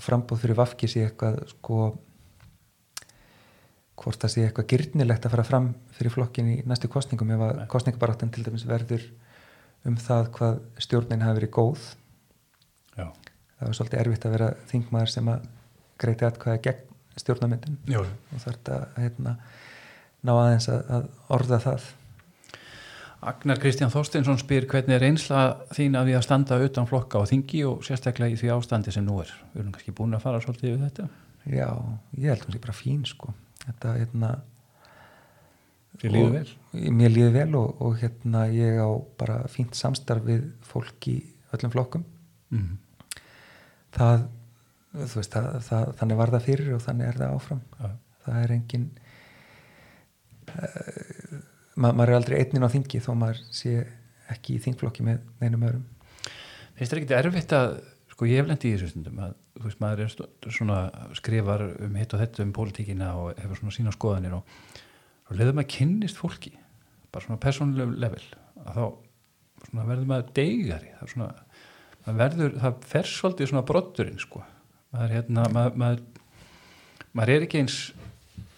frambóð fyrir vafki sé eitthvað sko hvort það sé eitthvað gyrnilegt að fara fram fyrir flokkin í næstu kostningum ef að Nei. kostningabaráttan til dæmis verður um það hvað stjórnin hafi verið góð já. það er svolítið erfitt að vera þingmaður sem að greiti atkvæða gegn stjórnamyndin Jú. og þarf að hérna, ná aðeins að, að orða það Agnar Kristján Þorsteinsson spyr hvernig er einsla þín að við að standa utan flokka á þingi og sérstaklega í því ástandi sem nú er. Við erum kannski búin að fara svolítið við þetta. já, ég held hún sé bara fín sko þetta hérna og- mér líður vel og, og hérna ég á bara fínt samstarf við fólk í öllum flokkum Mm. það, þú veist, það, það, þannig var það fyrir og þannig er það áfram Já. það er engin uh, ma maður er aldrei einnin á þingi þó maður sé ekki í þingflokki með neinum öðrum Finnst þér ekki erfitt að, sko ég hef lendið í þessu stundum að, veist, maður er svona skrifar um hitt og þetta um pólitíkina og hefur svona sína skoðanir og, og leður maður kynnist fólki, bara svona persónulegum level, að þá svona verður maður deigari, það er svona, maður verður, það fer svolítið svona brotturinn, sko. Maður, hérna, maður, maður, maður er ekki eins,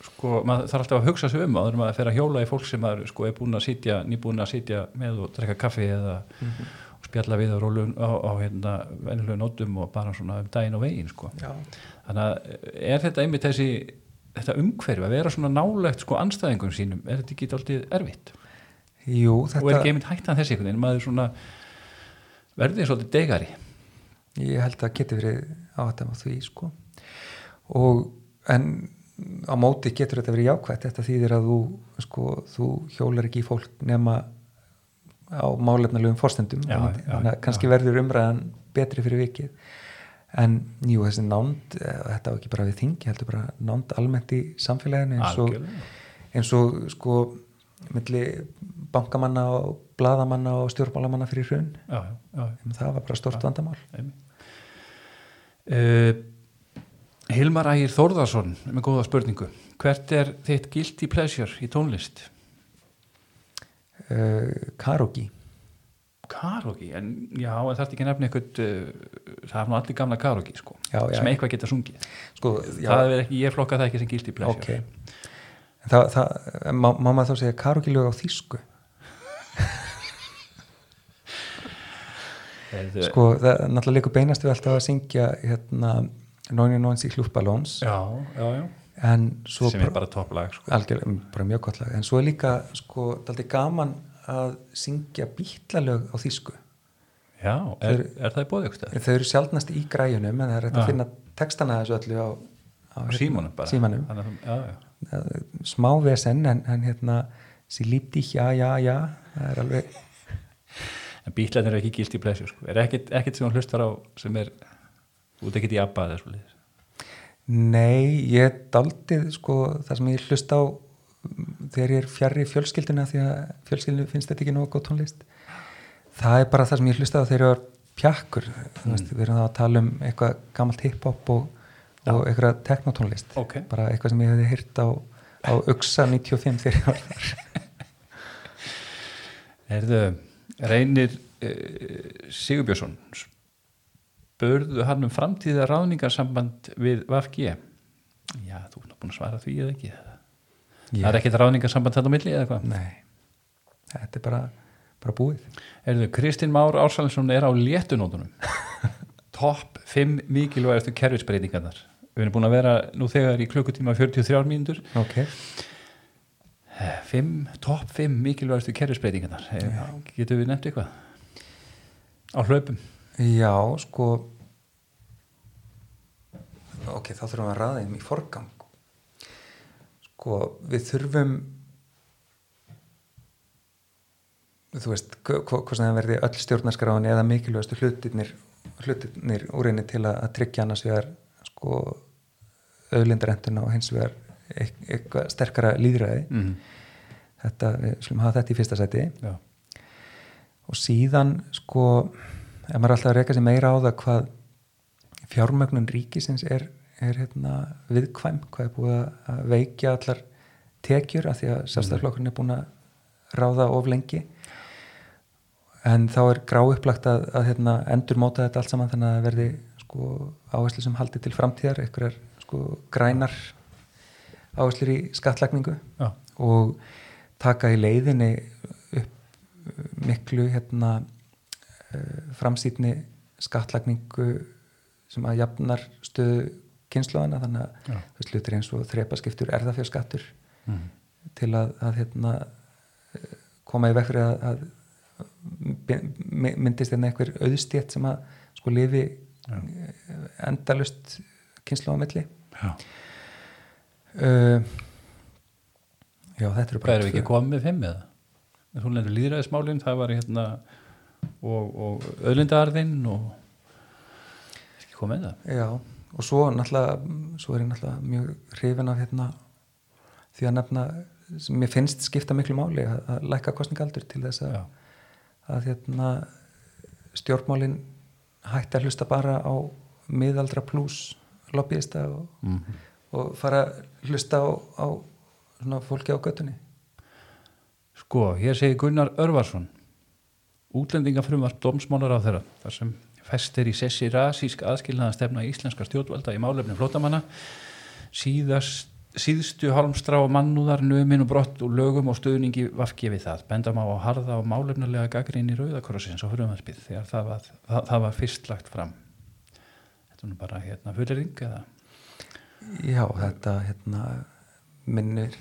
sko, maður þarf alltaf að hugsa sig um áður en maður fer að hjóla í fólk sem maður, sko, er búin að sitja, nýbúin að sitja með og drekka kaffi eða og spjalla við á, á, á hérna, venjulegu nótum og bara svona um daginn og veginn sko. Já. þannig að er þetta einmitt þessi þetta umhverfi að vera svona nálegt sko anstæðingum sínum, er þetta ekki alltaf erfitt Jú, og er þetta, ekki einmitt hættan þessi einhvern veginn, maður svona verður svolítið degari ég held að geti verið áhættam á því, sko. Og, en á móti getur þetta verið jákvætt. Þetta þýðir að þú, sko, þú hjólar ekki í fólk nema á málefnalegum fórstendum. Kannski já. verður umræðan betri fyrir vikið. En jú, þessi nánd, eh, þetta á ekki bara við þingi, heldur bara nánd almennt í samfélaginu eins og, eins og sko, milli bankamanna og bladamanna og stjórnmálamanna fyrir hrun. já, já, Það var bara stort vandamál. uh, Hilmar Ægir Þórðarsson með góða spurningu hvert er þitt guilty pleasure í tónlist? Karogi. Karogi, en já, en það er ekki nefni eitthvað, uh, það er nú allir gamla karogi sko, Já, já. sem eitthvað geta sungið Sko, já, það er ekki, ég flokka það ekki sem guilty pleasure ok. Það, það, má, má maður þá segja Karogi lög á þýsku? Sko, það er náttúrulega líka beinast við alltaf að syngja hérna 99 hlúfballóns já, já, já en svo sem er bara topplag sko. algjörlega, bara mjög gott lag en svo er líka, sko, gaman að syngja bítlalög á þýsku já, er, er það í ykkur þau eru sjálfnast í græjunum en það er hægt að finna textana þessu öllu á, á hérna, símanum bara símanum. Þannig já, já. Smá vesen en, en hérna sí lípti, já, já, já það er alveg en bítlarnir er ekki guilty pleasure sko. er ekkit sem hún hlustar á sem er út ekkit í abba eða svo Nei, ég daldið sko það sem ég hlust á þegar ég er fjarrri fjölskylduna því að fjölskyldinu finnst þetta ekki nógu góð tónlist. Það er bara það sem ég hlust á þegar ég var pjakkur. Mm. veist, við erum þá að tala um eitthvað gamalt hip-hop og, og eitthvað teknotónlist Ok. bara eitthvað sem ég hefði hýrt á, á UXA 95 þegar ég var þar. Erðu, reynir uh, Sigurbjörnsson spurðu hann um framtíða ráðningarsamband við VFG já, þú er búin að svara því eða ekki? Það er ekkit ráðningarsamband þetta á milli eða hvað? Nei, þetta er bara, bara búið. Erðu, Kristinn Már Ársalinsson er á léttunótunum. Topp 5 mikilvægastu kerfisbreytingarnar. Við erum búin að vera nú þegar í klukkutíma 43 mínútur. Ok, Fimm, topp 5 mikilvægastu kerfisbreytingarnar. Getum við nefnt eitthvað? Á hlaupum já, sko ok, þá þurfum við að ræða þeim í forgang. Sko, við þurfum þú veist, hvað sem það verði öll stjórnarskráin eða mikilvægastu hlutirnir hlutirnir úr einni til að, tryggja annars vegar sko auðlindarentuna og hins vegar eit- eitthvað sterkara líðræði mm. þetta, við slum hafa þetta í fyrsta sæti. Já, og síðan sko ef maður er alltaf að reyka sér meira á það hvað fjármögnun ríkisins er, er hérna viðkvæm hvað er búið að- veikja allar tekjur af því að sérstæðflokkurinn er búin að ráða of lengi. En þá er grá upplagt að, að hérna, endur móta þetta allt saman þannig að verði sko áherslu sem haldi til framtíðar. Einhverjar sko grænar áherslur í skattlagningu já, og taka í leiðinni upp miklu hérna framsýtni skattlagningu sem að jafnar stöðu kynnslóðana þannig að Já. þessu hlutir eins og þrepaskiptur erðafjörskattur mm. til að, að hérna, eh, koma í fyrir að, að my- myndist hérna einhver auðstétt sem að sko lifi Já. endalust kynnslóðamilli já. uh, Já, þetta eru bara erum við ekki komið fimm eða? Þú lendur líðræðismálin, það var hérna og, og öðlindaarðinn og ekki komið það? Já, og svo náttúrulega svo er ég náttúrulega mjög hrifin af hérna því að nefna mér finnst skipta miklu máli að, að lækka kostningaldur til þess að, að hérna stjórnmálin hætti að hlusta bara á miðaldra pluss lobbyista og, mm. og fara að hlusta á, á svona fólki á göttunni Sko, hér segir Gunnar Örvarsson útlendingafrumvart domsmálar á þeirra þar sem festir í sessi rasísk aðskilnaða stefna íslenska stjórnvalda í málefni flótamanna síðast síðstu hálmstrá og mannúðar nömin og brott og lögum og stöðningi vafki við það. Benda má á harða og málefnulega gaggrín í Rauðakrossins og frumvarpið þegar það var, það, það var fyrst lagt fram. Þetta er bara hérna fullering eða? Já, þetta hérna minnir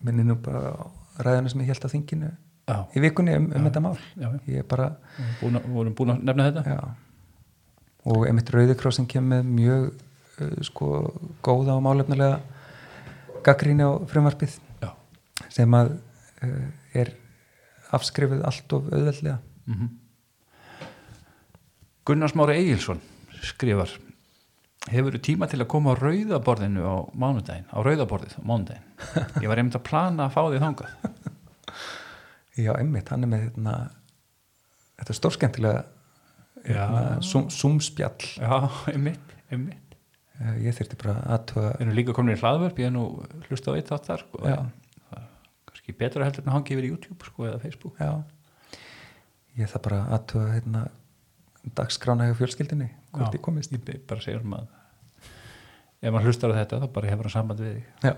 minnir nú bara á ræðuna sem ég held á þinginu Já, í vikunni um, um þetta mál. Ég er bara, Búin, að- vorum búin að nefna þetta. Já. Og einmitt Rauðikrossin kemur mjög uh, sko góða og málefnulega gaggríni á frumvarpið Já. sem að uh, er afskrifuð allt of auðveldlega. Mm Gunnar Smári Egilson skrifar hefur tíma til að koma á rauðaborðinu á mánudaginn, á rauðaborðið á mánudaginn. Ég var einmitt að plana að fá því þangað Já, einmitt, hann er með hérna, þetta er stórskemmtilega hérna, zoomspjall já, einmitt Uh, ég þyrfti bara aðtuga við erum líka komin í hlaðvörp, ég er nú hlusta á eitt þátt þar sko, kannski betra heldur en að hangi yfir í YouTube sko, eða Facebook. Já, ég það bara aðtuga hérna, dagskrána hjá fjölskyldinni hvort Já. ég komist. ég bara segja um að ef maður hlustar á þetta þá bara hefur hann samband við Já,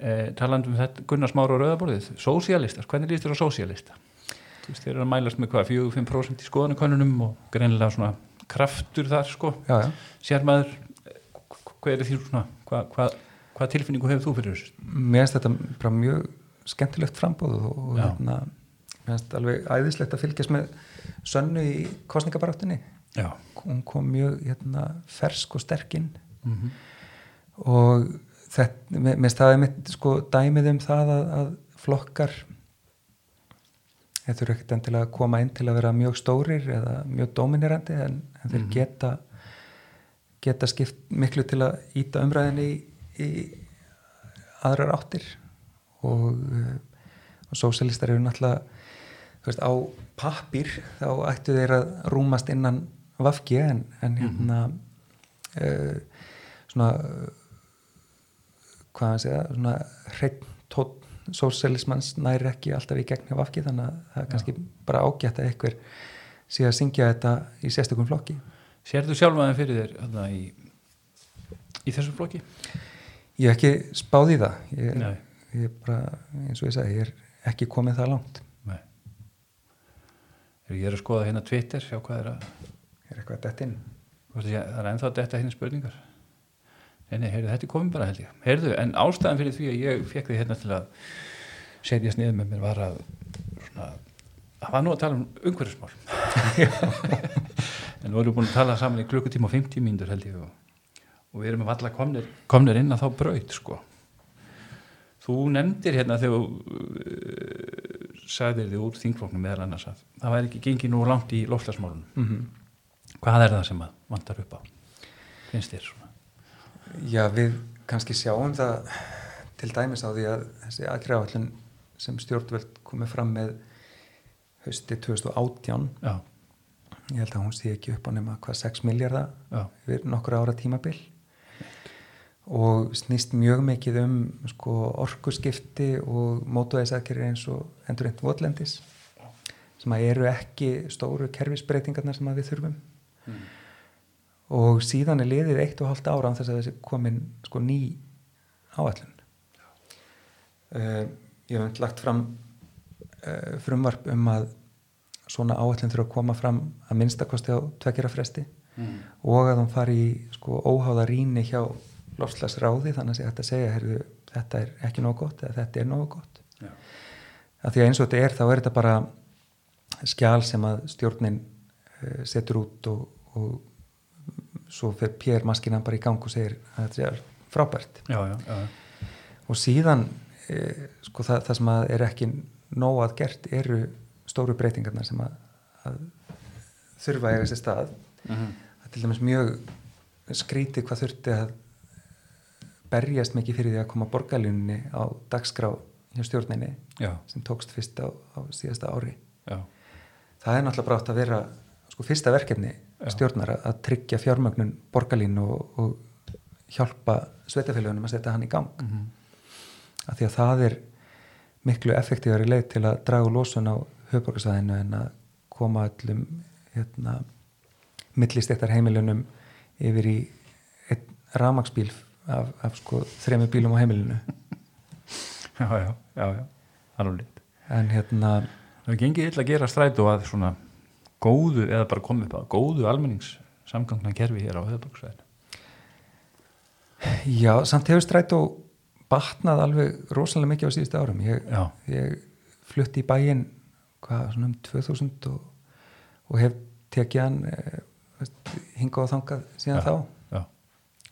eh, talandi um þetta Gunnar Smára og Rauðaborðið sósialistar, hvernig líst þér á sósialista? Þú veist, þeir eru að mælast með hvað 4-5% í skoðanakönnunum og greinilega svona kraftur þar sko. Já, já. Sér maður, hvað er því svona hvað hva, hva tilfinningu hefur þú fyrir þessu? Mér finnst þetta bara mjög skemmtilegt frambóð og, hérna, mér finnst alveg æðislegt að fylgjast með sönnu í kostningabaráttunni Já. Hún kom mjög hérna, fersk og sterk inn. Mm -hmm. og mér það mitt sko dæmið um það að, að flokkar þetta eru ekkert endilega að koma inn til að vera mjög stórir eða mjög dominerandi en, en þeir Mhm. geta geta skipt miklu til að íta umræðinni í, í aðrar áttir og, uh, og sósialistar eru náttúrulega þú veist, á pappir þá ættu þeir að rúmast innan vafki en, en hérna uh, svona uh, hvað hann segja svona hreitt tótt sósialismans næri ekki alltaf í gegn hjá vafki þannig að það er kannski bara ágætt að einhver sé að syngja þetta í sérstökum flokki. Sérðu sjálfaðin fyrir þér þarna, í, í þessum flokki? ég hef ekki spáð í það. Ég, Nei. ég er bara, eins og ég segi, ég er ekki komið það langt. Nei. Ég er að skoða hérna Twitter, sjá hvað er að er eitthvað dett inn? Hvort ég- það er ennþá þetta hérna spurningar Nei, heyrðu, þetta er komin bara held ég. Heyrðu, en ástæðan fyrir því að ég fekk því hérna til að setjast niður með mér var að svona, það var nú að tala um umhverfismál. En nú erum við búin að tala saman í klukkutíma og 50 mínútur held ég og, og við erum að valla komnir, komnir inn að þá braut sko. Þú nefndir hérna þegar uh, sagðir þið úr þingfloknum meðal annars að það væri ekki gengið nú langt í lofslagsmálunum mm -hmm. hvað er það sem að vantar upp á finnst þér? svona Já, við kannski sjáum það til dæmis á því að þessi aðgræðavallin sem stjórnvöld komið fram með hausti 2018 já, ég held að hún sé ekki upp á nema hvað 6 miljardar yfir nokkur ára tímabil. Og snýst mjög mikið um sko, orkuskipti og mótuðisaðgerir eins og endurreynd votlendis sem að eru ekki stóru kerfisbreytingarnar sem að við þurfum. Mm. Og síðan er liðið eitt og halvt ára án þess að þessi komin sko ný áætlun. Uh, ég hef lagt fram uh, frumvarp um að svona áætlun þurfa að koma fram að minnstakosti á tvekjara fresti mm. og að hún fari í sko óháða rýni hjá lofslagsráði þannig að sé hægt að segja heyrðu, þetta er ekki nógu gott eða þetta er nógu gott. Já, að því að eins og þetta er þá er þetta bara skjál sem að stjórnin uh, setur út og, og svo fer Pér maskina bara í gang og segir að þetta er frábært. Já, já, já. og síðan uh, sko það, það sem að er ekki nóg að gert eru stóru breytingarnar sem að, að þurfa eiga sér stað. Mm það er til dæmis mjög skrítið hvað þurfti að berjast mikið fyrir því að koma borgarlunni á dagskrá hjá stjórninni já, sem tókst fyrst á, á síðasta ári. Já, það er náttúrulega brátt að vera sko fyrsta verkefni stjórnar að tryggja fjármögnun borgarlín og, og hjálpa sveitafélagunum að setja hann í gang. Mm -hmm. af því að það er miklu effektívar í leið til að draga lósun á höfborgarsvæðinu en að koma öllum hérna, millistektar heimilunum yfir í ramagsbíl af, af sko þremi bílum á heimilinu. Já, já, já, já, alveg En hérna Það er gengið illa að gera strætu að svona góðu, eða bara komið upp að góðu almenningssamgangna kerfi hér á höfðbruksvæðinu Já, samt hefur strætu batnað alveg rosalega mikið á síðustu árum. Ég, ég flutti í bæin hvað, svona um 2000 og, og hef tekið hann eh, hingað og þangað síðan já, þá. já.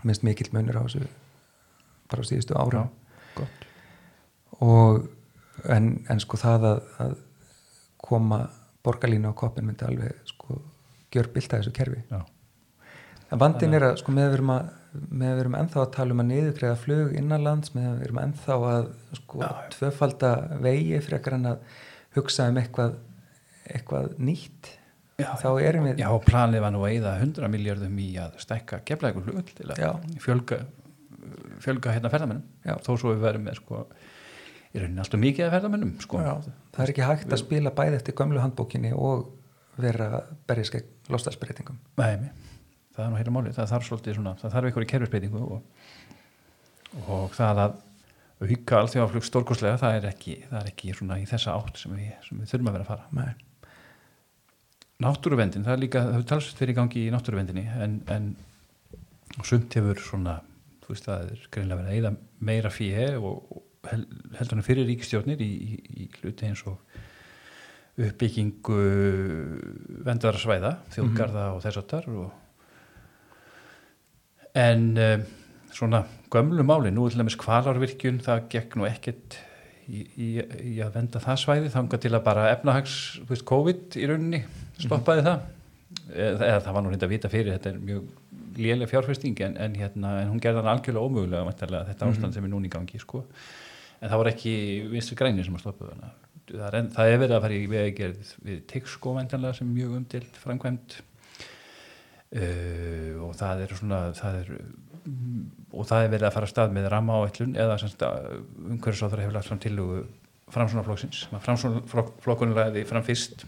minnst mikill munur á þessu bara á síðustu árum. Já, og en, en sko það að, að koma borgarlínu á koppin myndi alveg sko gjör bilt að þessu kerfi Já. en vandin er að sko með að við erum að með að við erum ennþá að tala um að niðugreiða flug innanlands, með að við erum ennþá að sko Já. tvöfalda vegi frekar en að hugsa um eitthvað eitthvað nýtt Já, þá erum við Já, planið var nú að eða 100 miljardum í að stekka geflægur flug til að fjölga fjölga hérna ferðamennum þó svo við verum með sko í rauninni alltaf mikið að ferðamennum sko. það er ekki hægt að spila bæði eftir gömlu handbókinni og vera berjast gegn lostalsbreytingum Nei, það er nú heila máli það þarf svolítið svona, það þarf í kerfisbreytingu og, og það að hugga allþjóðaflug stórkoslega það er ekki, það er ekki svona í þessa átt sem við, sem við þurfum að vera að fara Nei. Náttúruvendin, það er líka hefur talsvægt fyrir gangi í náttúruvendinni en, en sumt hefur svona þú veist það er greinlega verið að eida meira fíhe og heldur hann fyrir ríkistjórnir í, í, í hluti eins og uppbyggingu vendarsvæða, þjóðgarða mm -hmm. og þess að þar en um, svona gömlu máli, nú er til dæmis kvalárvirkjun það gekk nú ekkert í, í að venda það svæði þanga til að bara efnahags, þú veist, COVID í rauninni stoppaði mm -hmm. það eða, eða það var nú reynda að vita fyrir þetta er mjög lélega fjárfæsting en, en, hérna, en hún gerði hann algjörlega ómögulega þetta ástand mm -hmm. sem er núni í gangi sko en það var ekki vinstu grænir sem að stoppa það er, það er verið að fara í vegagerð við TIX-sko vendanlega sem mjög umdilt framkvæmt uh, og það er svona það er, og það er verið að fara að stað með rama áætlun eða umhverfisáþara hefur lagt fram til framsvonarflokksins framsvonarflokkunum ræði fram fyrst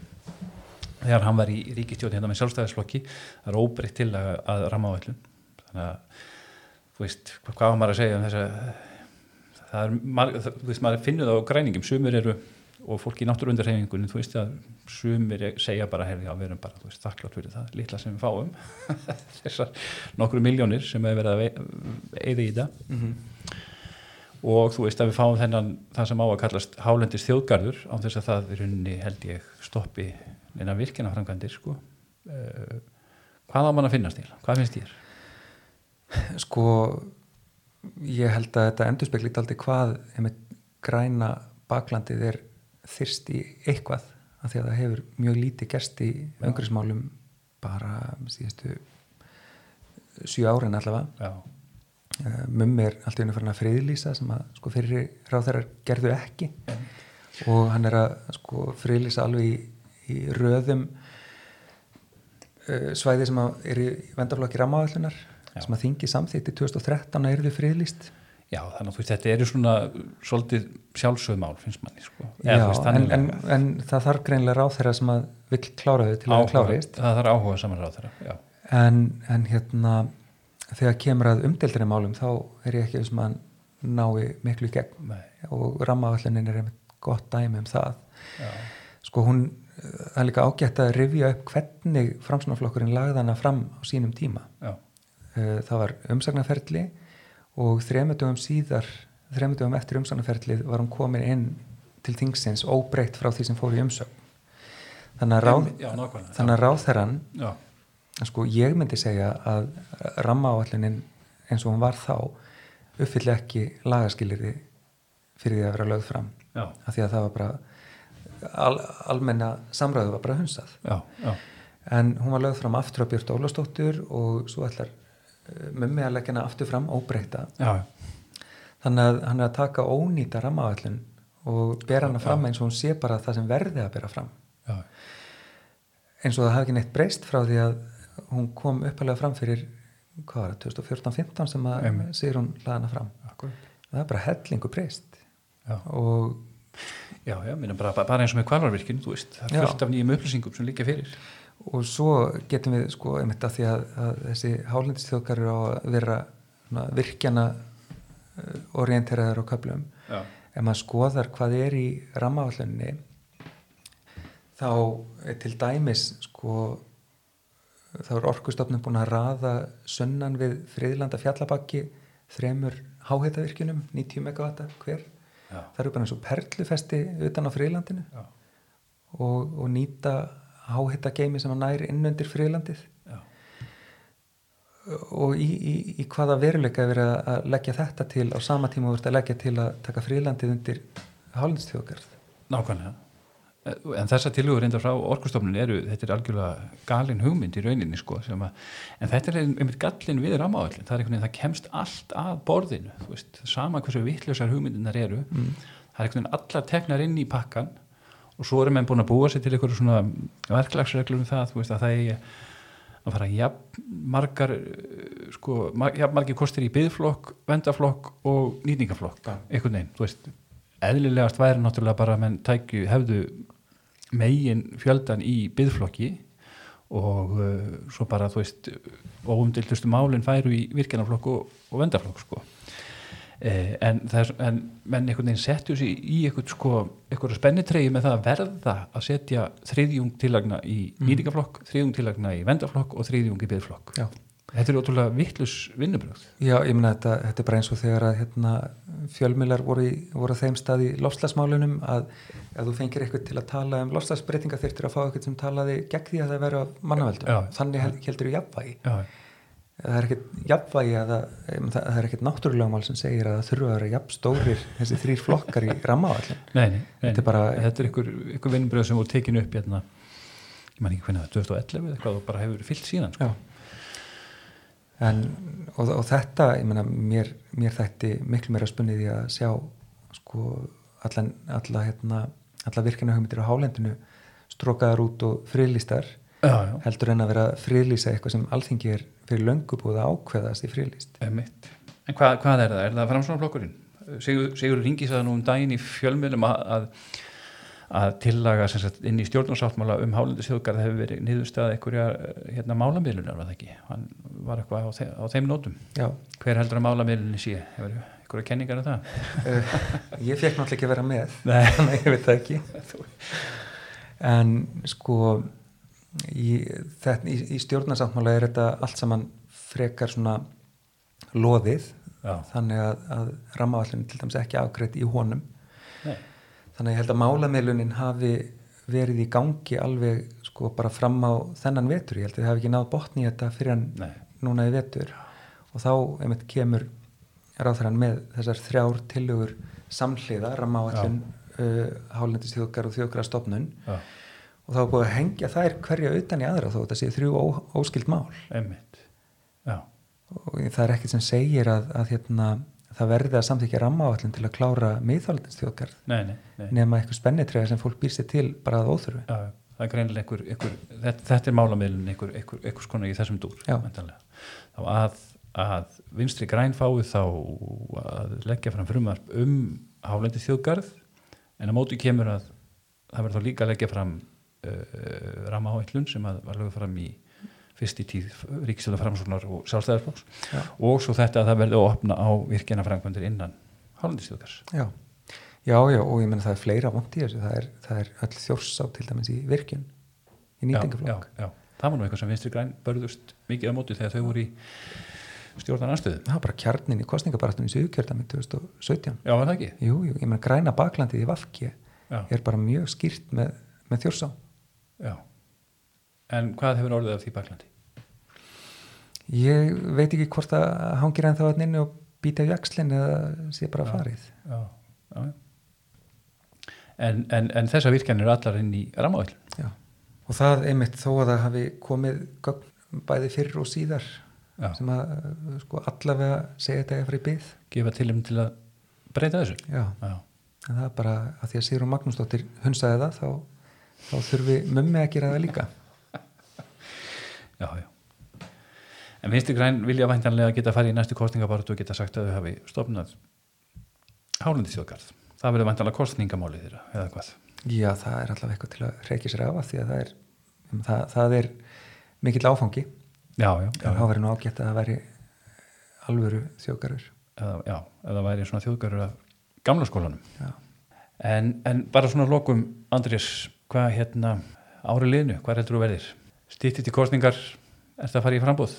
þegar hann var í ríkistjóti hérna með sjálfstæðisflokki. Það er óbreytt til að, að rama áætlun þannig að þú veist, hvað var maður að segja um þess að það er, þú veist, maður finnur það á græningum, sumir eru og fólk í náttúrundarhefingunum, þú veist að sumir segja bara, herri, já, við erum bara, þú veist, þakklátt fyrir það, litla sem við fáum þessar nokkru miljónir sem hefur verið að eða í það mm -hmm. og þú veist að við fáum þennan, það sem á að kallast hálendist þjóðgarður, á þess að það er unni, held ég, stoppi neina virkina framkvæmdir, sko uh, hvað á mann að finnast til? Hvað finnst þér? Sko ég held að þetta endur speklit aldrei hvað græna baklandið er þyrst í eitthvað af því að það hefur mjög lítið gerst í öngrismálum bara síðustu sjú árin allavega. Uh, mummi er alltaf unni farin að friðlýsa sem að sko fyrir ráð þeirra gerðu ekki. Já. og hann er að sko friðlýsa alveg í, í röðum uh, svæði sem er í vendaflokki ramáðallunar Já. sem að þingi samþýtti 2013 að erðu friðlýst Já, þannig að þetta eru svona svolítið sjálfsögumál finnst manni sko. Já, en, en, en það þarf greinlega ráð þeirra sem að vil klára þau til áhuga, að klárist Það þarf áhuga saman ráð þeirra en, en hérna þegar kemur að umdeldri málum þá er ég ekki sem að nái miklu í gegn Nei. og rammavallunin er einmitt gott dæmi um það Já. sko hún það er líka ágætt að rifja upp hvernig framsnáflokkurinn lagðana fram á sínum tíma Já Eh, það var umsagnarferðli og þremundum síðar þremundum eftir umsagnarferðlið var hún komin inn til þingsins óbreytt frá því sem fór í umsögn. Þannig að, ráð, já, að ráðherran sko ég myndi segja að rammaáallunin eins og hún var þá uppfylli ekki lagaskilirði fyrir því að vera lögð fram. Já. af því að það var bara al, almenna samræðu var bara hunsað. Já, en hún var lögð fram aftur á Björn Ólastóttur og svo ætlar mummi að leggja hana aftur fram óbreyta já. þannig að hann er að taka ónýta rammavællin og bera hana fram eins og hún sé bara það sem verði að bera fram já. eins og það hafi ekki neitt breyst frá því að hún kom uppalega fram fyrir hvað var það, 2014-15 sem að sigur hún laðana fram Akkurat. það er bara hellingu breyst Já. og Já, já, minna bara, bara eins og með kvalvarvirkinu, þú veist, það Já. er fullt af nýjum upplýsingum sem líka fyrir. Og svo getum við sko einmitt að því að, að þessi hálendistjókar eru á að vera svona, virkjana uh, orienteraður á köflum Já. ef maður skoðar hvað er í rammaállunni þá er til dæmis sko þá er orkustofnum búin að raða sunnan við friðlanda fjallabakki þremur háhitavirkjunum 90 megavata hver Já. það eru bara eins og perlufesti utan á friðlandinu og, og nýta háhita geimi sem að næri innundir friðlandið Já. og í, í, í hvaða veruleika er verið að leggja þetta til á sama tíma og verið að leggja til að taka friðlandið undir hálendstjókarð Nákvæmlega. En þessa tilugur reyndar frá orkustofnun eru, þetta er algjörlega galin hugmynd í rauninni sko, að, en þetta er einmitt gallin við rammaáallin, það er einhvern veginn, það kemst allt að borðinu, þú veist, sama hversu vittlösar hugmyndinar eru, mm. það er einhvern veginn allar teknar inn í pakkan og svo erum við búin að búa sér til einhverju svona verklagsreglur um það, þú veist, að það er að fara jafn margar sko, jafn margir kostir í byðflokk, vendaflokk og nýtingaflokk, Já. einhvern veginn, þú veist eðlilegast væri náttúrulega bara að menn tækju, hefðu megin fjöldan í byðflokki og uh, svo bara, þú veist óumdildustu málinn færu í virkjanaflokk og, og vendaflokk, sko en, það er, en menn einhvern veginn setju sig í einhvern sko, einhverju spennitregi með það að verða að setja þriðjung tillagna í Mm. nýtingaflokk, þriðjung tillagna í vendaflokk og þriðjung í byðflokk. Já. Þetta er ótrúlega vittlus vinnubröð. Já, ég meina þetta, þetta er bara eins og þegar að hérna, fjölmiðlar voru, í, voru á þeim stað í lofslagsmálunum að ef þú fengir eitthvað til að tala um lofslagsbreytinga þyrftir að fá eitthvað sem talaði gegn því að það væri af mannaveldum. Já. Þannig hel- heldur þú jafnvægi. Það er ekkert jafnvægi að það, er ekkert náttúrulegumál sem segir að það þurfa að vera jafn stórir þessi þrýr flokkar í rammaáallin. nei, nei, nei. Þetta er bara- þetta er einhver, einhver vinnubröð sem voru tekinu upp hérna, ég man ekki hvernig það, 2011 eða eitthvað og bara hefur fyllt síðan, sko. En, og, og þetta, ég meina, mér, mér þætti miklu meira spunnið í að sjá sko allan, alla, hérna, alla virkina hugmyndir á hálendinu strókaðar út og já, heldur en að vera að friðlýsa eitthvað sem alþingi er fyrir löngu búið að ákveðast í. Emitt. En hvað, hvað er það? Er það framsvonarflokkurinn? Sigur, Sigur ringi það nú um daginn í fjölmiðlum að, að, að tillaga sagt, inn í stjórnarsáttmála um hálundu þjóðgarð hefur verið niðurstað einhverja hérna, málamiðlunar, var það ekki? Hann var eitthvað á, þe á þeim nótum. Já, Hver heldur að málamiðlunni sé? Hefur einhverja kenningar af það? ég fekk náttúrulega ekki að vera með, Nei. ég veit það ekki. En sko, í, þetta, í, í stjórnarsáttmála er þetta allt saman frekar svona loðið Já. þannig að, að rammaallin til dæmis ekki afgreitt í honum Nei. þannig að ég held að málamiðlunin hafi verið í gangi alveg sko bara fram á þennan vetur ég held að þið hafi ekki náð botni í þetta fyrir hann Nei. núna í vetur og þá einmitt kemur ráþæran með þessar þrjár tillögur samhliða rammaallin uh, hálendistjókar og þjókara Já, og þá er búið að hengja þær hverja utan í aðra þó þetta sé þrjú ó, óskild mál. Og það er ekkert sem segir að, að hérna, það verði að samþykja rammaáallin til að klára nei, nei. nema eitthvað spennitrega sem fólk býr sér til bara að óþurfi. Já, það er greinilega einhver, einhver þetta, þetta er málamiðlun einhver, einhver, einhver skona í þessum dúr þá að, að vinstri græn fái þá að leggja fram frumarp um hálendi þjóðgarð en á móti kemur að það verður þá líka að leggja fram uh, rammaáætlun sem að var lögð fram í fyrst í tíð ríkistöða framsóknar og sjálfstæðarflokks Já. og svo þetta að það verður að opna á virkjana framkvæmdur innan hálendi þjóðgarðs Já. já, já, og ég menna það er fleira vond í þessu, það er, það er öll þjórsá til dæmis í virkjun, í nýtingaflokk. já, já, já. það var nú eitthvað sem vinstri græn börðust mikið á móti þegar þau voru í stjórnar anstöðu Það var bara kjarnin í kostningabaratun í Suðukjörðami 2017. Já, var það ekki? Jú, jú, ég menna græna baklandið í Vafki er bara mjög skýrt með, með þjórsá. Já. En hvað hefur orðið af því baklandi? Ég veit ekki hvort að hangir en þá að inni og býta í jakslinn eða sé bara Já. farið. Já, já. En, en, en þessa virkjanir eru allar inn í rammavæl. Já, og það einmitt þó að það hafi komið gögn bæði fyrr og síðar sem að sko allavega segja þetta eftir í byggð. gefa til um til að breyta þessu. Já, en það er bara að því að Sigrun Magnúsdóttir hunsaði það þá, þá þurfi mummi að gera það líka. Já, já. En vinstri græn vilja væntanlega geta farið í næstu kostningabartu og geta sagt að þau hafi stofnað hálundistjóðgarð. Það verður væntanlega kostningamáli þeirra, eða hvað? Já, það er allavega eitthvað til að reykja sér af því að það er, það, það er mikill áfangi Já, já. en þá verður nú ágætt að það væri alvöru Eða, já, eða væri svona þjóðgarður af gamla skólanum. En, en bara svona lokum, Andrés, hvað hérna ári liðnu, hvað heldur þú verðir? Stýttið til kostningar, er það að fara í frambúð?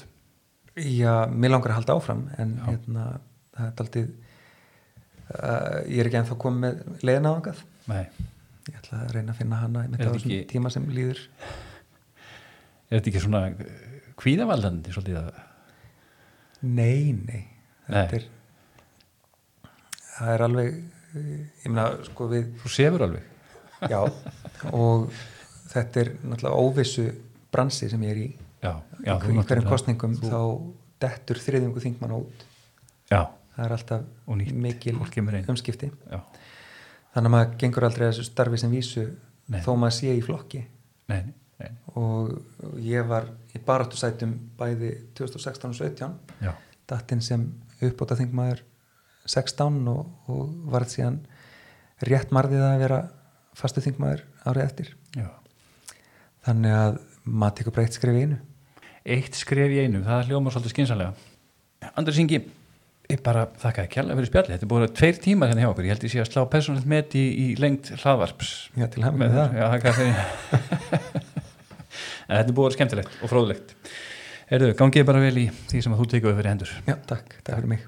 Já, mér langar að halda áfram en Já. hérna, það er aldrei uh, ég er ekki ennþá komið með leiðin áðangað Nei. ég ætla að reyna að finna hana með Er þetta þessum tíma sem líður Er þetta ekki svona kvíðavaldandi svolítið að Nei, nei þetta Nei. er það er alveg eh, ég meina, sko við þú sefur alveg? já, og þetta er náttúrulega óvissu bransi sem ég er í. Já, já. í hverjum kostningum þú- þá dettur þriðjungu þingmann út. Já, það er alltaf mikil umskipti. Þannig að maður gengur aldrei þessu starfi sem vísu Nei. þó maður sé í flokki. Nei, nei, og ég var í baráttu sætum bæði 2016 og 17 Já, dattinn sem uppbóta þingmaður 16 og, og varð síðan rétt marðið að vera fastu þingmaður árið eftir já. þannig að maður tekur breytt skrif í einu Eitt skref í einu, það hljóma svolítið skynsalega. Andrés Ingi, ég bara þakka þér kjærlega fyrir spjalli. Þetta er búin að tveir tímar hérna hjá okkur. Ég held ég sé að slá persónalegt met í, í lengt hlaðvarps. Já, til Með með það. Já, þetta er búin skemmtilegt og fróðlegt. Erðu, gangið bara vel í því sem að þú tekur fyrir hendur. Já, takk, takk fyrir mig